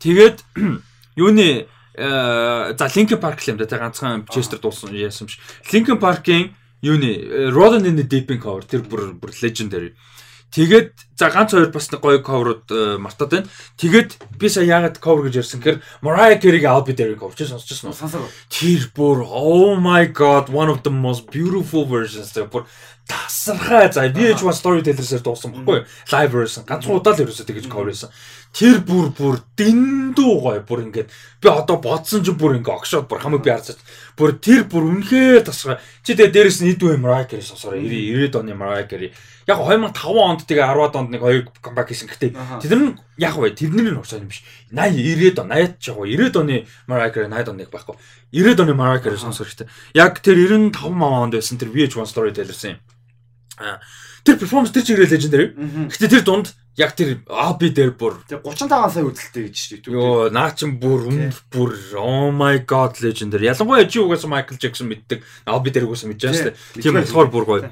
Тэгээд юуны э, за Linkin Park л юм да тэ ганцхан Chester дуусан яасан биш. Linkin Park-ийн юуны э, Rolling in the Deep-ийн cover тэр бүр бүр legendary. Тэгээд за ганц хоёр бас нэг гоё cover-ууд э, мартаад байна. Тэгээд би сая яагаад cover гэж ярьсан гэхээр Mariah Carey-гийн I'll Be There cover чи сонсчихсон уу? Сонсоо. Тэр бүр oh my god one of the most beautiful versions тэр бүр тасархай за VH1 storyteller-сээр дуусан баггүй live version ганцхан удаа л ерөөсөө тэгэж cover хийсэн. Тэр бүр бүр дэндүү гоё. Бүр ингээд би одоо бодсон ч бүр ингээд огшоод бүр хамаг би харцаж бүр тэр бүр үнэхээр тасархай. Чи тэгээ дээрэс нь идүү Mariah Carey сонсороо. 90 90 оны Mariah Carey. Яг 2005 онд тэгээ 10-ад онд нэг хоёр comeback хийсэн. Гэхдээ Аха. тэд нар нь яг вэ? Тэдний нь уушаа юм биш. 80 90-ад он 80-ад ч яг 90-ад оны Mariah Carey 80-ад оны байхгүй. 90-ад оны Mariah Carey сонсох хэрэгтэй. Яг тэр 95 онд байсан тэр VH1 storyteller-сэн юм. А, тэр перформанс тэр чигээр Мгм. гэхдээ тэр дунд яг тэр Abi дээр бүр Тэгээ 35 сая үзэлтэй гэж дээ. Йоо, наа чин бүр үнд бүр oh my god legendary. Ялангуяа чи угаасаа Michael Jackson мэддэг. Abi дээр угаасаа мэдж байгаа шүү дээ. Тийм болохоор бүр гоё.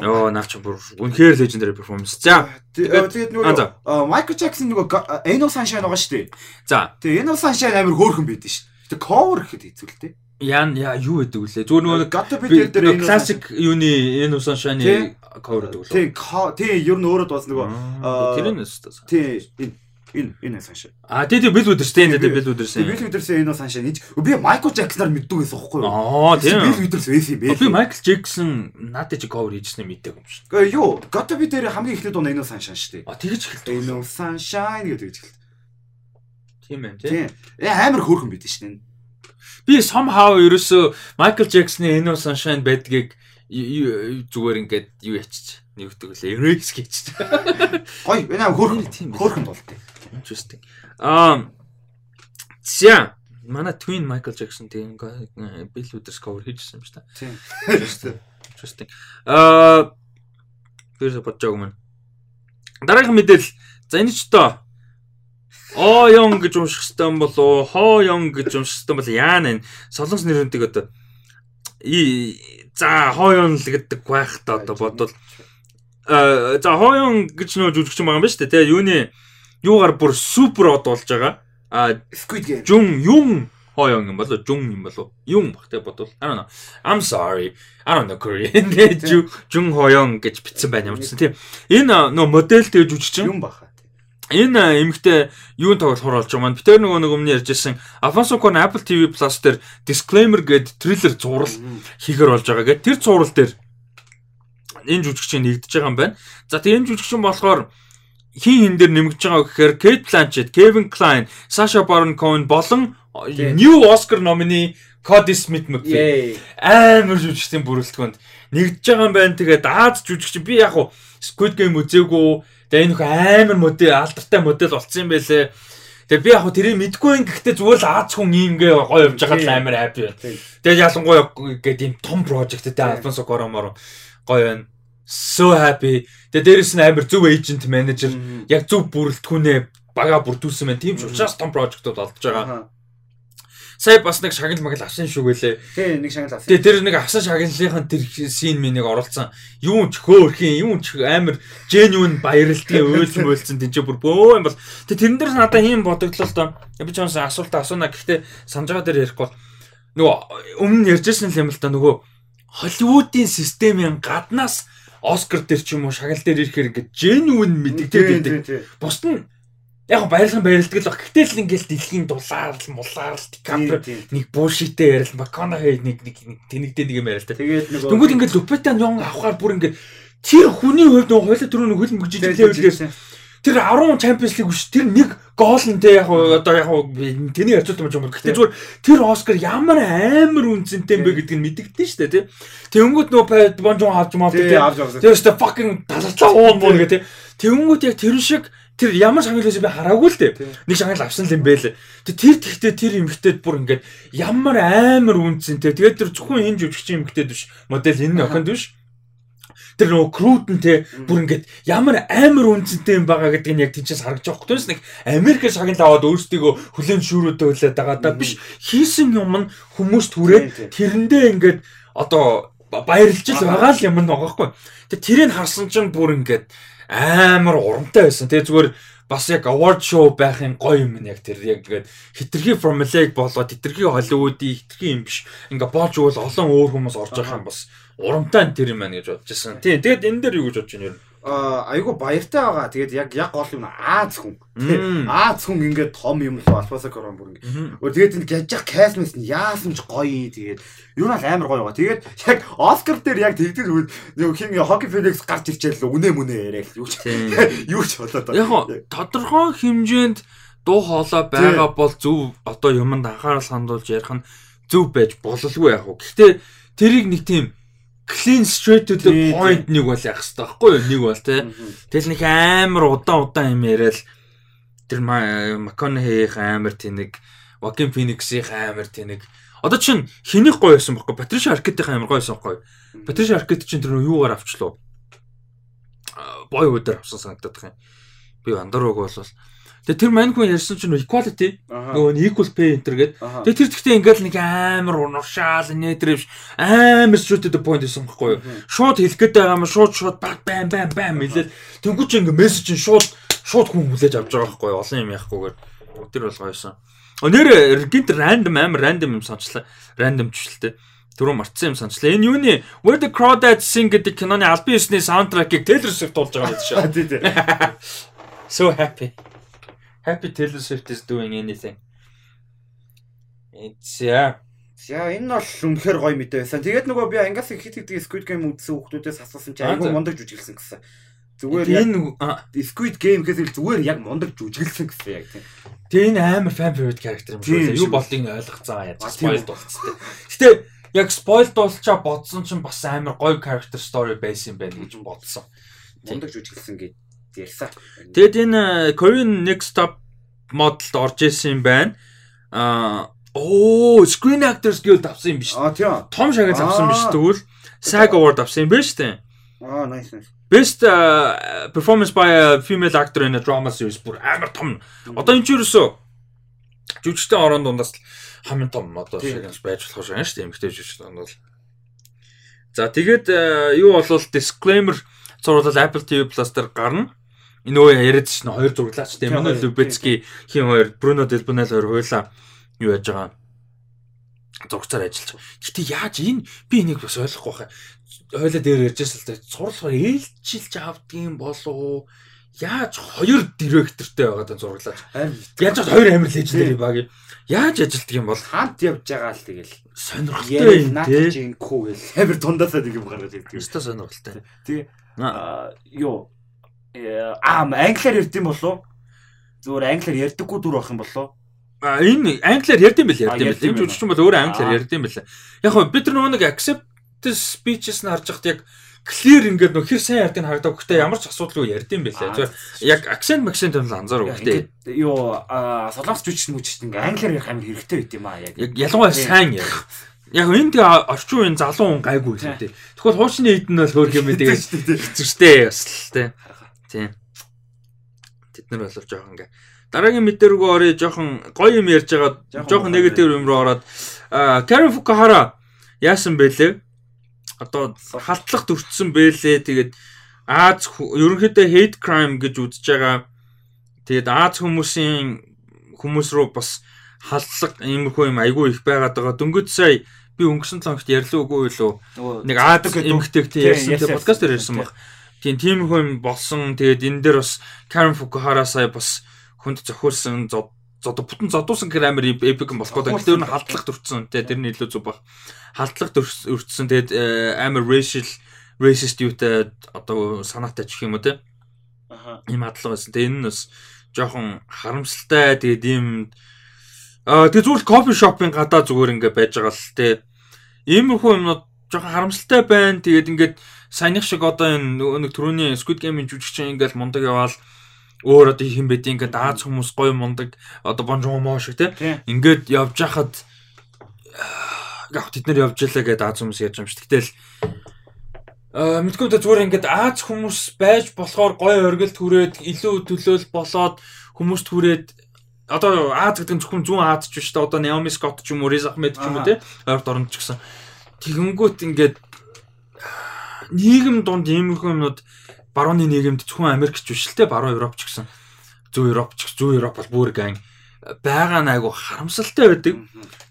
Йоо, наа чин бүр үнэхээр legendary performance. За, Тэгээд тэгээд нөгөө Michael Jackson нөгөө Eno Sunshine байгаа шүү дээ. за. Тэгээ Eno Sunshine амар хөөрхөн байдсан шүү. Тэгээ cover гэхэд хэцүүлтэй. Яан яа юу гэдэг вүлээ? Зүгээр нөгөө Got to be there дээр Eno классик юуны энэ Sunshine. Cover гэдэг вүлээ. Тийм тийм ер нь өөрөө дуус нөгөө Тэр нь өстө. тийм энэ энэ энэ Sunshine. А тий тий бил үдэрсэн тий Би- бил үдэрсэн. Bill Withers Eno Sunshine гэж би Michael Jackson-аар мэддэг байсан байхгүй юу? Аа тийм. Withers байсан юм бэ. Би Michael Jackson надад чи cover хийжсэн мэддэг юм шиг. Гэхдээ юу Got to be дээр хамгийн эхлээд дуна Eno Sunshine шүү дээ. А тэгэж эхэлдэг. Eno Sunshine гэдэг эхэлдэг. Тийм ээ тий. Э амар хөөрхөн байдсан шүү дээ. Би somehow ерөөсө Michael Jackson-ы Eno Sunshine байдгийг зүгээр ингээд юу ячиж нэг лээ. Erase гэж. Гой энэ амар хөөрхөн Тийм хөөрхөн болтой. Interesting. Um за манай Twin Michael Jackson тийм Bill Withers cover хийжсэн юм шиг та. Тийм. Interesting. Interesting. Аа Тэрс байгаа юм. Дараагийн мэдээлэл. За энэ ч тоо Оо ён гэж унших хэвээр юм болоо. Хоо ён гэж унших хэвээр бол яана энэ солонгос нэрнүүдийг одоо И за хойон л гэдэг байх та одоо бодвол. э за хойон гэж нөө жүжигчин байгаа юм ба шүү дээ. Тэгээ юуны юугаар бүр супер од болж байгаа. А Squid Game. Жун юм хойон юм болоо жун юм болоо юм бах те бодвол. I don't know. I'm sorry. I don't know Korean жун хойон гэж бичсэн байна ямар ч гэсэн тийм энэ нөө модель тэгж үжигчин Юм. Баха. Энэ эмэгтэй юун тоглохоор болж байгаа маань битэр нөгөө нэг өмнө ярьжсэн Alfonso Cuarón Apple TV Plus дээр disclaimer гэдэг трейлер зурал хийгэр болж байгаа гэдэг тэр зурал дээр энэ жүжигчин нэгдэж байгаа юм байна. За тэгээ энэ жүжигчин болохоор хин хин дээр нэмэгдэж байгаа гэхээр Kate Blanchett, Kevin Kline, Sacha Baron Cohen болон new Oscar nominee Cody Smith McPhee амар жүжигчдийн бүрэлдэхүүнд нэгдэж байгаа юм байна. Тэгээд Аз жүжигч би яг хуу Squid Game үзээгүй. Тэгээд энэ нөх амар модель алдартай модель болцсон юм байлээ. Тэгээд би яг хуу тэрийг мэдгүй юм гэхдээ зүгээр л Аз хүн иймгээ гоё явж байгаа л амар happy байна. Тийм. Тэгээд ялангуяа гэдэг ийм том projectтэй Alfonso Cuarón гоё байна. So happy. Тэгээд дээрэс нь амар зөв agent manager Мгм. яг зөв бүрэлдэхүүнээ бага бүрдүүлсэн байна. Тийм ч учраас том project-ууд олдож байгаа. Сая бас нэг шагнал магал авсан шүү гэлээ. Тэгээ нэг шагнал авсан. Тэгээ тэр нэг авсан шагналынхан тэр син минийг оруулсан. Юу ч хөөрхийн, юу ч амар genuine баярлтын уйлсан уйлсан тийч бүр бөө юм бол. Тэгээ тэрэн дээр надад ийм бодогдлоо л доо. Би ч юмсан асуулт асууна. Гэхдээ санаж байгаа дээр ярихгүй нөгөө өмнө ярьжсэн юм л да нөгөө Холливуудын системийн гаднаас Оскар дээр ч юм уу шагнал дээр ирэхээр ингээд genuine мэддэгдээд байдаг. Бусд нь яг баярлан баярлдаг л баг. Гэтэл л ингээл дэлхийн дулаар л мулаар л Дикаприо нэг буушитэй ярил Макконахи нэг нэг нэг тэнэгдээ нэг юм яриа л та. Тэгээд нөгөө Тэнгүүд ингээд Лупета Нён авахаар бүр ингээд тэр хүний хувьд нөгөө хойло түрүү нэг хөл мөгжиж левелдээс тэр 10 Champions League биш тэр нэг гол нь те яг одоо яг тэний байгаа юм байна. Гэхдээ зүгээр тэр Оскар ямар амар үнцэнтэй юм бэ гэдгийг мэддэгдэн дээ тий. Тэнгүүд нөгөө Бонжон авч мав авсан. Тэр өстө fucking талцаа уун муу гэх тий. Тэнгүүд яг тэр шиг тэр ямар шагнал байсан би хараагүй л дээ. Нэг шагнал авсан л юм бэ л. Тэр тэгтээ тэр эмгтээд бүр ингээд ямар амар үнцэнтэй. Тэгээд тэр зөвхөн энэ жүжигчин эмгтээд биш. Модель энэ охинд биш. Тэр нөгөө крут нь те бүр ингээд ямар амар үнцэнтэй юм байгаа гэдгийг нь яг тийчээс харагдаж байгаа хөтөөс нэг Америк шагнал аваад өөрсдийгөө хүлэн шүүрүүдээ хүлээд байгаа да биш хийсэн юм нь хүмүүст хүрээд тэрэндээ ингээд одоо ба- баярлж л байгаа л юм нь байгаа хгүй. Тэг тэрийг харсан чинь бүр ингээд амар урамтай байсан. Тэг зүгээр бас яг award show байхын гоё юм яг тэр яг ингээд хитрхи formulaic болоод хитрхи Hollywood-ийн хитрхи юм биш. Ингээ болж өгөл олон өөр хүмүүс орж байгаа юм бас урамтай тэр юм байна гэж бодож байсан. Тийм. Тэгэд энэ дээр юу гэж бодож байна юм? Аа айгу баяртай байгаа. Тэгээд яг яг гол юм Аз хүн. Аз хүн ингээд том юм л алфаса корон бүр ингээд. Өөр тэгээд энэ гяжих касмес нь яасан ч гоё тэгээд юу нь амар гоё байгаа. Тэгээд яг Оскар дээр яг тэгдэг үед нэг хин Хоки Феникс гарч ирчээл үнэ мүнэ яриа л юу ч юу ч болоод Яг тодорхой хэмжээнд дуу хоолой байгаа бол зөв одоо юмд анхаарал хандуулж ярих нь зөв байж бололгүй яг. Гэхдээ тэрийг нэг тийм clean straight to the point нэг бол яах хэрэгтэй байхгүй юу? Нэг бол тий. Тэгэл нэг амар удаан удаан юм яриад тэр Макконахих амар тэнэг, Joaquin Phoenix-ийн амар тэнэг. Одоо чин хэнийг гоё байсан бэхгүй? Patricia Arquette-ийн амар гоё байсан бэхгүй? Patricia Arquette чинь тэр юугаар авчлаа? Бой өдөр авсан санагдаад байна. Би андарууг бол Тэгээ тэр мань хүн ярьсан чинь equality нөгөө нь equal pay enter гэдэг. Тэгээ тэр гэхдээ ингээл нэг амар унушаал нэтрэвш амар to the point гэсэн байхгүй юу? Шууд хэлэх гээд байгаа юм шууд шууд баг бам бам бам хэлээд тэнгуү чи ингээ мессеж чинь шууд шууд хүн хүлээж авч байгаа байхгүй юу? Олон юм яахгүйгээр тэр бол гоёсон. Өнөр гинт random амар random юм сончлаа. Random чвшилтэй. Түрүү марцсан юм сончлаа. Энэ юуны Where the Crawdads Sing гэдэг киноны албан ёсны саундтрекийг Taylor Swift болж байгаа юм шиг. So happy. Happy Taylor Swift is doing anything. Yeah. За энэ бол үнэхээр гоё мэдээ байсан. Тэгээд нөгөө би ангаас хит хитдэг Squid Game үзсэн хүмүүсээс асуусан чинь айгүй мундаг жүжиглсэн гэсэн. Зүгээр Энэ Squid Game гэхээс зүгээр яг мундаг жүжиглсэн гэсэн яг тийм. тэгээ энэ амар fan favorite character юм шүү. Юу болдгийг нь ойлгоцсон яаж spoiled үү. болцсон. Гэтэ яг spoiled болчаа бодсон чинь бас амар гоё character story байсан юм байна гэж бодсон. Мундаг жүжиглсэн гэж ярьсан. Тэгэд энэ э, Korean Next Top Model-д орж исэн юм байна. Аа оо Screen Actors Guild авсан юм биш. Аа тийм. Том шагнал авсан биш тэгвэл SAG Award авсан юм биш үү? Аа nice nice. Best uh, performance by a female actor in a drama series бүр амар том. Одоо энэ ч ерөөсөө жүжигчтэй орон дундаас хамгийн том одоо Тийм. шагнал байж болох шагнал шүү дээ. Эмэгтэй жүжигчтэй бол За тэгээд э, юу болвол disclaimer зурлал Apple TV Plus дээр гарна. Энэ нөгөө яриад шин хоёр зурлаач тийм Эммануэл Любецки хин хоёр Бруно Делбонел хоёр хойлоо юу яаж байгаа зургацаар ажиллаж. Гэтэ яаж энэ би энийг бас ойлгохгүй хаа. Хойлоо дээр ярьжсэн л да. Зурлахаар ээлжилж авдгийн болов яаж хоёр директортэй байгаа даа зурлаач. Яаж ч хоёр амир лежендэр баг. Яаж ажилтдаг юм бол хамт явж байгаа л тэгэл сонирхолтой юм тий. Чин күү гэл амир дундаасаа нэг юм гаргаж ирдэг. Өстой сонирхолтой. Тэгээ юу аа англиар ярьд юм болов? Зүгээр англиар ярьдаггүй дүр байх юм болов? А энэ англиар ярьд юм бэл ярьд юм бэл. Энэ жүжигчин бол өөрөө англиар ярьд юм бэл. Яг хөө бид нар нэг acceptance speeches нь харж хахад яг clear ингээд нөх хэр сайн ярьдгийг харагдав. Гэхдээ ямар ч асуудалгүй ярьд юм бэлээ. Зүгээр яг accent accent юм л анзаарав. Гэхдээ юу солонгос жүжигчин мүжигчин ингээд англиар ярих амар хэрэгтэй байт юм аа яг. Ялангуяа сайн ярих. Яг энэ тэгээ орчин үеийн залуу хүн гайгүй л дээ. Тэгвэл хуучны эд нь бол хөөх юм тэгээ хэцүүштэй бас л дээ. Тийм. Тэд нар бол жоохон ингээ дараагийн мэдээ рүү орё жоохон гоё юм ярьж байгаа жоохон негатив юм руу ороод Карен Фукахара яасан бэлээ? Одоо халтлах төрчсөн бэлээ. Тэгээд Аз ерөнхийдөө hate crime гэж үзэж байгаа. Тэгээд Аз хүмүүсийн хүмүүс рүү бас халдлага иймэрхүү юм айгүй их байгаад байгаа. Дөнгөж сая би өнгөрсөн цогт ярьлаа үгүй юу? Нэг Аз эмгтэйг тийм ярьсан тийм подкаст дээр ярьсан баг. Тийм тийм хүн болсон. Тэгээд энэ дээр бас Karen Fukuhara сая бас хүнд зохиулсан одоо бүтэн зодуусан граммер эпик болох гэдэг. Тэр нь халдлах төрсөн. Тэ тэр нь илүү зүг баг. Халдлах төрсөн. Тэгээд амар racial racist юутай одоо санаатай ч юм уу те. Аха. Ийм хадлага байсан. Тэгээд энэ нь бас жоохон харамсалтай. Тэгээд ийм аа тэгээд зүгээр кофе шопын гадаа зүгээр ингээ байж байгаа л те. Иймэрхүү юмнууд жоохон харамсалтай байна. Тэгээд ингээд саяных шиг одоо энэ нэг түрүүний Squid Game-ийн жүжигчин ингээл мундаг яваал өөр одоо хин бэд ингээд Аз хүмүүс гоё мундаг одоо бонжомо шиг тийм ингээд явж хахад яг тэд нар явж ялаа гэдэг Аз хүмүүс ярьж юм шиг. Гэтэл аа мэдгүй та зүгээр ингээд Аз хүмүүс байж болохоор гоё оргил түрээд илүү төлөөл болоод хүмүүс түрээд одоо Аз гэдэг нь зөвхөн зүүн Аз ч биш та одоо Naomi Scott ч юм уу Riz Ahmed ч юм уу тийм ойрт оронд ч гэсэн. Тэгэнгүүт ингээд нийгэм донд иймэрхүү юмнууд барууны нийгэмд зөвхөн Америкч биш л те баруун Европ ч гэсэн зүүн Европ ч зүүн Европ бол бүр гэн. Байгаа нь айгу харамсалтай байдаг.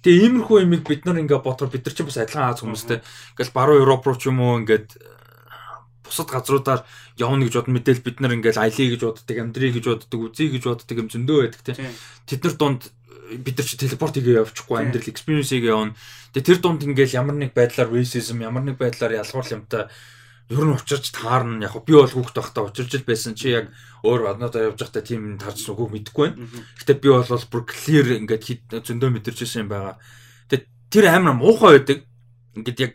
Тэгээ иймэрхүү юмыг бид нар ингээ бодохоор бид нар ч бас адилхан Аз хүмүүстэй ингээл баруун Европ руу ч юм уу ингээд бусад газруудаар явна гэж бодно. Мэдээл бид нар ингээл аялье гэж боддог, амьдрий гэж боддог, үзье гэж боддог юм зөндөө байдаг тийм. Тэд нар донд бид нар чи телепорт хийгээ явчихгүй амьдрал experience хийгээ явна. Тэгээ тэр дунд ингээл ямар нэг байдлаар racism, ямар нэг байдлаар ялгуур юмтай ер нь учирч таарна яг би бол хүүхд байхдаа учирч л байсан чи яг өөр аднуудаа явж байхдаа тийм тарж үгүй мэдэхгүй байна. Гэтэ би бол бүр clear ингээд хит зөндөө мэдэрч байсан юм байгаа. Тэгээ тэр амар муухай байдаг. Ингээд яг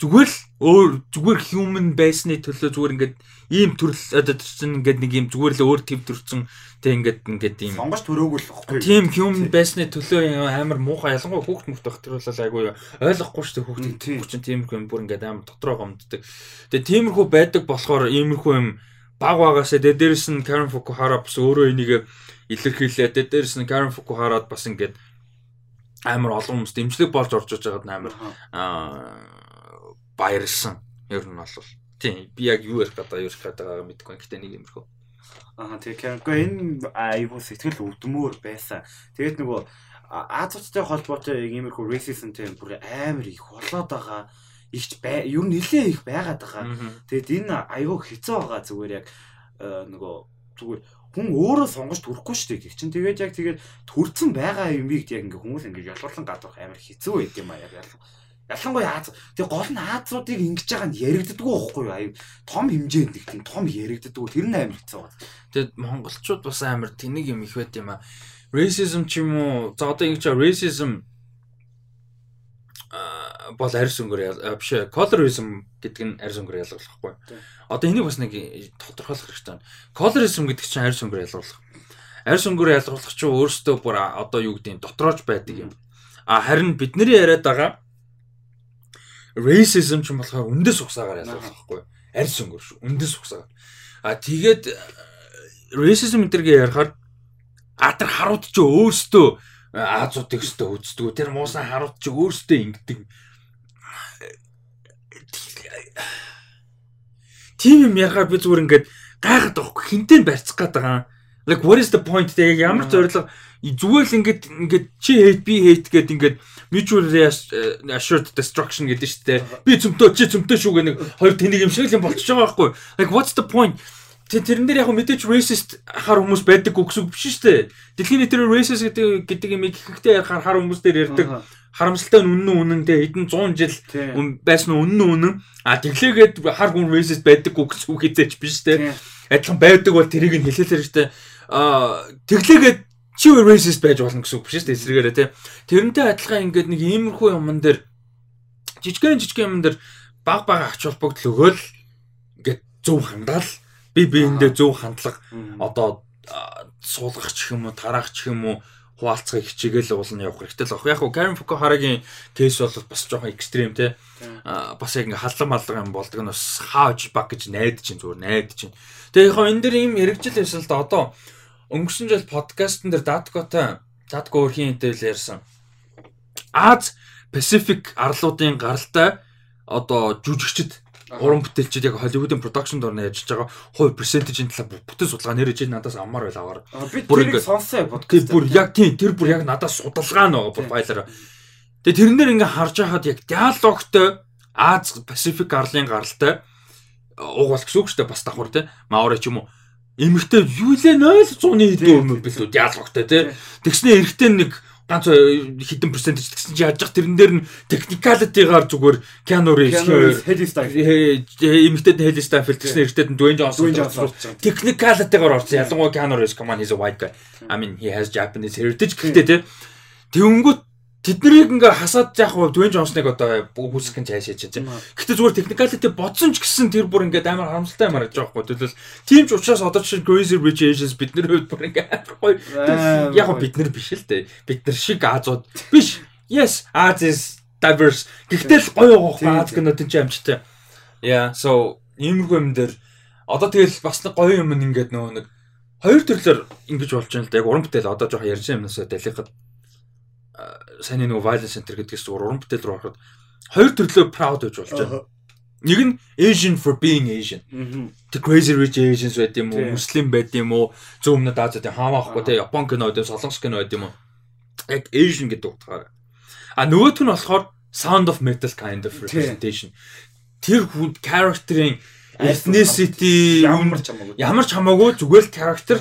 зүгээр л өөр зүгээр human байсны төлөө зүгээр ингээд ийм төрөл одоо чинь ингээд нэг ийм зүгээр л өөр төв төрсэн тэг ингээд ингээд ийм сонгож төрөөгүй л баггүй. Тийм human байсны төлөө амар муухай ялангуяа хүүхд мөхт байх тэр бол айгүй ойлгохгүй шүү дээ хүүхд чинь тиймэрхүү юм бүр ингээд амар дотроо гомддаг. Тэгээ тиймэрхүү байдаг болохоор иймэрхүү юм баг багасаа дэ дээрэс нь Karen Fukuhara бас өөрөө энийг илэрхийлээ. Дэ дээрэс нь Karen Fukuhara бас ингээд амар олон хүмүүс дэмжлэг болж орж иж байгаад амар аа баярлсан. Ер нь бол тийм би яг юу ярих гэдэг юу ярих гэдэг байгаа мэдэхгүй. Гэтэ нэг юмрхөө. Аа тэгээ кэнко энэ айгуу сэтгэл өвдмөр байсан. Тэгээд нөгөө Азуудтай холбоотой яг иймэрхүү racism тийм бүр амар их болоод байгаа ихч ер нь нэлээ их байгаад байгаа. Тэгэд энэ айгуу хэцүү байгаа зүгээр яг нөгөө зүгээр хүн өөрөө сонгож төрөхгүй шүү дээ гэх чинь тэгээд яг тэгээд төрцөн байгаа юмыг яг ингээ хүмүүс ингээ ялгарлан гадуурх амар хэцүү байд юм а яг ялгарлан Ялангуяа Аз. Тэгээ гол нь Азуудыг ингэж байгаа нь яригддаггүй байхгүй юу? Аюу том хэмжээнд их тийм том яригддаггүй. Тэр нь амар хэцүү байна. Тэгээд монголчууд бас амар тэнийг юм их байт юм а. Racism ч юм уу. За одоо ингэж racism бол арьс өнгөр биш colorism гэдэг нь арьс өнгөр ялгуулахгүй. Одоо энийг бас нэг тодорхойлох хэрэгтэй байна. Colorism гэдэг чинь арьс өнгөр ялгуулах. Арьс өнгөр ялгуулах чинь өөрөөсөө бүр одоо юу гэдэг нь дотроож байдаг юм. А харин бидний яриад байгаа racism ч юм болохоор үндэс ухсаагаар ялгах байхгүй. Арьс өнгөр шүү үндэс ухсаагаар. А тэгээд э, racism энтергээ ярихаар а тэр харууд ч өөрсдөө э, Азуудыг өстө үздэг. Тэр муусан харууд ч өөрсдөө ингэдэг. Тийм юм яхаар би зүгээр ингээд гайхаад байхгүй. Хинтээ барьцах гээд байгаа. Like what is the point? Тэгээ ямар зорилго зүгээр л ингээд ингээд чи hate би hate гэдэг ингээд mutually assured destruction гэдэг шүү дээ. Би цөмтөө чи цөмтөө шүү гэх нэг хоёр тэнийг юм шиг л юм болчихж байгаа байхгүй. Like what's the point? Тэ тэрэн дээр яг мэдээч racist хар хүмүүс байдаг гэсэн үг биш шүү дээ. Дэлхийн нийтээр racist гэдэг гэдэг юм ихэнхдээ хар хар хүмүүс дээр ярьдаг харамсалтай нь үнэн үнэндээ хэдэн 100 жил байсан үнэн үнэн а тэглээгээд хар хүн racist байдаг үг хэзээч биш дээ. Адилхан байдаг бол тэрийг нь хэлээлэр штэ а тэглээгээд чи racist байж болно гэсэн үг биш шүү дээ эсрэгээрээ тий. Тэрнтэй адилхан ингээд нэг иймэрхүү юмн дээр жижигэн жижигэн юмн дээр баг баг ач холбогдол өгөөл ингээд зөв хандаал би биендээ зөв хандлага одоо суулгах ч юм уу тараах ч юм уу хуваалцахыг хичээгээл уулна явах хэрэгтэй л баг. Яг хуу Карен Фукухарагийн кейс бол бас жоохон экстрим те. Бас яг ингээ халлан маллага юм болдог нь бас хааж баг гэж найдаж чинь зүгээр найдаж чинь. Тэгээ яг энэ дэр ийм хэрэгжил байсан л да одоо өнгөрсөн жил подкастн дээр Datkota Datko өрхийн хэдэл ярьсан. Аз Pacific арлуудын гаралтай одоо жүжигчд уран бүтээлчид яг Холливуудын production дорны ажиллаж байгаа хувь percentage-ийн талаар бүтэн судалгаа нэрэж надаас аммаар байл аваар. Би тэрийг сонссоо подкаст. Бүр яг тийм тэр бүр яг надаас судалгаа нөгөө профайлаар. Тэгээ тэрнээр ингээ харж байхад яг диалогтой Аз Pacific арлын гаралтай угаал гэсэн үг шүү дээ бас давхар те. Маори ч юм уу. Эмэгтэй юу лээ 0 100-ны хэдэн өмнө билүү диалогтой те. Тэгснэ эрэгтэй нэг ганц хитэн перцентэж гэсэн чи яаж тэрэн дээр нь техникалитигаар зүгээр Heli Style эмэгтэйд Heli Style гэсэн эрэгтэйд нь Dwayne Johnson техникалитигаар орсон. Ялангуяа Keanu Reeves come on he's a white guy. I mean he has Japanese heritage гэхдээ те Тэнгүүт Тэднийг ингээ хасаад яах вэ? Дүн Джонсныг одоо хүүсгэх гэж хайшаач чинь. Гэтэ зүгээр техникалити бодсон ч гэсэн тэр бүр ингээ амар харамсалтай юм харагдаж байгаа хгүй. Тэгэл тийм ч учраас одоо чинь Crazy Rich Asians бидний хувьд бүр ингээ гоё. Яг бид нар биш л дээ. Бид нар шиг Азууд биш. Yes, Az is diverse. Гэхдээ л гоё байгаа. Az гэнэ тийм амжтай. Yeah, so иймэрхүү юм дээр одоо тэгэл бас нэг гоё юм ингээд нөгөө нэг хоёр төрлөөр ингэж болж байна л да. Яг уран бүтээл одоо жоохон ярьж байгаа юмнасаа далихад сайн нэг violence center гэдгээс зүгээр уран бүтээл рүү ороход хоёр төрлөө proud гэж болж байна. Нэг нь Asian for being Asian. The crazy rich Asians байт юм уу? Муслим байт юм уу? Зөв өмнөд Азиад хаамаахгүй те Япон кино байт, Солонгос кино байт юм уу? Яг Asian гэдэг утгаараа. А нөгөөх нь болохоор Sound of Metal kind of representation. Тэр хүн character-ийн ethnicity ямар ч хамаагүй. Ямар ч хамаагүй зүгээр л character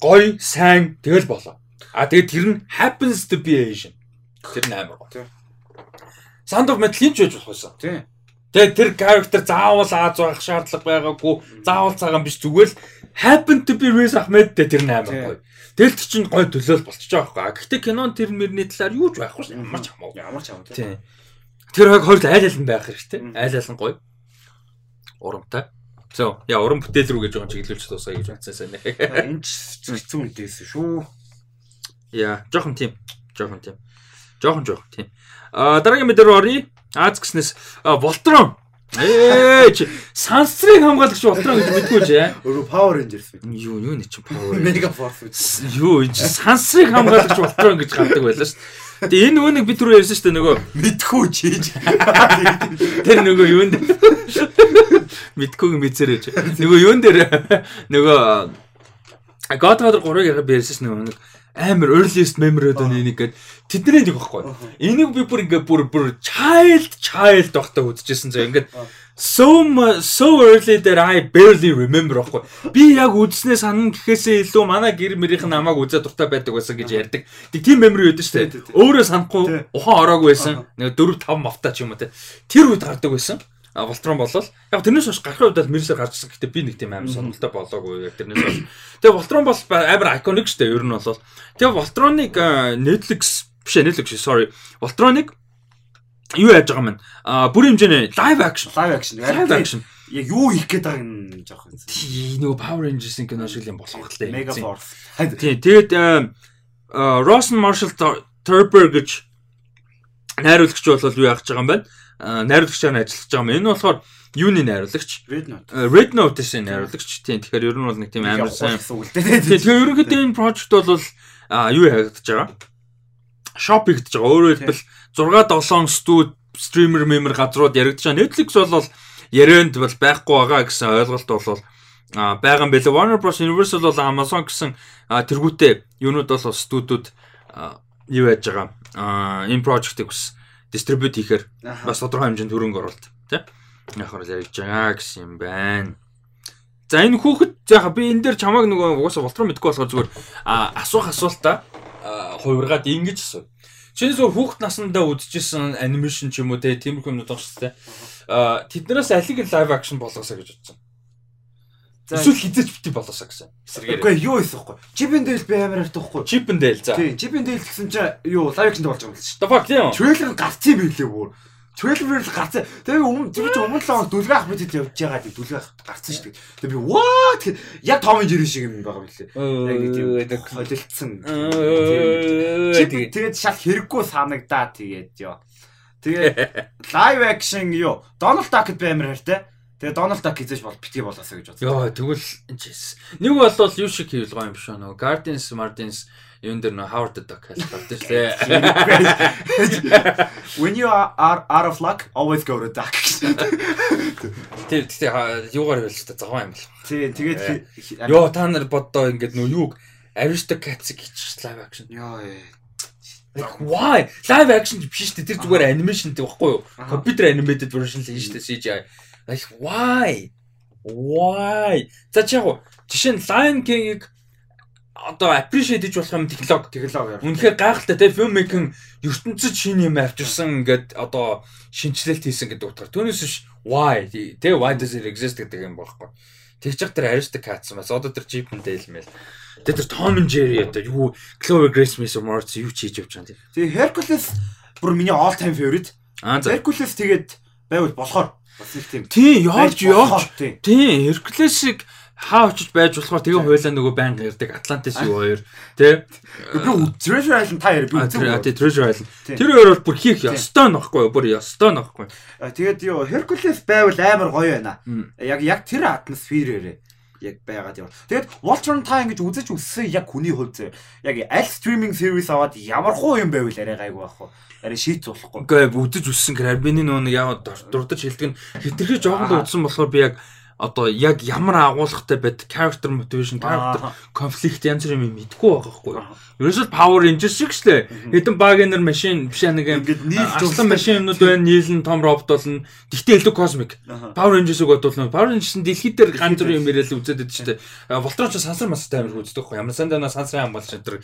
гоё, сайн тэгэл болоо. А тэгээд тэр нь happens to be Asian. Тэр нь амар гоо. Sound of Metal-ийн ч байж болох байсан. Тийм. Тэгээд тэр character заавал Аз байх шаардлага байгаагүй. Заавал цагаан биш зүгээр л happen to be Riz Ahmed дээр тэр амар гоё. Тэгэл тэр чинь гоё төлөөл болчихж байгаа байхгүй. Гэхдээ кинон тэр мөрний талаар юу ч байхгүй ямар ч хамаагүй. Ямар ч хамаагүй. Тийм. Тэр хоёр хоёул айл нь байх хэрэгтэй. Айл нь гоё. Урамтай. So, яа уран бүтээл рүү гэж жоохон чиглүүлж дуусгая гэж бодсон сайн. Энд хэцүү үнтэйсэн шүү. Яа, жоохон тийм. Жоохон тийм. Жоохон жоохон тийм. А дараагийн мэдээ рүү оръё. Аз гиснээс Voltron. Ээ чи сансрыг хамгаалагч Voltron гэж мэдгүй ч яа. Өөрөө Power Rangers. Юу юу нэ чи Power. Mega Force. Юу энэ сансрыг хамгаалагч Voltron гэж гардаг байлаа шүү. Тэгээ энэ нөгөө нэг бид түрүү ярьсан шүү дээ нөгөө мэдхүү чийж. тэр нөгөө юунд мэдхүүг мэдсэрэж. Нөгөө юун дээр нөгөө Godfather 3-ыг яриад ярьсан нөгөө нэг амар earliest memory одоо нэг гээд тэдний нэг багхгүй. Энийг би бүр ингээ бүр бүр child child багтаа үзчихсэн зөө ингээд so so early that I barely remember багхгүй. Би яг үзснээ санана гэхээсээ илүү манай гэр мэрийнх нь намайг үзээ дуртай байдаг байсан гэж ярьдаг. Тэг тийм memory байдаг шүү дээ. Өөрөө санахгүй ухаан ороогүй байсан. Нэг 4 5 мавтаа ч юм уу те. Тэр үед гардаг байсан. Волтрон болол яг тэрнээс хойш гарахын үед мэрсээр гарчсан. Гэтэ би нэг тийм амар сонирхолтой болоогүй яг тэрнээс хойш. Тэгээ Волтрон бол амар iconic шүү дээ. Ер нь бол. Тэгээ Волтроныг Netflix биш Netflix sorry. Волтроныг юу яаж байгаа юм бэ? А бүр хэмжээний live action. Live action. Live action. Яг юу хийх гээд байгааг нь жоох юм. Тий нөгөө Power Rangers-ийн кино шиг юм болох хэрэгтэй. Mega Force. Тий тэгээд Rosen Marshall Turber гэж найруулагч бол юу яах гэж байгаа юм бэ? Найруулагчаар ажиллаж байгаа юм. Энэ болохоор юуны найруулагч? Red Note. Red Note-ийн найруулагч. Тийм. Тэгэхээр ер нь бол нэг тийм амар сайн. Тэгэхээр ерөнхийдөө энэ project бол юу харагдаж байгаа? Shop хийгдэж байгаа. Өөрөөр хэлбэл 6 7 студ стример мемер газрууд яригдж байгаа. Netflix бол ярианд бол байхгүй байгаа гэсэн ойлголт бол а байгаа юм билээ. Warner Bros Universal бол Amazon гэсэн тэргүүтээ юунууд бол студиуд юу яаж байгаа. А энэ project-ийг бас дистрибьют хийхээр бас тодорхой хэмжээнд хөрөнгө оруулалт тий. Яг хор ярьж байгаа гэсэн юм байна. За энэ хүүхэд яха би энэ дээр чамааг нөгөө угаасаа болтроо мэдгүй болохоор зүгээр асуух асуултаа хувиргаад ингэж асуу. Чиний зөв хүүхэд насндаа үдчихсэн анимашн ч юм уу те тиймэрхүү юмнууд дээ. Аа тэднээс алиг лайв акшн болгосоо гэж бодсон. Эсвэл хизээч бити болоосаа гэсэн. Эсрэгээр. Үгүй юу вэ? Чипэн дэйл би амар хартахгүй. Чипэн дэйл за. Тий, чипэн дэйл гэсэн чинь юу лайв акшн болж байгаа юм л шүү. The fuck тийм. Трейлер гарцсан билээ бүр. Трейлер гарцсан. Тэгээ өмнө чинь өмнө л он дүлгээ ах бидэд явж байгаа тийм дүлгээ ах гарцсан шүү дээ. Тэгээ би тэг яг Том Jerry шиг юм байгаа билээ. Яг тийм холилдсон. Тэгээд шал хэрэггүй санагдаа тэгээд ёо. Тэгээд лайв акшн юу? Donald Duck-д би амар хайртай. Тэгээ Donald Duck хийж бол битгий болоосаа гэж бодсон. Йоо тэгвэл нэг бол юу шиг хийвэл гоё юм биш үү? Нөгөө Guardians Martins юун дээр нөө Howard Duck шүү дээ. When you are out of luck, always go to duck. Тэр тэгээ юугаар хэлж та зовоо юм бол. Тий, тэгээд ёо та нар боддоо ингээд нөө юуг Aristocats гэж live action. Ёо Like why? Live action биш шүү дээ. Тэр зүгээр animation гэдэг баггүй юу? Computer animated version л шүү дээ CGI. Like why? Why? За чи яг жишээ нь Lion King-ийг одоо appreciate хийж болох юм технологи технологи. Үнэхээр гайхалтай те filmmaking ертөнцид шинэ юм авчирсан ингээд одоо шинжилэлт хийсэн гэдэг утгаар. Түүнээс биш why те why does it exist гэдэг юм болохгүй. Тэгж яг тэр Aristocats бас одоо тэр and Dale мэл. Тэр тэр Tom and Jerry одоо юу Clover Grace Miss Morse юу ч хийж явж байгаа юм. Тэгээ Hercules бүр миний all time favorite. Аа за. Hercules тэгээд байвал болохоор Бас их тийм. Тийм, явж явж. Тийм, Hercules-ийг хаа очиж байж болохоор тэгээ хуйлаа нөгөө байнга ярддаг Atlantis юу хоёр тий. Би Treasure Island та яар би үзээ тий Treasure Island. Тэр хоёр бол бүр хийх ёстой нөхгүй бүр ёстой нөхгүй. Тэгээд юу Hercules байвал амар гоё байна. Яг яг тэр атмосферээрээ яг байгаад яв. Тэгээд Voltron та ингэж үзэж үссэн яг хүний хувьд яг аль стриминг сервис аваад ямар хуу юм байвал арай гайгүй байх вэ? арай шийц болохгүй. Үгүй үдэж үссэн карабины нөө яг дурдж хэлдэг нь хэтэрхий жоохон л үдсэн болохоор би яг одоо яг ямар агуулгатай байд character motivation character conflict янз бүр юм мэдгүй байгаа хгүй. Ерөөсөө power rangers шиг шлээ. Хэдэн багийнер машин биш нэг юм нийлжүүлсэн машин юмнууд байна. Нийлэн том робот болно. Гэхдээ илүү cosmic. Power Rangers-ыг бодвол Power Rangers-ын дэлхийд дээр ганц бүр юм яриад үзээд байдаг шүү дээ. Волтрон ч сансар мастай амир үздэг хгүй. Ямар сандаа сансрын ам бол шантар.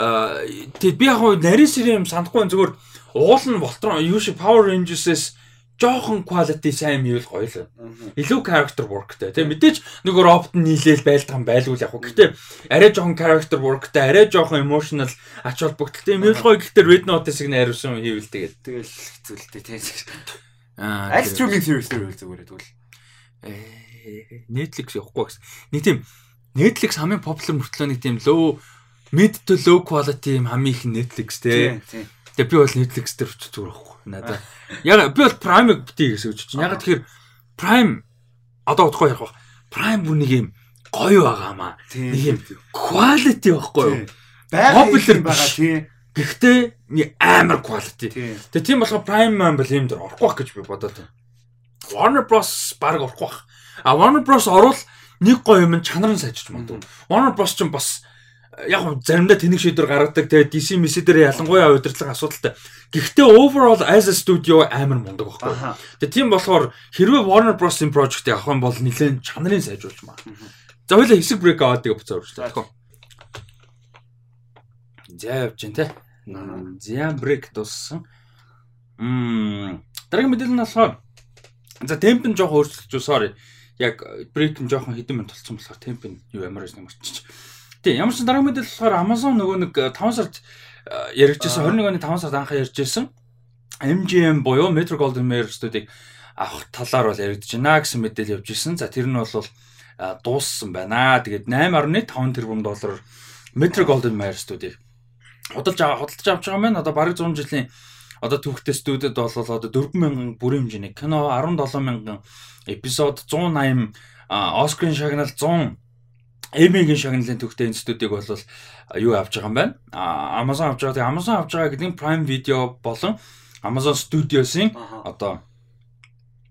Аа тэг би яг нарийн сэрийн юм санахгүй зүгээр уул нь Voltron юу шиг Power Rangers-с жоохон quality сайн мийвэл гоё л. Илүү character workтэй. Тэгээ мэдээж нөгөө робот нь нийлээл байлдах юм байлгүй яг. Гэхдээ арай жоохон character workтэй, арай жоохон emotional ач холбогдолтой юм гоё. Гэхдээ Red Notice-ыг найруулсан хийвэл тэгээд тэгэл хэцүүлтэй тийм. Аа. Аль streaming service дээр зүгээр тэгвэл. Э Netflix явахгүй гэсэн. Нэг тийм Netflix хамгийн popular мөртлөө нэг тийм low mid to low quality юм хамгийн их Netflix тий. Тэгээ би бол Netflix дээр ч зүгээр байхгүй надад. Яг би бол Prime-ыг битгий гэсэн үг чинь. Яг тэгэхээр Prime одоо утгагүй ярих баг. Prime бүр нэг юм гоё байгаамаа. Нэг юм quality байхгүй юу? Popular байгаа тий. Гэхдээ амар quality. Тэгээ тийм болохоор Prime маань бол юм дээр орохгүй байх гэж би бодоод байна. Warner Bros баг орохгүй байх. А Warner Bros орвол нэг гоё юм чанар нь сайжиж магадгүй. Warner Bros ч бас яг заримдаа тэнэг шийдвэр гаргадаг тэгээ DC Messi дээр ялангуяа удирдлага асуудалтай. Гэхдээ overall as a studio амар мундаг байхгүй. Тэгээ тийм болохоор хэрвээ Warner Bros-ийн project авах юм бол нэлээд чанарын сайжруулж маа. За хоёлаа хэсэг break аваад тэгээ буцаа өрчлөө. Тэгэхгүй. За явж гин те. За break дууссан. Мм дараагийн мэдээлэл нь болохоор за темп нь жоохон өөрчлөгдөж sorry. Яг break нь жоохон хэдэн минут болсон болохоор темп нь юу ямар гэж нэмэрчих. Тийм ямар ч дараагийн мэдээлэл болохоор Amazon нөгөө нэг 5 сард яригдчихсан 21 оны 5 сард анхаа ярьжсэн MGM буюу Metro Golden Mayer студийг авах талаар бол яригдж байна гэсэн мэдээлэл явж ирсэн. За тэр нь бол дууссан байна. Тэгээд 8.5 тэрбум доллараар Metro Golden Mayer студийг худалж аваа худалж авч байгаа юм. Одоо бараг 100 жилийн одоо түүхтэй студид бол одоо 4000 бүрийн хэмжээний кино 17000 эпизод 180 Оскарын шагнал 100 Эмигийн шагналын төвхтэй институтыг бол юу авч байгаа юм байна. А Amazon авч байгаа. Тэгээ Amazon авч байгаа гэдэг нь Prime Video болон Amazon Studios-ийн одоо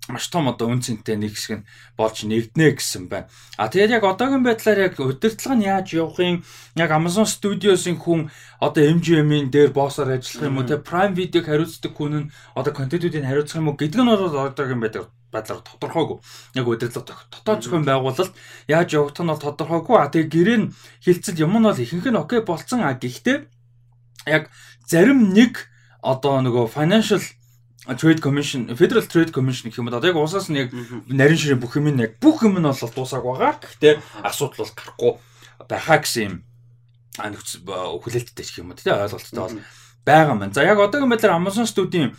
маш том одоо үн цэнтэй нэг хэсэг нь болж нэгднэ гэсэн байна. А тэгээд яг одоогийн байдлаар яг удирдлага нь яаж явахын яг Amazon Studios-ийн хүн одоо MGM-ийн дээр боссоор ажиллах юм уу те Prime Video-г хариуцдаг хүн нь одоо контентуудыг хариуцах юм уу гэдэг нь бол одоогийн байдлаар байдлаар тодорхойгүй. Яг удирдлага дотоод зохион байгуулалт яаж явагдах нь бол тодорхойгүй. А тэгээд гэрээ нь хилцэл юм нь бол ихэнх нь окей болцсон. А гэхдээ яг зарим нэг одоо нөгөө financial Trade Commission, Federal Trade Commission гэх юм бол одоо яг уусаас нь яг нарийн ширээ бүх юм нь яг бүх юм нь бол дуусааг байгаа. Гэхдээ асуудал бол гарахгүй байхаа гэсэн юм хүлээлттэй гэх юм уу тий ойлголттой бол байгаа маань. За яг одоогийн байдлаар Amazon Studio-ийн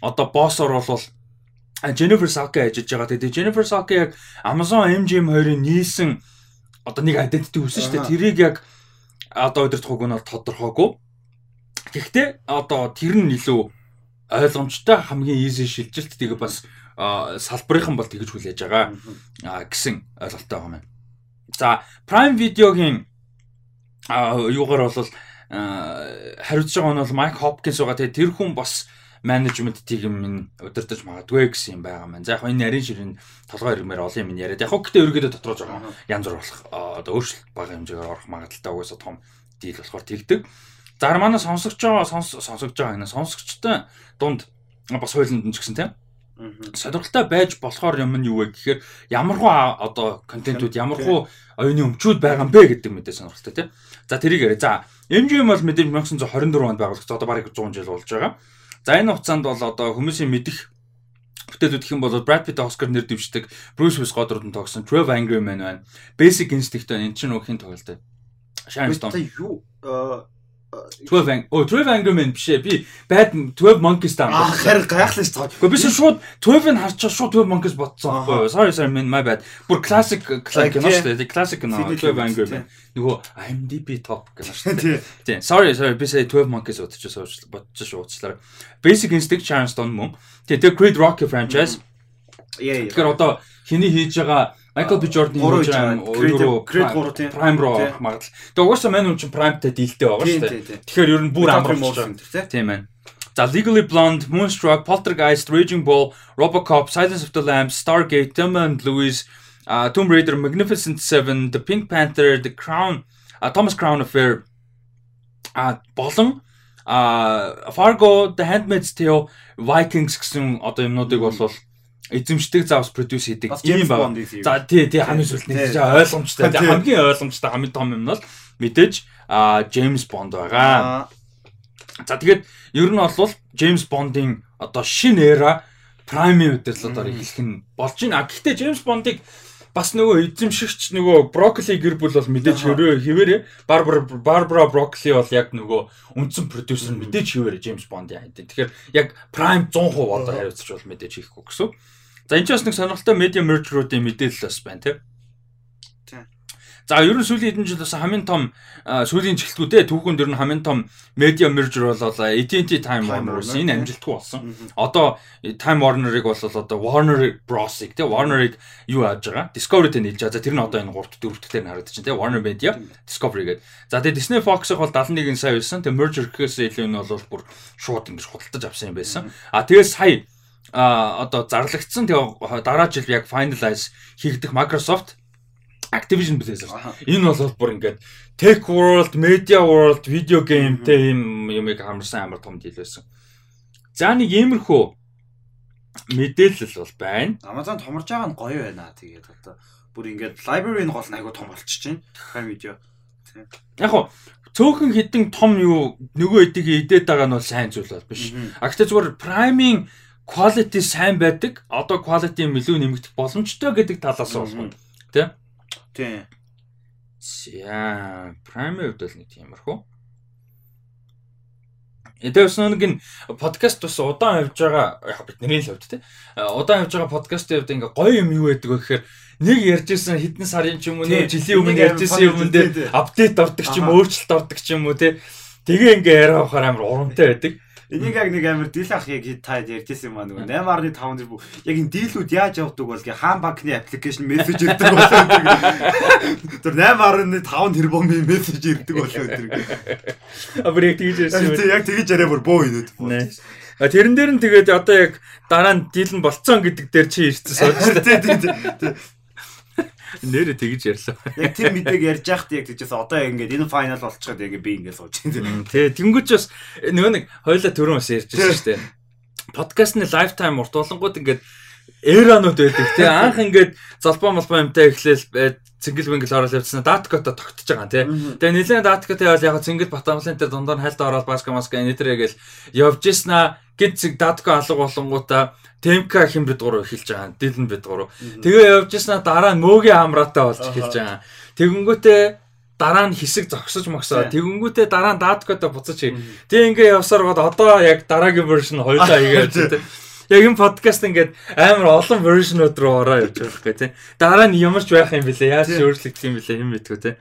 одоо боссор бол Jennifer Saki ажиллаж байгаа. Тэгээд Jennifer Saki яг Amazon MGM 2-ын нийлсэн одоо нэг identity үүсэн шүү дээ. Тэрийг яг одоо өдөрт хуг нь бол тодорхойгүй. Гэхдээ одоо тэр нь илүү ойлгомжтой хамгийн easy шилжилт тийг бас салбарынхан бол тэгж хүлээж байгаа гэсэн ойлголттой байгаа юм. За Prime Video-гийн юугаар бол хариуцж байгаа нь бол Mike Hopkins байгаа. Тэгээ тэр хүн бас менежмент тим нь удирдах магадгүй гэсэн юм байгаа маань. За яг энэ нарийн ширийн толгой ирмээр олон юм яриад. Яг гэхдээ ерөөдөө дотроо жоохон янз бүр болох одоо өөрчлөлт бага хэмжээгээр орох магадaltaй угаасаа том дийл болохоор тэгдэг. За манай сонсогч байгаа сонс сонсогч байгаа энэ сонсогчтой дунд бас хуулинд нь ч гэсэн тийм сонирхолтой байж болохоор юм нь юу вэ гэхээр ямархуу а- одоо контентууд ямархуу оюуны өмчүүд байгаа юм бэ гэдэг мэдээ сонирхолтой тийм. За тэрийг яриа. За MGM бол мэдээж 1924 онд байгуулагдсан. Одоо бараг 100 жил болж байгаа. За энэ хугацаанд бол одоо хүмүүсийн мэдих бүтээлүүд гэх юм бол Brad Pitt Oscar нэр дэвшдэг, Bruce Willis годрууд нь тогсон, 12 Angry Men байна. Basic Instinct байна. Энэ чинь өхийн тоглолт. Shining. Та юу 12 Ang- Оо 12 Angry Men биш ээ. Би Bad 12 Monkeys таа. аа харин гайхлаа шүү дээ. Гэхдээ би шууд 12-ыг харчаа шууд 12 Monkeys бодсон байхгүй юу? Sorry sorry man my bad. Бүр classic classic кино шүү дээ. Classic кино Фидел 12 Angry Men. Нөгөө IMDb top кино шүү дээ. Тий. Тийм. Sorry sorry би сая 12 Monkeys бодчихсон бодчих уучлаарай. Basic Instinct Sharon Stone мөн. Тэр Creed Rocky franchise. Яа яа. Тэгэхээр одоо хиний хийж байгаа Michael B Jordan байгаа байгаа. Creed- өөрөө. Prime руу орох магадлал. Тэгээ угаасаа мань хүн чинь Prime-тай дийлтэй байгаа Тийм, шүү дээ. Тэгэхээр ер нь бүр байгаа. тэр тий. Тийм ээ. За Legally Blonde, Moonstruck, Poltergeist, Raging Bull, RoboCop, Silence of the Lambs, Stargate, Thelma and Louise, uh, Tomb Raider, Magnificent Seven, The Pink Panther, The Crown, uh, Thomas Crown Affair, а болон а Fargo, The Handmaid's Tale, Vikings гэсэн одоо юмнуудыг бол эзэмшдэг завс продюс хийдэг юм байна. За тий тий хамгийн сүлд нэг чинь ойлгомжтой. Хамгийн ойлгомжтой хамгийн том юм нь бол мэдээж а James Bond байгаа. Аа. За тэгээд ер нь бол James Bond-ын одоо шинэ эра Prime-ийн удирдлагаар эхлэх нь болж байна. Гэхдээ James Bond-ыг бас нөгөө эзэмшигч нөгөө Broccoli гэр бүл бол мэдээж хөрөө хിവэрэ Barbara Barbara Broccoli бол яг нөгөө үндсэн продюсер мэдээж хിവэрэ James Bond-ийн хайд. Тэгэхээр яг Prime 100% одоо хариуцч бол мэдээж хийхгүй гэсэн. За энэ ч бас нэг сонирхолтой media merger-уудын мэдээлэл бас байна. Тийм. За ер нь сүүлийн хэдэн жил бас хамгийн том сүүлийн жилтгүүдээ түүхэнд ер нь хамгийн том media merger бол AT&T Time Warner-с Warner, энэ тийм. амжилтгүй болсон. Одоо Time Warner-ыг бол одоо Warner Bros-ыг тий Warner-ыг юу яаж байгаа? Discovery-тэй нийлж байгаа. За тэр нь одоо энэ 3 4 дэх дээр нь харагдаж байна тий Warner Media Discovery гэдэг. За тэгээ Disney Fox-ыг бол 71 сая байсан. Тэгээ merger гэхээс илүү нь бол бүр шууд ингэж худалдаж авсан юм байсан. А тэгээ сая а одоо зарлагдсан тэгээ дараа жил яг finalize хийгдэх Microsoft Activision Blizzard. Энэ бол бүр ингээд Tech World, Media World, Video Game-тэй юм юмыг хамарсан амар том дийл байсан. За нэг иймэрхүү мэдээлэл бол байна. Amazon томорж байгаа нь гоё байна. Тэгээд одоо бүр ингээд library-ийн гол нь айгу том болчихж байна. Prime Video. Яг хоо цөөхөн хідэн том юу нөгөө эдийг идээд байгаа нь бол сайн зүйл бол биш. А гэхдээ зүгээр Prime-ийн quality сайн байдаг. Одоо quality илүү нэмэгдэх боломжтой гэдэг талаас болох нь. Тэ? Тийм. За, Prime-ийн хувьд бол нэг тиймэрхүү. Эдээс нэг нь подкаст бас удаан явж байгаа яг бидний л хувьд те. Удаан явж байгаа подкастын хувьд ингээ гоё юм юу байдаг вэ гэхээр нэг ярьжсэн хэдэн сарын ч юм уу нэг жилийн өмнө ярьжсэн юм дээр апдейт ордог ч юм өөрчлөлт ордог ч юм уу те. Тэгээ ингээ яриа авахаар амар урамтай байдаг. Энийг яг нэг амар дийл ах яг та ярьжсэн юм аа нөгөө 8.5 зэрэг яг энэ дийлүүд яаж явдаг бол гээ хаан банкны аппликейшн мессеж ирдэг болоо тэр 8.5 тэрбумын мессеж ирдэг болоо тэр А бүр яг тэгж ярьсан юм. яг тэгж яриа бүр боо инээд Нэ. А тэрэн дээр нь тэгээд одоо яг дараа нь дийл нь болцсон гэдэг дээр чи ирсэн сууж. Тий, тий, тий. Нэрэ тэгж ярьлаа. Яг тэр мэдээг ярьж яхад яг тийчээс одоо ингээд энэ файнал болчиход яг би ингээд сууж байна. Тэ тэнгуүч бас нөгөө нэг хоёлаа түрүүн бас ярьж байсан шүү дээ. Подкастны лайфтайм урт болонгууд ингээд эранууд байдаг тий анх ингээд залбаа малбаа юмтай эхлээл цэнгэл бэнгэл орол явцсан даткота тогтож байгаа тий. Тэгээ нэлээд даткота явал яг цэнгэл батамлын дээр дундаар хайлтаа ороод баска маска энэтрээ гэл явж ийснаа гид зэг датко алга болонгуудаа темка хим бид гурав эхэлж байгаа. Дилэн бид гурав. Тэгээ явж ийснаа дараа мөөгийн хамраатай болж эхэлж байгаа. Тэгэнгүүтээ дараа нь хэсэг зогсож могсоо. Тэгэнгүүтээ дараа нь даткота буцаж. Тэг ингээ явсаар гоод одоо яг дараагийн вершн хоёлаа хийгээд яг энэ подкаст ингээд амар олон вершнууд руу ороо явж байгаа хэрэг тий. Дараа нь ямар ч байх юм бэлээ. Яаж ч өөрчлөгдөх юм бэлээ хэм мэдгүй тий.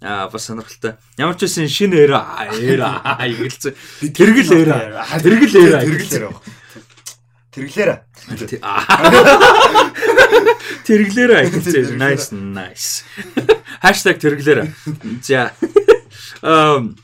Аа бас сонирхолтой. Ямар ч байсан шинэ эра эра игэлцэн. Тэргэл эра. Тэргэл эра. Тэргэл эра. Тэрглээрэ. Тэрглээрэ игэлцэн. Nice nice. #тэрглээрэ. За. Эм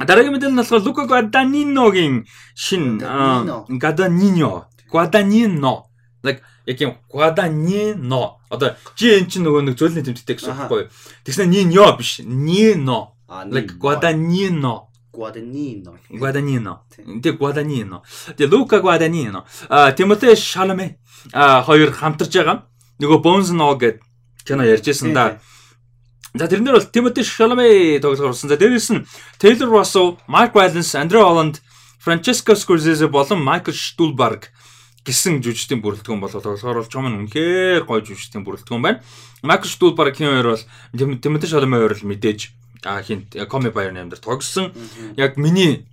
Дараагийн мэдээлэл нь болохоор Лука Гваданиногийн шин Гаданино Гваданино like яг юм Гваданино одоо G эн чинь нөгөө нэг зөвлөлийн тэмдэгтэй гэсэн үг байхгүй юу. Тэгснэ Ниньо биш. Нино. Like Гваданино. Гваданино. Гваданино. Тэг Гваданино. Тэг Лука Гваданино. А Тимоте Шаламе а хоёр хамтарч байгаа. Нөгөө Bones No гэдэг кино ярьжсэн да. За тэрнэр бол Тимоти Шаламе тоглохоор болсон. За дээрээс нь Тейлор Россо, Марк Вайленс, Андре Холланд, Франческо Скорсезе болон Майкл Штулберг гэсэн жүжигчдийн бүрэлдэхүүн болоод болохоор бол чом нь үнэхээр гоё жүжигчдийн бүрэлдэхүүн байна. Майкл Штулбергийн хоёр бол Тимоти Шаламе хоёр л мэдээж а хин коми баяр нэмдэр тогссон. Яг миний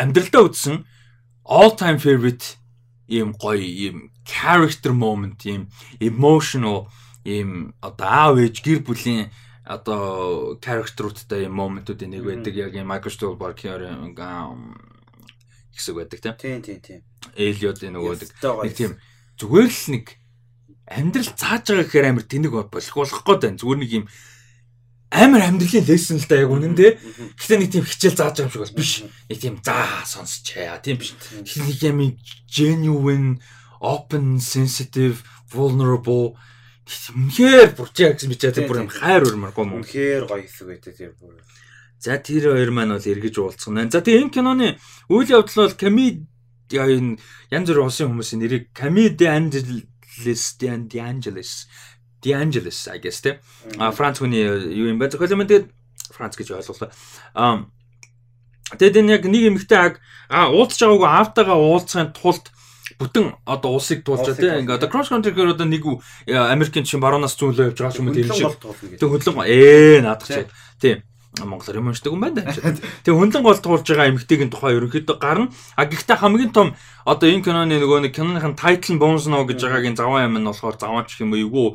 амьдралдаа үзсэн all time favorite ийм гоё ийм character moment ийм emotional ийм одоо аав ээж гэр бүлийн одоо character-уудтай юм моментуудын нэг байдаг яг юм Michael Stuhlbarg-ийн хэсэг байдаг тийм. Тийм тийм тийм. Элиодын нөгөө нэг тийм зүгээр л нэг амьдрал цааж байгаа гэхээр амар тэнэг болох болох гээд байна. Зүгээр нэг юм амар амьдралын лесен л да яг үнэн дээ. Гэхдээ нэг тийм хичээл зааж байгаа юм шиг бол биш. Нэг тийм заа сонсчээ. Тийм биш. Нэг юм genuine, open, sensitive, vulnerable Үнэхээр буржаа гэсэн бичээ тэр бүр юм хайр өрмөр гом. Үнэхээр гоё хэсэг байт тэр бүр. За тэр хоёр маань бол эргэж уулзсан байна. За тэгээ энэ киноны үйл явдал бол Ками энэ янз бүрийн улсын хүмүүсийн нэрийг Ками де Анджелес де Анджелес де Анджелес I guess тэ. А Франц хүний юу юм бэ? Зөвхөн тэгээд Франц гэж ойлголоо. А тэгээд энэ яг нэг эмэгтэй аг а уулзж байгаагүй аавтайгаа уулзахын тулд бүтэн одоо улсыг туулж байгаа тийм ингээ одоо cross country гэхээр одоо нэг Америкийн чинь баруунаас зүүнлөө явж байгаа юм тийм шиг. Тэг хөндлөн ээ наадах чи. Тийм. Монголоор юм уншдаг юм байна. Тэг хөндлөн гол туулж байгаа эмэгтэйгийн тухай ерөнхийдөө гарна. А гэхдээ хамгийн том одоо энэ киноны нөгөө нэг киноныхын тайтл бонус нөө гэж байгаагийн заван юм нь болохоор заваач юм уу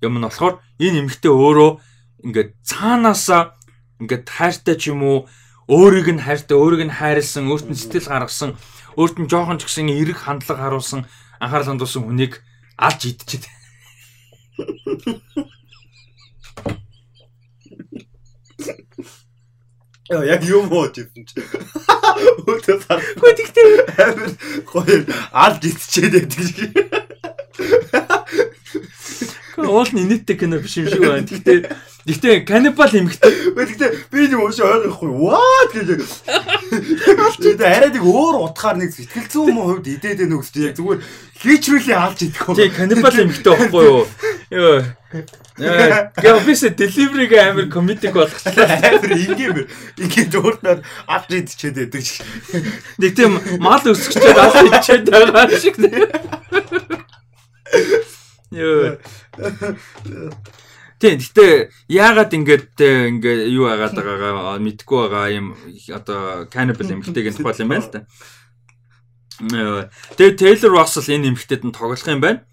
юм нь болохоор энэ эмэгтэй өөрөө ингээд цаанаасаа ингээд хайртай ч юм уу өөрийг нь хайртай өөрийг нь хайрлсан өөрт нь сэтгэл гаргасан өөрт нь жоохон ч гэсэн эрэг хандлага харуулсан анхаарал хандуулсан хүнийг алж идчихэд. Яа яг юм уу гэсэн чи. Өөдөө харахгүй тэгтээ амар гоё алж идчихэд байдаг шиг. Уул нь инээдтэй кино биш юм шиг байна. Гэхдээ гэхдээ каннибал эмхтэй. Гэхдээ би нэг өөш ойлгохгүй. What гэж. Тэгээд арай нэг өөр утгаар нэг сэтгэл зүйн юм хувьд идээд байна үгс яг зүгээр хийчрүүлээ алж идэх юм. Тий каннибал эмхтэй байхгүй юу? Йоо. Яа, бис delivery амар комедик болгочлаа. Амар ингээм. Ингээд өөртөө алж идчихэд байдаг шиг. Нэг тийм мал өсгчээд алж идчихэд байгаа шиг. Йоо. Тийм. Гэтэ яагаад ингэж ингээ юу агаад байгаагаа мэдэхгүй байгаа юм одоо cannibal эмэгтэйг тухай юм байна л да. Тэгээ Taylor Russell энэ эмэгтэйд нь тоглох юм байна.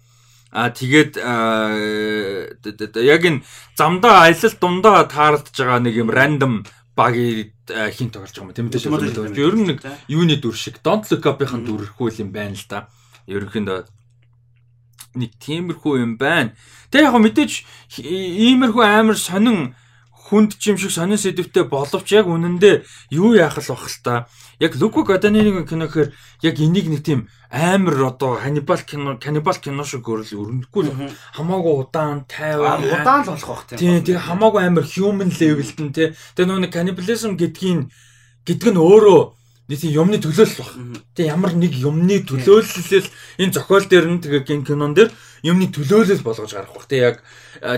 А тэгээд яг энэ замдаа аялал дундаа таарлаж байгаа нэг юм random багийг хин тоглож байгаа юм тийм үү? Ер нь нэг юуны дүр шиг Don't Look Up-ийн дүрхүүл юм байна л да. Ерөнхийдөө нэг тиймэрхүү юм байна. Тэг яг мэдээж иймэрхүү амар сонин хүнд чим шиг сонин сэдвтэй боловч яг үнэндээ юу яах л бах л та. Яг Лука Гаданигийн кино гэхээр яг энийг нэг тийм амар одоо Ханнибал кино, каннибал кино шиг görөл өрнөхгүй л хамаагүй удаан, тайван, удаан л болох бах тийм. Тэгээ хамаагүй амар human level-д нь тий. Тэгээ нөгөө каннибализм гэдгийг гэдг нь өөрөө нэг тийм юмны төлөөлөл баг. Тэгээ ямар нэг юмны төлөөлөл энэ зохиол дээр нь тэгээ гин кинон дээр юмны төлөөлөл болгож гарах бах. Тэгээ яг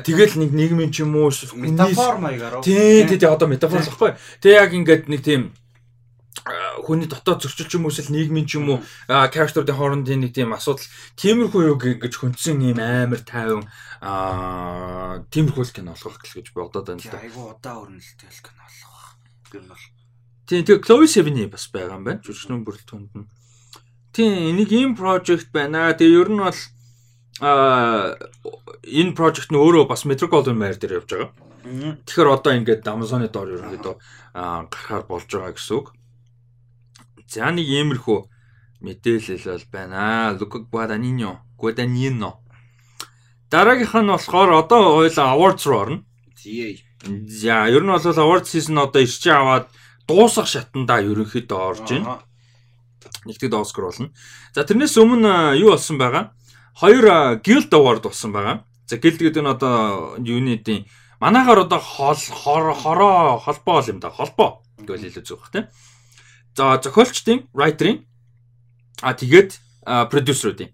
тэгэл нэг нийгмийн ч юм уу метафор маягаар. Тий, тий одоо метафор баггүй. Тэгээ яг ингээд нэг тийм хүний дотоод зөрчил ч юм уу эсвэл нийгмийн ч юм уу character-ийн хоорондын нэг тийм асуудал тиймэрхүү юу гэж хүндсэн юм амар тайван тиймэрхүү кино болох гэж бодоод байна л да. Айгу удаа өрнөлттэй кино болох. Нь бол Тийм тэгээ Chloe Sevigny бас байгаа юм байна. Жүжигчнүн бүрэлдэхүүнд нь. Тийм энийг ийм project байна. Тэгээ ер нь бол аа энэ project нь өөрөө бас Metro Golden Mayer дээр явж байгаа. Тэгэхээр одоо ингээд Amazon-ы доор ерөнхийдөө гарахаар болж байгаа гэсэн үг. За нэг иймэрхүү мэдээлэл бол байна. Luca Guadagnino, Guadagnino. Дараагийнх нь болохоор одоо хоёлаа awards руу орно. За ер нь бол awards season одоо ирчээ аваад дуусах шатандаа ерөнхийдөө орж байна. Нэгтгэд Оскар болно. За тэрнээс өмнө юу болсон байгаа? Хоёр Guild Award болсон байгаа. За Guild гэдэг нь одоо юуны тийм манайхаар одоо хол хороо холбоо юм да. Холбоо гэвэл илүү зөв бах тийм. За зохиолчдын, writer-ийн а тэгээд продюсеруудын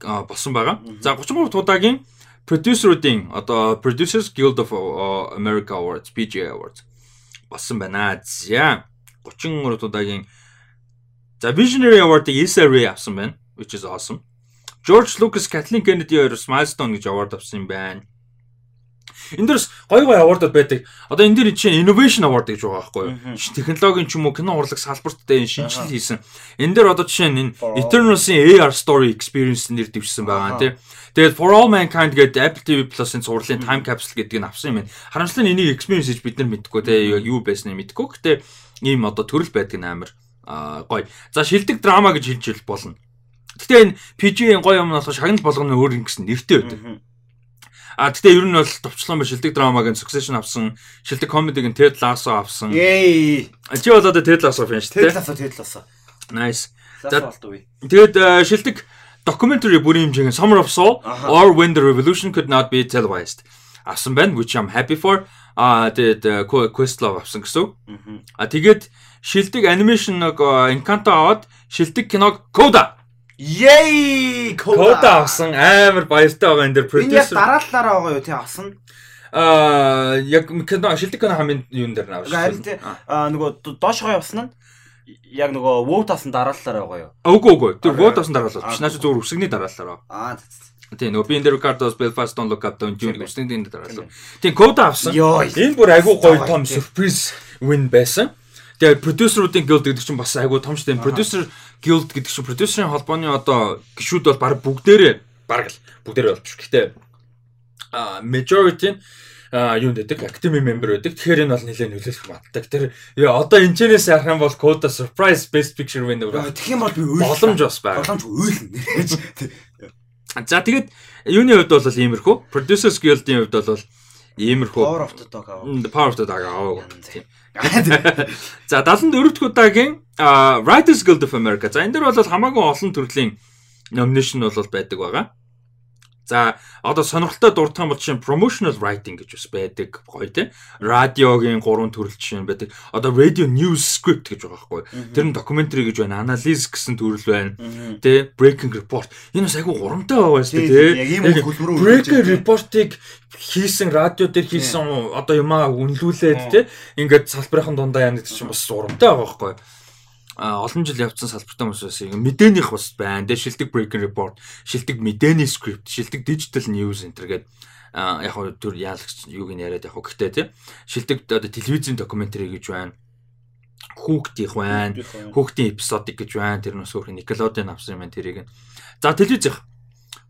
болсон байгаа. За 33 удаагийн продюсеруудын одоо Producers Guild of America Awards, PGA Awards болсон байна. За 33 удаагийн За Visionary Award-ыг Issa Rae авсан байна, which is awesome. George Lucas, Kathleen Kennedy хоёроос Milestone гэж award авсан юм байна. Энд дээрс гоё гоё awardууд байдаг. Одоо энэ дээр чинь Innovation Award гэж байгаа байхгүй юу? Технологийн ч юм уу кино урлаг салбарт дээр шинжилэл хийсэн. Энэ дээр одоо жишээ нь Eternals-ийн AR story experience нэр дэвшсэн байгаа тийм. Тэгээд For All Mankind гэдэг Apple TV Plus-ын цувралын time capsule гэдгийг нь авсан юм байна. Харамсалтай нь энийг experience хийж бид нар мэдгүй тийм юу байсныг мэдгүй. Гэтэ ийм одоо төрөл байдаг нь амар гоё. За шилдэг драма гэж хэлж болно. Гэтэ энэ PG-ийн гоё юм нь болохоор шагнал болгоно өөр юм гэсэн нэртэй байдаг. А тэгтээ ер нь бол товчлон ба шилдэг драмагийн Succession авсан, шилдэг комедиг нь Ted Lasso авсан. Ей. Чи бол одоо Ted Lasso fan шүү дээ. Ted Lasso, Ted Lasso. Nice. Тэгээд шилдэг documentary бүрийн хэмжээгийн Summer of Soul or When the Revolution Could Not Be Televised авсан байна, which I'm happy for. А тэгээд Questlove авсан гэсэн. А тэгээд шилдэг анимашн нэг Encanto аваад шилдэг киног Coda Yay! Кода авсан амар баяртай байгаа энэ дэр продюсер. Энэ дараалалаараа байгаа юу тий авсан. Аа яг кино шилдэг кино хамгийн юун дээр авсан. Аа нөгөө доошгоо явсан нь яг нөгөө vote авсан дараалалаар байгаа юу? Үгүй үгүй. Тэр vote авсан дараалал биш. Наач зөвхөн үсгний дараалалаар байгаа. Аа Тийм нөгөө би энэ Ricardo's Belfast Don't Look Up Down June үсгний дараалал. Тийм кода авсан. Энэ бүр айгүй гоё том surprise win байсан. Тэгээ продюсеруудын guild гэдэг чинь бас айгүй том штеп. Продюсер guild гэдэг чинь продюсерын холбооны одоо гишүүд бол баг бүгдээрээ баг л бүгдээрээ болчих. Гэхдээ а majority а юу гэдэг academy member байдаг. Тэгэхээр энэ бол нэлээд нөлөөлөх матдаг. Тэр одоо энэчнээс ярих юм бол Coda surprise best picture winner. Тэгэх юм бол би боломж бас байна. Боломж үйлнэ. За тэгээд юуны хувьд бол иймэрхүү. Producers Guild-ийн хувьд бол иймэрхүү Power of the Dog. Power of the Dog аваа. За 74 дахь удаагийн Writers Guild of America. За энэ дэр бол хамаагүй олон төрлийн номинашн бол байдаг байгаа. За одоо сонирхолтой дуртай бол чинь promotional writing гэж бас байдаг гоё тий. Радиогийн гурван төрөл жишээ нь байдаг. Одоо radio news script гэж байгаа байхгүй. Тэр нь documentary гэж байна. Analysis гэсэн төрөл байна. Тий. Breaking report. Энэ бас айгүй гурамтай байгаа шүү дээ тий. Яг ийм хөлбөрөөр breaking report-ыг хийсэн радио дээр хийсэн одоо юмаа үнэлүүлээд тий. Ингээд салбарын дундаа яа гэдэг чинь бас гурамтай байгаа байхгүй олон жил явцсан салбартай хүмүүсээс мэдээнийх бас байна. Дэ шилдэг breaking report, шилдэг мэдээний script, шилдэг digital news төр гээд яг хөө төр яалагч юуг нь яриад яг хөө гэхдээ тий шилдэг одоо телевизийн докюментари гэж байна. Хүүхдийнх байна. Хүүхдийн эпизодик гэж байна. Тэр нь өсөөх Nickelodeon авсан юм байна тэрийг. За телевизийнх.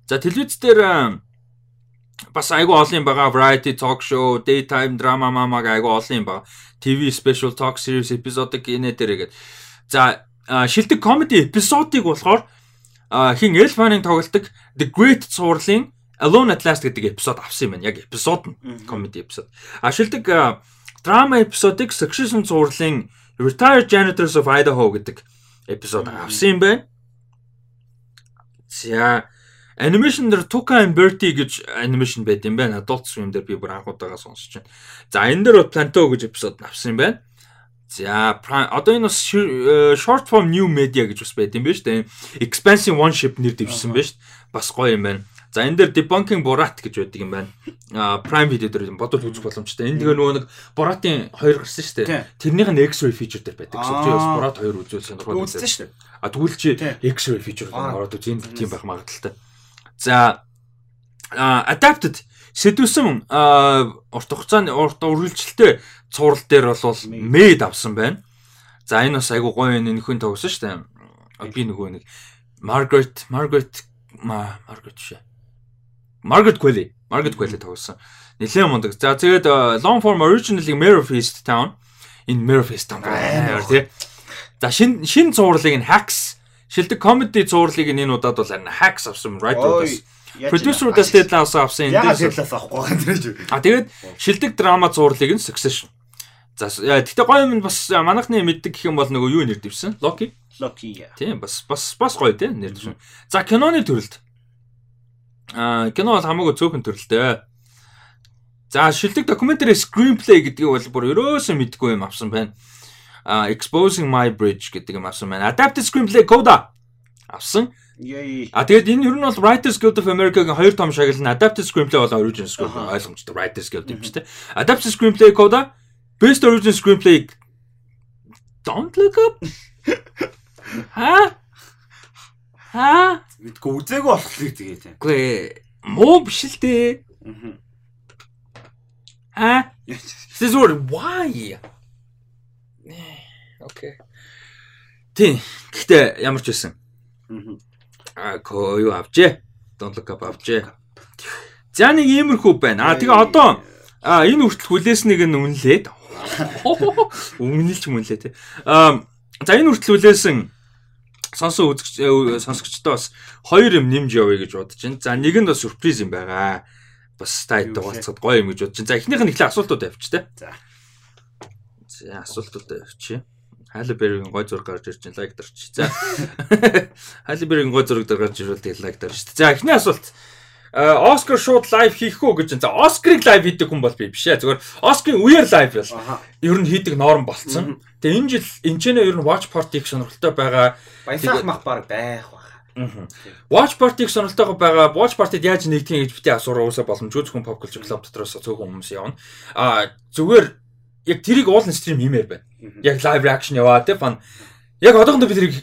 За телевиз дээр бас айгу олон юм байгаа. Variety talk show, daytime drama мамаг айгу олон юм байгаа. TV special talk series episodic инэ дээрээ За шилдэг комеди эпизодыг болохоор хин Элфаныг тоглолдог The Great цувралын Alone at Last гэдэг эпизод авсан юм байна. Яг эпизод нь комеди эпизод. А шилдэг драма эпизодыг Succession зурлын Retired Janitors of Idaho гэдэг эпизод авсан юм байна. За Animation дээр Tuca and Bertie гэж animation байт юм байна. Adult Swim дээр би бүр анхудаага сонсож байна. За энэ дээр Planto гэж эпизод авсан юм байна. За одоо энэ бас short form new media гэж бас байт юм байна шүү дээ. Expansion One Ship нэр дэвшсэн байна шүү. Бас гоё юм байна. За энэ дээр debunking Borat гэж байдаг юм байна. А Prime Video дээр бодвол үзэх боломжтой. Тэгээ нөгөө нэг Borat-ын хоёр гарсан шүү дээ. Тэрнийх нь X-ray feature дээр байдаг гэсэн чинь бас Borat 2 үзүүл сонирхол үзсэн шүү дээ. А тэгвэл чи X-ray feature ороод үз энэ тийм байх магадaltaй. За adapted сэдвсэн урт хугацааны урт үргэлжилтэй цуврал дээр бол мэд авсан байна. За энэ бас айгу гоё нөхөн тогсон шүү дээ. Би нөгөө нэг Margaret Margaret Margaret шээ. Margaret Qualley, Margaret Qualley тогсон. Нилээн мундаг. За тэгээд long form originally Mirror Feast Town энэ Mirror Feast Town гэх тий. За шин шин зурлыг нь Hacks шилдэг comedy зурлыг энэ удаад бол Hacks авсан writer-уудаас продюсерудаас дэдлээс авсан энэ дэдлээс авахгүй байгаа тийм. А тэгээд шилдэг драма зурлыг нь Succession. За тэгтээ гоё юм бас манайхны мэддэг гэх юм бол нөгөө юу нэр дэвсэн? Loki. Loki. Тийм бас бас бас гоё тийм нэр дэвсэн. За киноны төрөлд. Аа кино бол хамаагүй цөөхөн төрөлтэй. За шилдэг докюментари screenplay гэдгийг бол бүр ерөөсөө мэдгүй юм авсан байна. А Exposing My Bridge гэдэг юм авсан байна. Adapted screenplay Coda авсан. А тэгээд энэ ер нь бол Writers Guild of America-гийн хоёр том шагнал нь Adapted Screenplay болон Original Screenplay ойлгомжтой Writers Guild юм ч тийм. Adapted Screenplay Coda Best Original Screenplay Don't look up. Ха? Ха? Мэдгүй үзээгүй болохлыг тэгээ тийм. Үгүй муу биш л дээ. Аа. This word why? Окей. Тий. Гэхдээ ямар ч байсан. Аа ко юу авчээ? Don't look up авчээ. За нэг иймэрхүү байна. Аа тэгээ одоо аа энэ хүртэл хүлээснийг нь үнэлээд өмнөлч мөнлээ тий. Аа за энэ хүртэл хүлээсэн сонсон үзэгч сонсогчдоо бас хоёр юм нэмж явъя гэж бодож байна. За нэг нь бас сюрприз юм байгаа. Бас тайд дугаалцахад гоё юм гэж бодож байна. За эхнийх нь эхлээ асуултууд авчих те. За. За асуултууд авчих. Халибергийн гой зураг гарч ирж байна. Лайк дарч. За. Халибергийн гой зураг гарч ирвэл лайк дарч. За эхний асуулт. Оскар шууд лайв хийх үү гэж. За Оскарыг лайв хийдэг хүн бол би биш ээ. Зүгээр Оскарын үеэр лайв бол ер нь хийдэг норм болцсон. Тэгээ энэ жил энэ ч нэ ер нь watch party их сонирхолтой байгаа. Баясаах мах баг байх баха. Watch party-г сонирхолтойгоо байгаа. Watch party-д яаж нэгдгийг гэж бити асуураа уусаа боломжгүй зөвхөн pop culture club дотроос цөөхөн хүмүүс явна. А зүгээр яг тэрийг уулын стрим хиймээр байна. Яг live reaction яваа те фан. Яг одоохондоо би тэрийг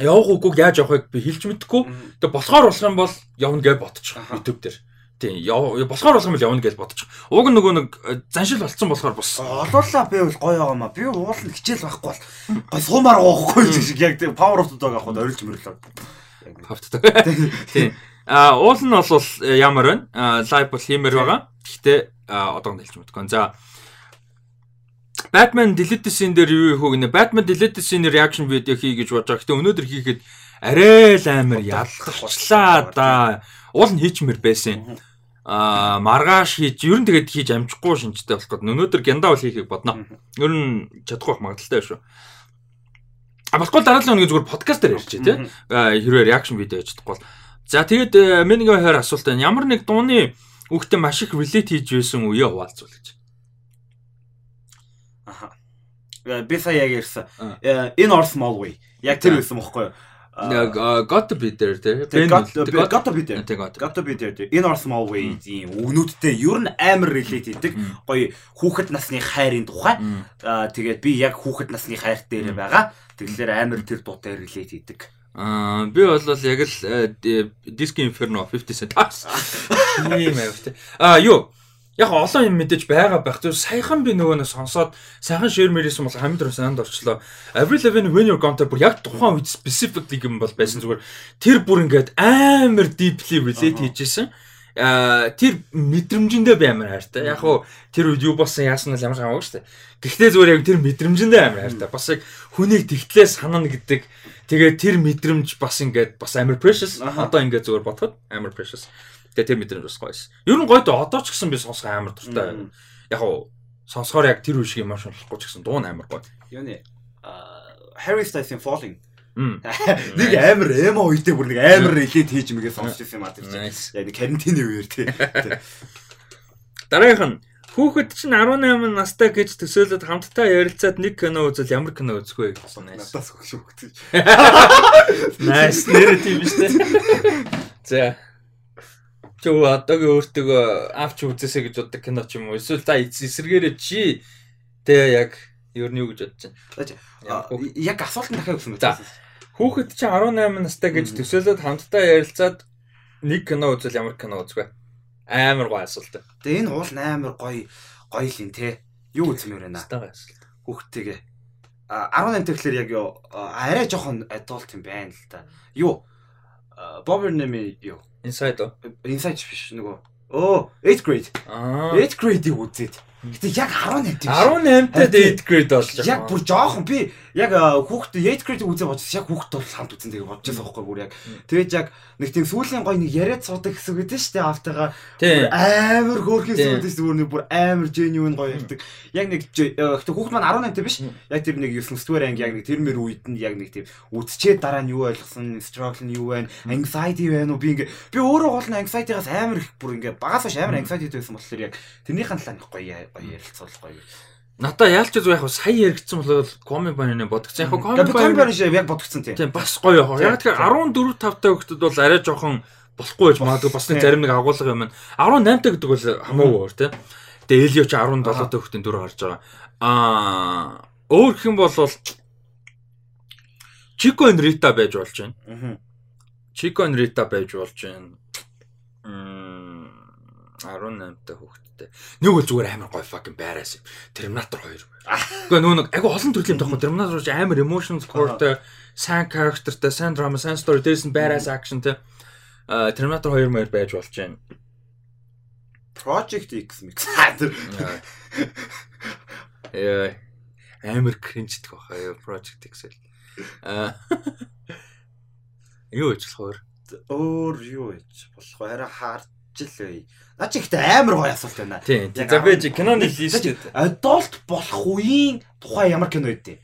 явах үгүйг яаж явахыг би хэлж мэдэхгүй. Тэгээ болохоор болох юм бол явна гэж бодчих YouTube дээр. Тийм болохоор болох юм бол явна гэж бодчих. Уг нөгөө нэг э, заншил болцсон болохоор бас олуулаа би бол гоё байгаа маа. Би уулын хичээл байхгүй бол гой суумаар уухгүй шиг яг тийм power of the-г авахд орилж мөрлөө. Хавтдаг. Тийм. А уул нь бол э, ямар байна? Лайв бол хиймээр байгаа. Гэхдээ одоо нь хэлж мэдэхгүй. За Batman deleted scene дээр юу их үг нэ Batman deleted scene reaction video хий гэж бодож байгаа. Гэтэ өнөөдөр хийхэд арай л амар ялгарчлаа да. Уул нь хийчмэр байсан. Аа маргааш хийж ер нь тэгээд хийж амжихгүй шинжтэй болох гээд өнөөдөр гянда бол хийхийг бодно. Ер нь чадахгүй байх магадaltaй шүү. А болохгүй дараагийн өдрийн зүгээр подкаст дээр ярьчих тий. Хэрвээ reaction video хийж чадахгүй бол. За тэгээд менегийн хоёр асуулт байна. Ямар нэг дууны үгтэй маш их relate хийж байсан үеэ хуваалцуул гэж. Аха. Би сая яг ярьсан. Энэ Орс Молвей. Яг тэр байсан бохгүй юу? Got to be there те. Got to be there. Got to be there. Энэ Орс Молвейгийн үгнүүдтэй ер нь амар relate хийдэг. Гоё хүүхэд насны хайрын тухай. Тэгээд би яг хүүхэд насны хайр дээр байгаа. Тэгэхээр амар тэр дуутай relate хийдэг. Аа би бол яг л Disco Inferno 50 Cent. Тийм аа. Аа юу Яг олон юм мэдээж байгаа байх. Зөв саяхан би нөгөө нэг сонсоод сайхан share мэрийсэн бол хамгийн түрүү санд орчлоо. Avril Lavigne When You're Gone бүр яг тухайн үед specifically юм бол байсан зүгээр тэр бүр ингээд амар deeply relate хийжсэн. Аа тэр мэдрэмжэндээ би амар хайртай. Яг хуу тэр үед юу болсон яасан нь ямар хамаагүй шүү дээ. Гэхдээ зүгээр яг тэр мэдрэмжэндээ амар хайртай. Бас яг хүнийг тэгтлээ санана гэдэг. Тэгээ тэр мэдрэмж бас ингээд бас амар precious. Одоо ингээд зүгээр бодоход амар precious. Тэгээ тэр мэдрэмж бас гоё шээ. Ер нь гоё доо одоо ч гэсэн би сонсох амар дуртай. яг уу сонсохоор яг тэр үе шиг emotional болохгүй ч гэсэн дуу нь амар гоё. Юуны Harry Styles-ийн Falling нэг амар эмо үедээ бүр нэг амар илээд хийж мэгээ сонсч ирсэн юм аа тэр чинь. Яг нэг карантины үеэр тий. Дараагийнх нь хүүхэд чинь 18 настай гэж төсөөлөд хамтдаа ярилцаад нэг кино үзэл ямар кино үзэх вэ гэсэн. Nice. Надаас хөш хөвгтэй. Nice нэр тийм биш үү? За. Чи одоогийн өөртөө авч үзээсэй гэж боддог кино ч юм уу? Эсвэл за эсэргээрээ чи тэ яг ер нь юу гэж бодож байна? Яг асуулт нь дахиад өгсөн За. Хүүхэд чинь 18 настай гэж төсөөлөд хамтдаа ярилцаад нэг кино үзэл ямар кино үзэх вэ? Амар гоё асуулт. Тэгээ энэ уул амар гоё гоё л юм те. Юу үзмээр байна? Стага асуулт. Хүүхдтэйгээ. А 18 тэгэхээр яг юу арай жоохон adult юм байна л та. Юу? Бобер нэми юу? Inside оо. Inside биш нөгөө. Оо, 8th grade. Аа. 8th grade-ийг үзээд. Гэтэ яг 18 тийм. 18-тай date grade болж байгаа. Яг бүр жоохон би яг хүүхдээ 8th grade-ийг үзээ бодсон. Яг хүүхд бол хамт үзэн тэгээ бодож байгаа байхгүй бүр яг. Тэгээд яг нэг тийм сүүлийн гой нэг яриад суудаг хэсэг гэдэг шүү дээ автайгаа. Амар хөөрхөн Тийм. зүйл зүгээр нэг бүр амар genuine гоё ярьдаг. Яг нэг э, гэтээ хүүхд маань 18 та биш. Мм. Яг тэр нэг 9 дугаар анги яг нэг тэр мэр үед нь яг нэг тийм үдчихэд дараа нь юу ойлгосон, struggle нь юу байна, anxiety байна уу би ингээ би өөрөө гол нь anxiety-гаас амар их бүр ингээ багаас хойш амар anxiety байсан болохоор яг тэрнийхэн талаа нэг гоё гоё ярилцуулах гоё. Надаа яалч зү яг сая яригдсан бол коми бананы бодгцсан. Яг Коми коми бан шиг яг бодгцсон тийм. Тийм бас гоё яг. Яг тэгэхээр 14 5 та хүүхдүүд бол арай жоохон болохгүй байж магадгүй бас нэг зарим нэг агуулга юм. 18 та гэдэг бол хамаагүй өөр тийм. Тэгээ Элио ч 17 та хүүхдийн дүр гарч байгаа. Аа өөр юм бол Чико and Рита байж болж байна. Чико and Рита байж болж байна. Мм 18 та хүүхдтэй. Нэг бол зүгээр амар гоё fucking байраас юм. Терминатор 2. Гэхдээ нөө нэг айгу олон төрлийн тоххой Терминатор ч амар emotion scoreтэй, сайн characterтэй, сайн drama, сайн story, дээрс нь байраас actionтэй. А Терминатор 2 мөр байж болж байна. Project X mix. Яа. Амар кринждэх баха ёо Project Excel. А Юу гэж болохоор өөр юу гэж болох вэ? Хараа харж л бай. Наа чи ихтэй амар гоё асуулт байна. тийм за би арав- киноны лист чи Adult болох үеийн тухай ямар кино өгдөө?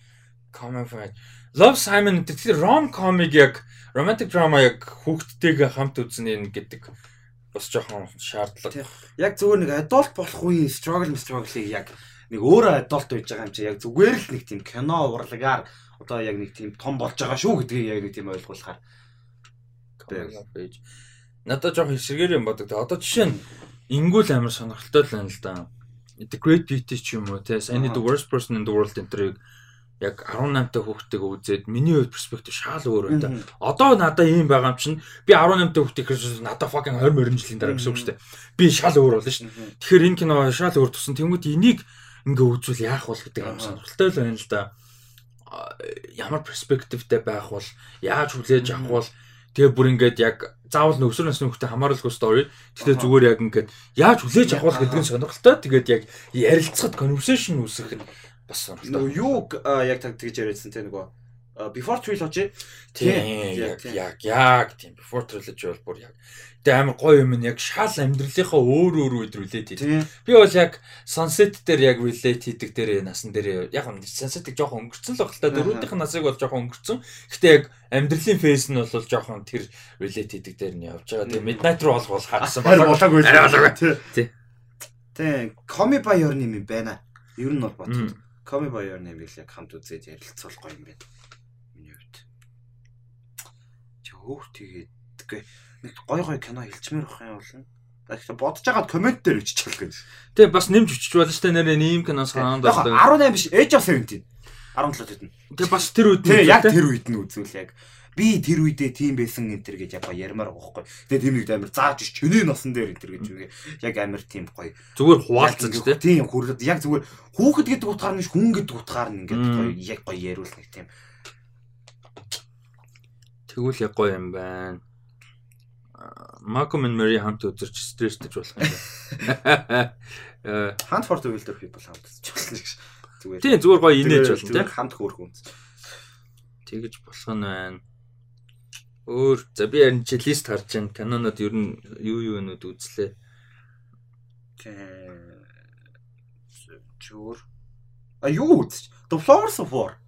Common Fight. Love Simon гэдэг тэр rom comic яг romantic drama яг хүүхдтэйгээ хамт үзнэ гэдэг бас жоохон шаардлага. Яг зүгээр нэг adult болох үеийн struggle struggle-ыг яг нэг өөрөө adult байж байгаа юм чи яг зүгээр л нэг тийм кино урлагаар одоо яг нэг тийм том болж байгаа шүү гэдгийг яг нэг тийм ойлгуулахаар. Of age. Надад жоохон хэсгээр юм бодог. Одоо жишээ нь ингүүл амар сонирхолтой л байна л да. The Great Beauty ч юм уу те. Any the worst person in the world энтрийг яг 18 та хүүхдтэйгээ үзээд миний хувьд перспектив шал өөр байна. Одоо надад ийм байгаа юм чинь би 18 та хүүхдтэй хэрэг надад fucking 20 20 жилийн дараа гэсэн үг шүү дээ. Би шал өөр болно шүү. Тэгэхээр энэ кино шал өөр тусан. Тэнгүүд энийг ингээ үзвэл яах вэ гэдэг юм сонирхолтой л байна л да. Ямар перспективтэй байх бол яаж хүлээж авах бол тэгээ бүр ингээд яг заавал нөхсөр насны хүүхдэд хамааралгүй story. Тэгтээ зүгээр яг ингээд яаж хүлээж авах гэдэг нь сонирхолтой. Тэгээд яг ярилцахад conversation үүсгэх нь бас сонирхолтой. Нөгөө юу яг таг тэгж яриадсан те нөгөө Before Trilogy Тийм яг, яг тийм. тийм before trilogy бол бүр яг тэгээ амар гоё юм нь яг шал амьдралынхаа өөр өөр үед relate хийдэг. тийм Би бол яг sunset дээр яг relate хийдэг дээр насан дээр яг нь sunset-ыг жоохон өнгөрцөн л баг л та дөрүүдийнх нь насыг бол жоохон өнгөрцөн. Гэхдээ яг амьдралын фейс нь бол жоохон тэр relate хийдэг дээр нь явж байгаа. Тэгээ midnight руу бол бол хагасан Харин болоогүй. Арай болоогүй. Тий. Тий. Тий. Коми ба your name юм байна. Ер нь бол. Мм. Коми ба your name-ийг яг хамт үзээд ярилцвал гоё юм байна. Миний хувьд. Чи хөөх тийгээдгүй. Нэг гоё гоё кино хэлчмээр байх юм болно. Тэгэхээр бодож байгаад комент дээр өччих гэнэ. Тэгээ бас нэмж өчч болно шүү дээ нэрээ ийм кино санаанд байна. 18 биш, Age of 17. 17 хэд нь. Тэгээ бас тэр үед нь яг тэр үед нь үзвэл яг би тэр үедээ тийм байсан энэ төр гэж яг гоё ярмаар байгаа байхгүй. Тэгээ тийм нэг амар зааж ич чиний носон дээр энэ төр гэж үгээ. Яг амар тийм гоё. зүгээр хуваалцаж. Тийм хүрлээд яг зүгээр хүүхэд гэдэг утгаар нь хүн гэдэг утгаар нь ингээд гоё яг гоё яриулах нэг тийм. Тэгвэл яг гоё юм байна. Malcolm and Mary хамт үзэрч стресстэж болох юм байна. Э Hunt for the Wilder People хамт үзэж болно гэж. Зүгээр. тийм зүгээр гоё инээж Зүгээр- болно зүгээр тийм. хамт хөөрх үнс. Тэгэж болох нь байна. Өөр за би харин чи лист харж байна. Канонод ер нь юу юу нүүд үзлээ. Тийм. Sure. А юу үзэж? The Flowers of War.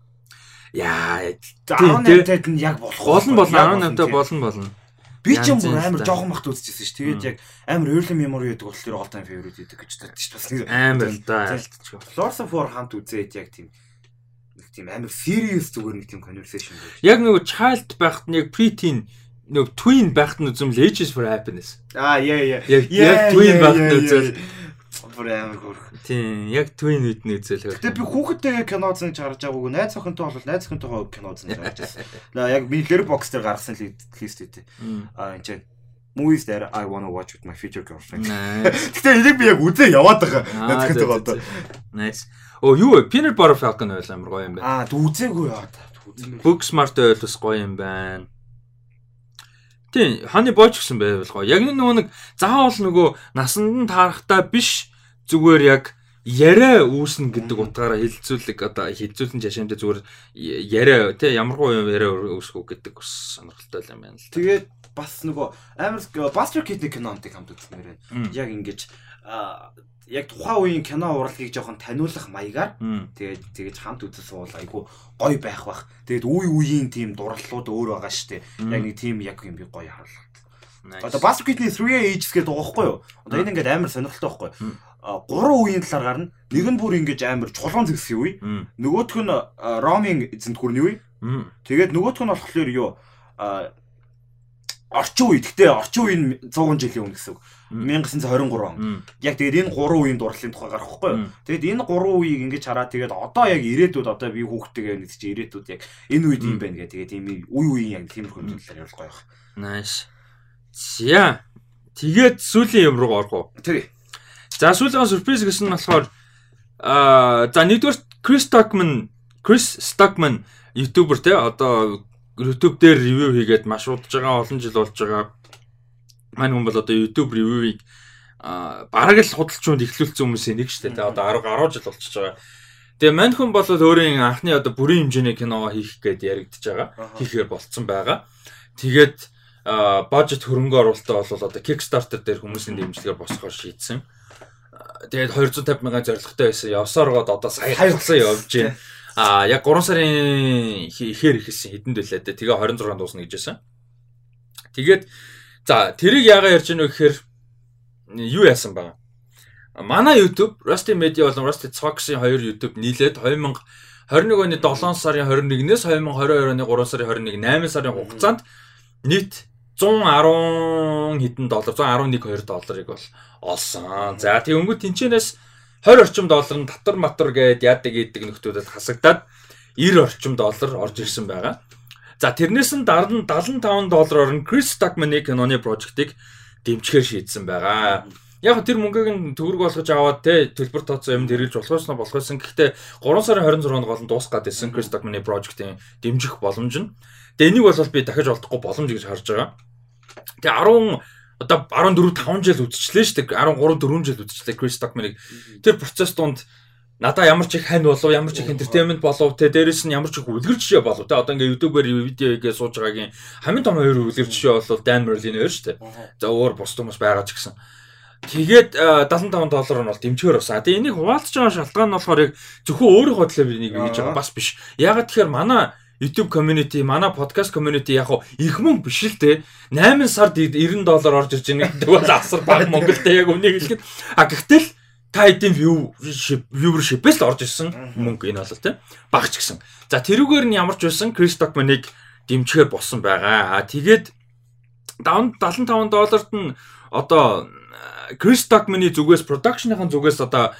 Яа, 18-тад нь яг болох. болно болно 18-таа болно болно. Би ч юм янз амар жоохон махт үзчихсэн шүү. Тэгээд яг амар early memory гэдэг болохоор all time favorite гэдэг гэж бодчих шүү. Бас нэг Амар л да. Flowers of War хамт үзээд яг тийм нэг тийм амар serious зүгээр нэг тийм conversation байж. Яг нөгөө child байхад нь яг preteen нөгөө twin байхад нь үзэм Ages for Happiness. Аа яа яа. Яг twin байхад үзэл. Бүр амар хөрх. Тийм, яг twin үед нь үзэл. Гэтэ би хүүхэдтэйгээ кино үзэн чарж байгаагүй. Найз охинтой бол найз охинтойгоо кино үзэн чарж байсан. Ла яг би Letterboxd дээр гаргасан лист үү. Аа энэ чинь movies that I want to watch with my future girlfriend. Гэтэ энийг би яг үзээ яваад байгаа. Аа, Найз охинтойгоо одоо. Nice. Оо юу вэ? Peanut Butter Falcon ойл амар гоё юм байна. Аа үзээгүй яа. Үзээгүй. Book Smart ойл бас гоё юм байна. Тийм, ханы бооч гэсэн байвал гоё. Яг энэ нөгөө нэг заавал нөгөө насанд нь таарахтаа биш зүгээр яг яриа үүснэ гэдэг утгаараа хилцүүлэг одоо хилцүүлэн жашаамтай зүгээр яриа тий ямаргүй юм яриа үүсгүү гэдэг бас сонирхолтой юм байна л. Тэгээд бас нөгөө амар Buster Keaton кинонтыг хамт үзмээр байна. Яг ингэж яг тухайн үеийн кино урлагийг жоохон таниулах маягаар тэгээд тэгэж хамт үзэл суул айгу гоё байх бах. Тэгээд үе үеийн тийм дурлалууд өөр байгаа штэ. Яг нэг тийм яг юм би гоё. Nice. Одоо Buster Keaton 3 Ages гэдэг байгаа байхгүй юу? Одоо энэ ингээд амар сонирхолтой байхгүй юу? Гурван үеийн талаар гарна. Нэг нь бүр ингэж амар чулуун зэгсэх үе. Нөгөөх нь а, ромын эзэнт гүрний үе. Тэгээд нөгөөх нь болохоор юу орчин үе. Гэтэ орчин үе нь 100 жилийн өмнө гэсэн үг. Мм. 1923 он. Яг тэгээд энэ гурван үеийн дурлалын тухай гарах байхгүй юу? Тэгээд энэ гурван үеийг ингэж хараад тэгээд одоо яг ирээдүйд одоо би хүүхдтэйгээ нэг чи ирээдүйд яг энэ үед юм байна гэх тэгээд ийм үе үеийн яг тиймэрхүү зүйлээр явуулах гоё байх. Nice. За. Тэгээд сүүлийн юм руу орох уу? Тэгээ. За сүүлийн сюрприз гэсэн нь болохоор аа за нэгдүгээр Крис Stockman Крис Stockman ютубер те одоо YouTube дээр ревю хийгээд маш удаж байгаа олон жил болж байгаа. Мань хүн бол одоо YouTube ревюийг аа бараг л худалчуунд ихлүүлсэн хүмүүсийн нэг шүү дээ. Одоо 10 10 жил болчихж байгаа. Тэгээ мань хүн бол өөрийн анхны одоо бүрийн хэмжээний кино хийх гээд яригдж байгаа. хийхээр болцсон байгаа. Тэгээд бажет хөрөнгө оруулалтаа бол одоо Kickstarter дээр хүмүүсийн дэмжлэгээр босгохоор шийдсэн. Тэгээд 250 мянган зорилготой байсан. Явсаар гоод одоо сая хайрлсан явж байна. Аа яг 3 сарын ихээр ихэлсэн хэдэнд байлаа дээ. Тэгээ 26 дуусна гэж байсан. Тэгээд за тэрийг яагаад ярьж гэнэ вэ гэхээр юу яасан баг. Манай YouTube Rusty Media болон Rusty Talks-ийн хоёр YouTube нийлээд 2021 оны 7 сарын 21-ээс 2022 оны 3 сарын 21 8 сарын хугацаанд нийт 110 хэдэн доллар 111 2 долларыг бол олсон. За тэгэнгүүт тэнчэнээс 20 орчим доллар нь татвар матвар гээд яадаг идэг нөхдүүдэд хасагдаад 90 орчим доллар орж ирсэн байгаа. За тэрнээс нь дараа нь 75 доллараар нь Chris Stockman-ы киноны прожектыг дэмжихээр шийдсэн байгаа. Яг тэр мөнгөийг нь төгрөг болгож аваад те төлбөр тооцоо юм хэрэгж болох ёсноо болох байсан. Гэхдээ 3 сарын 26-нд гол нь дуусгаад байсан Chris Stockman-ы прожектын дэмжих боломж нь. Тэгээ энийг бол би дахиж олдохгүй боломж гэж харж байгаа. Тэгээ 10 одоо 14 5 жил үдчихлээ шүү дээ. 13 4 жил үдчихлээ Chris Stockman-ыг. Тэр процесс донд надаа ямар ч их хань болов, ямар ч их entertainment болов, тэ дээрэс нь ямар ч их үлгэр жишээ болов. Тэ одоо ингээ YouTube-ээр видео хийгээ сууж байгаагийн хамгийн том хоёр үлгэр жишээ бол Dan Merlin хоёр шүү дээ. За өөр бус хүмүүс байгаа ч гэсэн. Тэгээд э, 75 доллар нь бол дэмжгээр басан. Тэгээ энийг хуваалцж байгаа шалтгаан нь болохоор яг зөвхөн өөрийнхөө төлөө би нэг хийж байгаа бас биш. Ягаад тэгэхээр манай YouTube community, манай podcast community яг их мөнгө биш л те. 8 сард 90 доллар орж ирж байгаа гэдэг бол асар баг Монголд яг үнийг хэлэхэд. А гэхдээ л та хэдийн view viewership-ээс л орж ирсэн мөнгө энэ бол те. Багч гисэн. За тэрүүгээр нь ямар ч байсан Chris Stockman-ыг дэмжихээр болсон байгаа. А тэгээд 75 долларт нь одоо Chris Stockman-ы зүгээс production-ын зүгээс одоо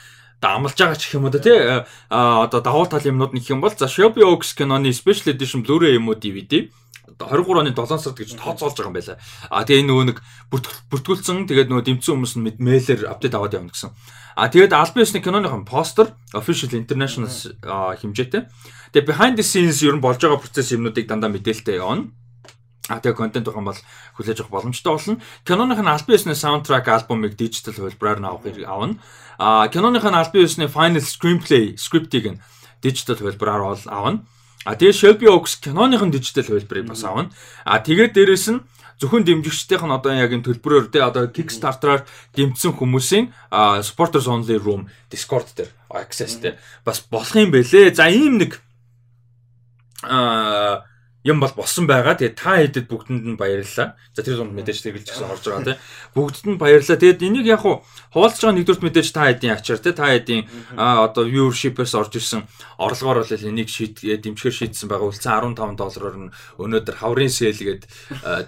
одоо амлаж байгаа ч гэх юм уу тий а одоо давуу тал юмнууд нэг юм бол за Shelby Oaks киноны special edition Blu-ray юм уу DVD одоо 23 оны 7 сард гэж тооцоолж байгаа юм байна. А тэгээ нөгөө нэг бүртгүүлсэн тэгээд нөгөө дэмцсэн хүмүүс нь мэйлэр апдейт аваад явна гэсэн. А тэгээд ёсны киноныхон постэр official international хэмжээтэй. Тэгээд behind the scenes ер нь болж байгаа процесс юмнуудыг дандаа мэдээлэлтэй явна. А тэгээ контент ухаан бол хүлээж авах боломжтой болно. Киноных нь албан ёсны саундтрак альбомыг дижитал хөлбраар нь авах авна. А киноных нь албан ёсны final screenplay скриптийг нь дижитал хөлбраар бол авна. А тэгээ Shelby Oaks киноных нь дижитал хөлбрийг бас авна. А тэгээд дээрэс нь зөвхөн дэмжигчдийнх нь одоо яг энэ төлбөрөөр те одоо Kickstarter-аар дэмжсэн хүмүүсийн supporters only room Discord дээр access те бас болох юм бэлээ. За ийм нэг а юм бол болсон байгаа. Тэгээд та хэдэд бүгдэнд нь баярлалаа. За тэр зунд мэдээж тэгэлж гисэн орж байгаа тийм. Бүгдэд нь баярлалаа. Тэгээд энийг яг хуу хуваалцж байгаа нэгдүгээр мэдээж та хэдийн ачаар тийм та хэдийн одоо viewership-ээс орж ирсэн орлогоор бол энийг шийд дэмжихэр шийдсэн байгаа. Үлцэн 15 доллараар нь өнөөдөр хаврын sale гээд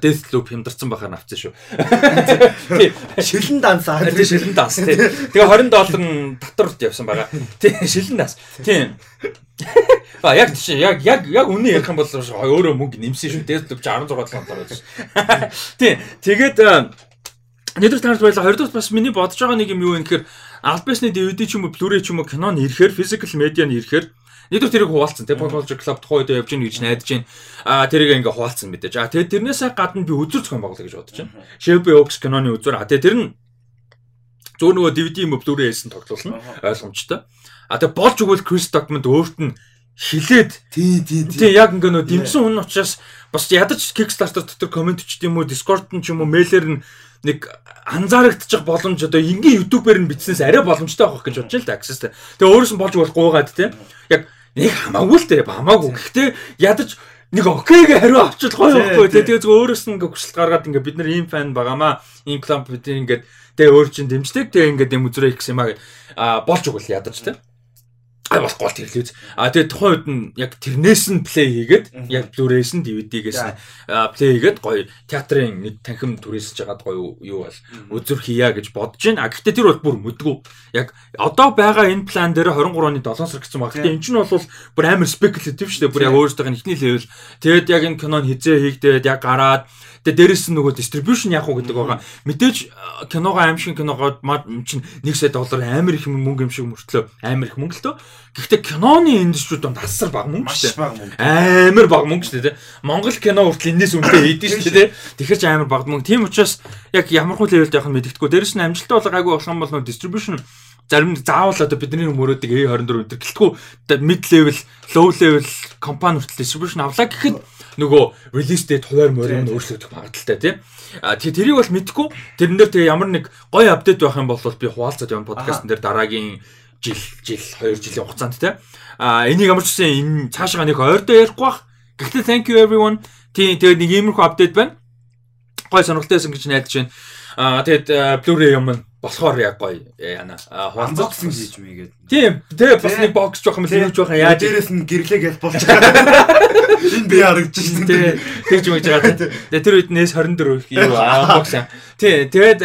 Death Loop хямдарсан байхаар авцсан шүү. Тийм. Шилэн дансаа. Тийм шилэн данс тийм. Тэгээ 20 доллар нь татварт явсан байгаа. Тийм шилэн данс. Тийм. А яг тийш яг яг яг үнэн ярих юм бол өөрөө мөнгө нэмсэн шүү. Дээд лүвч 16 доллар байсан. Тийм. Тэгээд нэгдүгээр таарч байла. Хоёрдугаар бас миний бодож байгаа нэг юм юу вэ гэхээр Alpesны DVD ч юм уу Blu-ray ч юм уу кинон ирэхээр physical media нь ирэхээр Нэгдүгээр тэрийг хуваалцсан. Тэг Popology Club тухайн үед явж гин гэж найдаж байна. Аа тэрийг ингээ хуваалцсан мэдээж. Аа тэгээд тэрнээсээ гадна би үзүр зохион байгуулах гэж бодож байна. Shelby Oaks киноны үзүр. Аа тэгээд тэр нь зөв нөгөө DVD юм Blu-ray хийсэн тоглуулна. Ойлгомжтой. А тэг болж өгвөл Chris Document өөрт нь хилээд тий тий тий яг ингээ нөө дэмсэн хүн учраас бас ядаж Kickstarter дотор комент ч юм уу Discord нь ч юм уу мэйлэр нь нэг анзаарагдчих боломж одоо энгийн YouTube-ээр нь бичснээс арай боломжтой авах гэж бодож л та access. Тэгээ өөрөөс нь болж болохгүйгаад тий яг нэг хамаагүй л дээ хамаагүй. Гэхдээ ядаж нэг окейг хариу авчил гоё байхгүй. Тэгээ зөв өөрөөс нь ингээ хүсэлт гаргаад ингээ бид нар ийм фан байгаамаа. Ийм клуб бид ингээд тэгээ өөр чинь дэмждэг. Тэгээ ингээд юм үзрээ гэх юм аа болж өгөл ядаж тий а бас гол тэрлээ. А тэгээ тухайн үед нь яг тэрнээс нь плей хийгээд яг Blu-ray-с нь DVD-гээс нь плей хийгээд гоё театрын нэг танхим түрээсэж хагаад гоё юу бол үзүр хийя гэж бодож байна. А гэхдээ тэр бол бүр мэдгүй. Яг одоо байгаа энэ план дээр 23 оны 7 сар гэсэн баг. Гэхдээ эн чинь бол бүр амар speculative шүү дээ. Бүр яг өөрөөсөө ихний level. Тэгээд яг энэ кинон хизээ хийгдээд яг гараад Тэгээ дээрэс нь нөгөө distribution яах уу гэдэг байгаа. Мэдээж киногоо аим шиг киногоо чинь 1 сая доллар амар их мөнгө юм шиг мөртлөө амар их мөнгө л төө. Гэхдээ киноны индустрид донд асар бага мөнгө шүү дээ. Амар бага мөнгө шүү дээ. Монгол кино хүртэл энэс үнэтэй хийдэж шүү дээ. Тэгэхэр ч амар бага мөнгө. Тийм учраас яг ямар хуу левелд явах нь мэддэхгүй. Дээрэс нь амжилттай бол гайгүй болох юм бол нөгөө distribution зарим заавал одоо бидний мөрөөдөг A24 өдр гэлтгүй mid level, low level компани хүртэл distribution авлаа гэхэд нөгөө release date хуваар морь нь өөрчлөгдөх магадaltaй тийм. А тэгээ тэрийг бол мэдгүй. Тэрэн дээр тэгээ ямар нэг гоё апдейт байх юм бол би хуваалцаад явна подкастн дээр дараагийн жил жил 2 жилийн хугацаанд тийм. А энийг ямар ч үсэн энэ цаашаа нэг ойртой ярихгүй бах. Гэхдээ thank you everyone. Тийм тэгээ нэг иймэрхүү апдейт байна. Гой сонирхолтой байсан гэж найдаж байна. Аа тэгээд Blu-ray юм болохоор яг гоё яана хуваалцах гэсэн хийж мэйгээд. Тийм. Тэгээ бас нэг бокс жоох юм л юуж байгаа яаж дээрээс нь гэрлээгээл болж байгаа. Энэ би харагдаж байна. Тий. Тэгж мэгж байгаа. Тэгээ тэр үед нээс 24 юу бокс юм. Тий. Тэгээд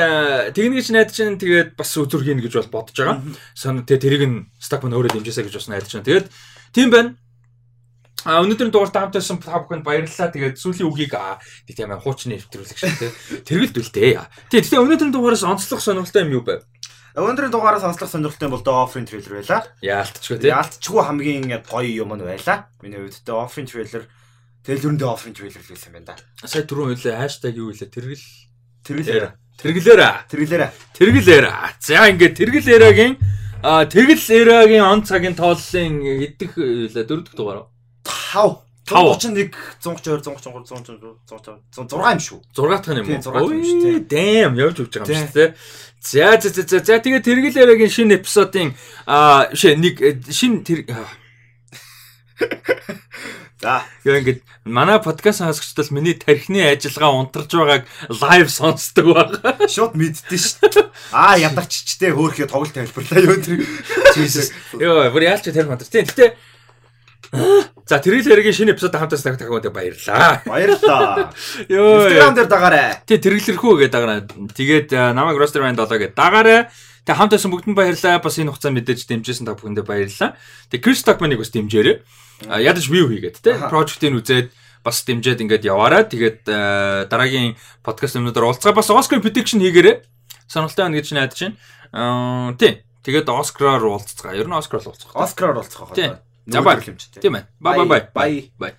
тэгнэж найдаж чинь тэгээд бас үзүр хийнэ гэж бол бодож байгаа. Сон тэгээ тэрийг нь стак мань өөрөө дэмжээсэй гэж бас найдаж байна. Тэгээд тийм байна. А өнөөдрийн дугаарт хамтайсан та бүхэнд баярлалаа. Тэгээд сүүлийн үгийг нэг тийм хуучны нэвтрүүлэг шүү дээ. Тэргэлт үлдээ. Тэгээд тэгээ өнөөдрийн дугаараас онцлог сонирхолтой юм юу байв? Өнөөдрийн дугаараас онцлог сонирхолтой юм бол The Offering трейлер байла. Яалтчгүй тийм. Яалтчгүй хамгийн гоё юм нь байла. Миний хувьд The Offering трейлер Тэгэл өрөндөө Offering трейлер л байсан байна да. Сая түрүүн хэлээ хаштаг юу хэлээ? Тэргэл тэргэлээр. Тэргэлээр. Тэргэлээр. Тэргэлээр. За ингээд тэргэл эрагийн а тэргэл эрагийн он цагийн тооллын хэдэх дөрөвдөг дугаар 5 131 132 133 136 136 юм шүү. 6 дахь юм уу? Ой, дэм явж өгч байгаа юм шүү дээ. За за за за тэгээ тэргэлээрэгийн шинэ эпизодын аа биш нэг шинэ тэр За яа ингээд манай подкаст сонсогчдол миний тархины ажиллагаа унтарч байгааг лайв сонсдог баг. Шууд мэддэн шүү. Аа ядарччтэй хөөхөө тоглолт тайлбарлаа юу тэр. Йоо, бүр яалч тарих унтар. Тийм. Гэтэ За трейлерийн шинэ эпизод хамтаас таг таг баярлаа. Баярлаа. Йоо. Instagram дээр дагаарай. Тий трейлерхүү гэдэг дагаарай. Тэгээд намайг Roster Band 7 гэдэг дагаарай. Тэг хамтаасан бүгдэнд баярлалаа. Бас энэ хугацаанд мэдээж дэмжижсэн та бүхэндээ баярлалаа. Тэг Chris Stockman-ыг бас дэмжээрэй. Ядаж view хийгээд те project-ийг үзээд бас дэмжээд ингээд яваарай. Тэгээд дараагийн подкаст юмнуудаар уулзгаа бас Oscar prediction хийгээрэй. Сонирхолтой байна гэж найдаж байна. Аа тий. Тэгээд Оскараар уулзцгаа. Ер нь Оскараар уулзах. Оскараар уулзах байна. За баярлалаа. Тийм ээ. Бай бай бай. Бай.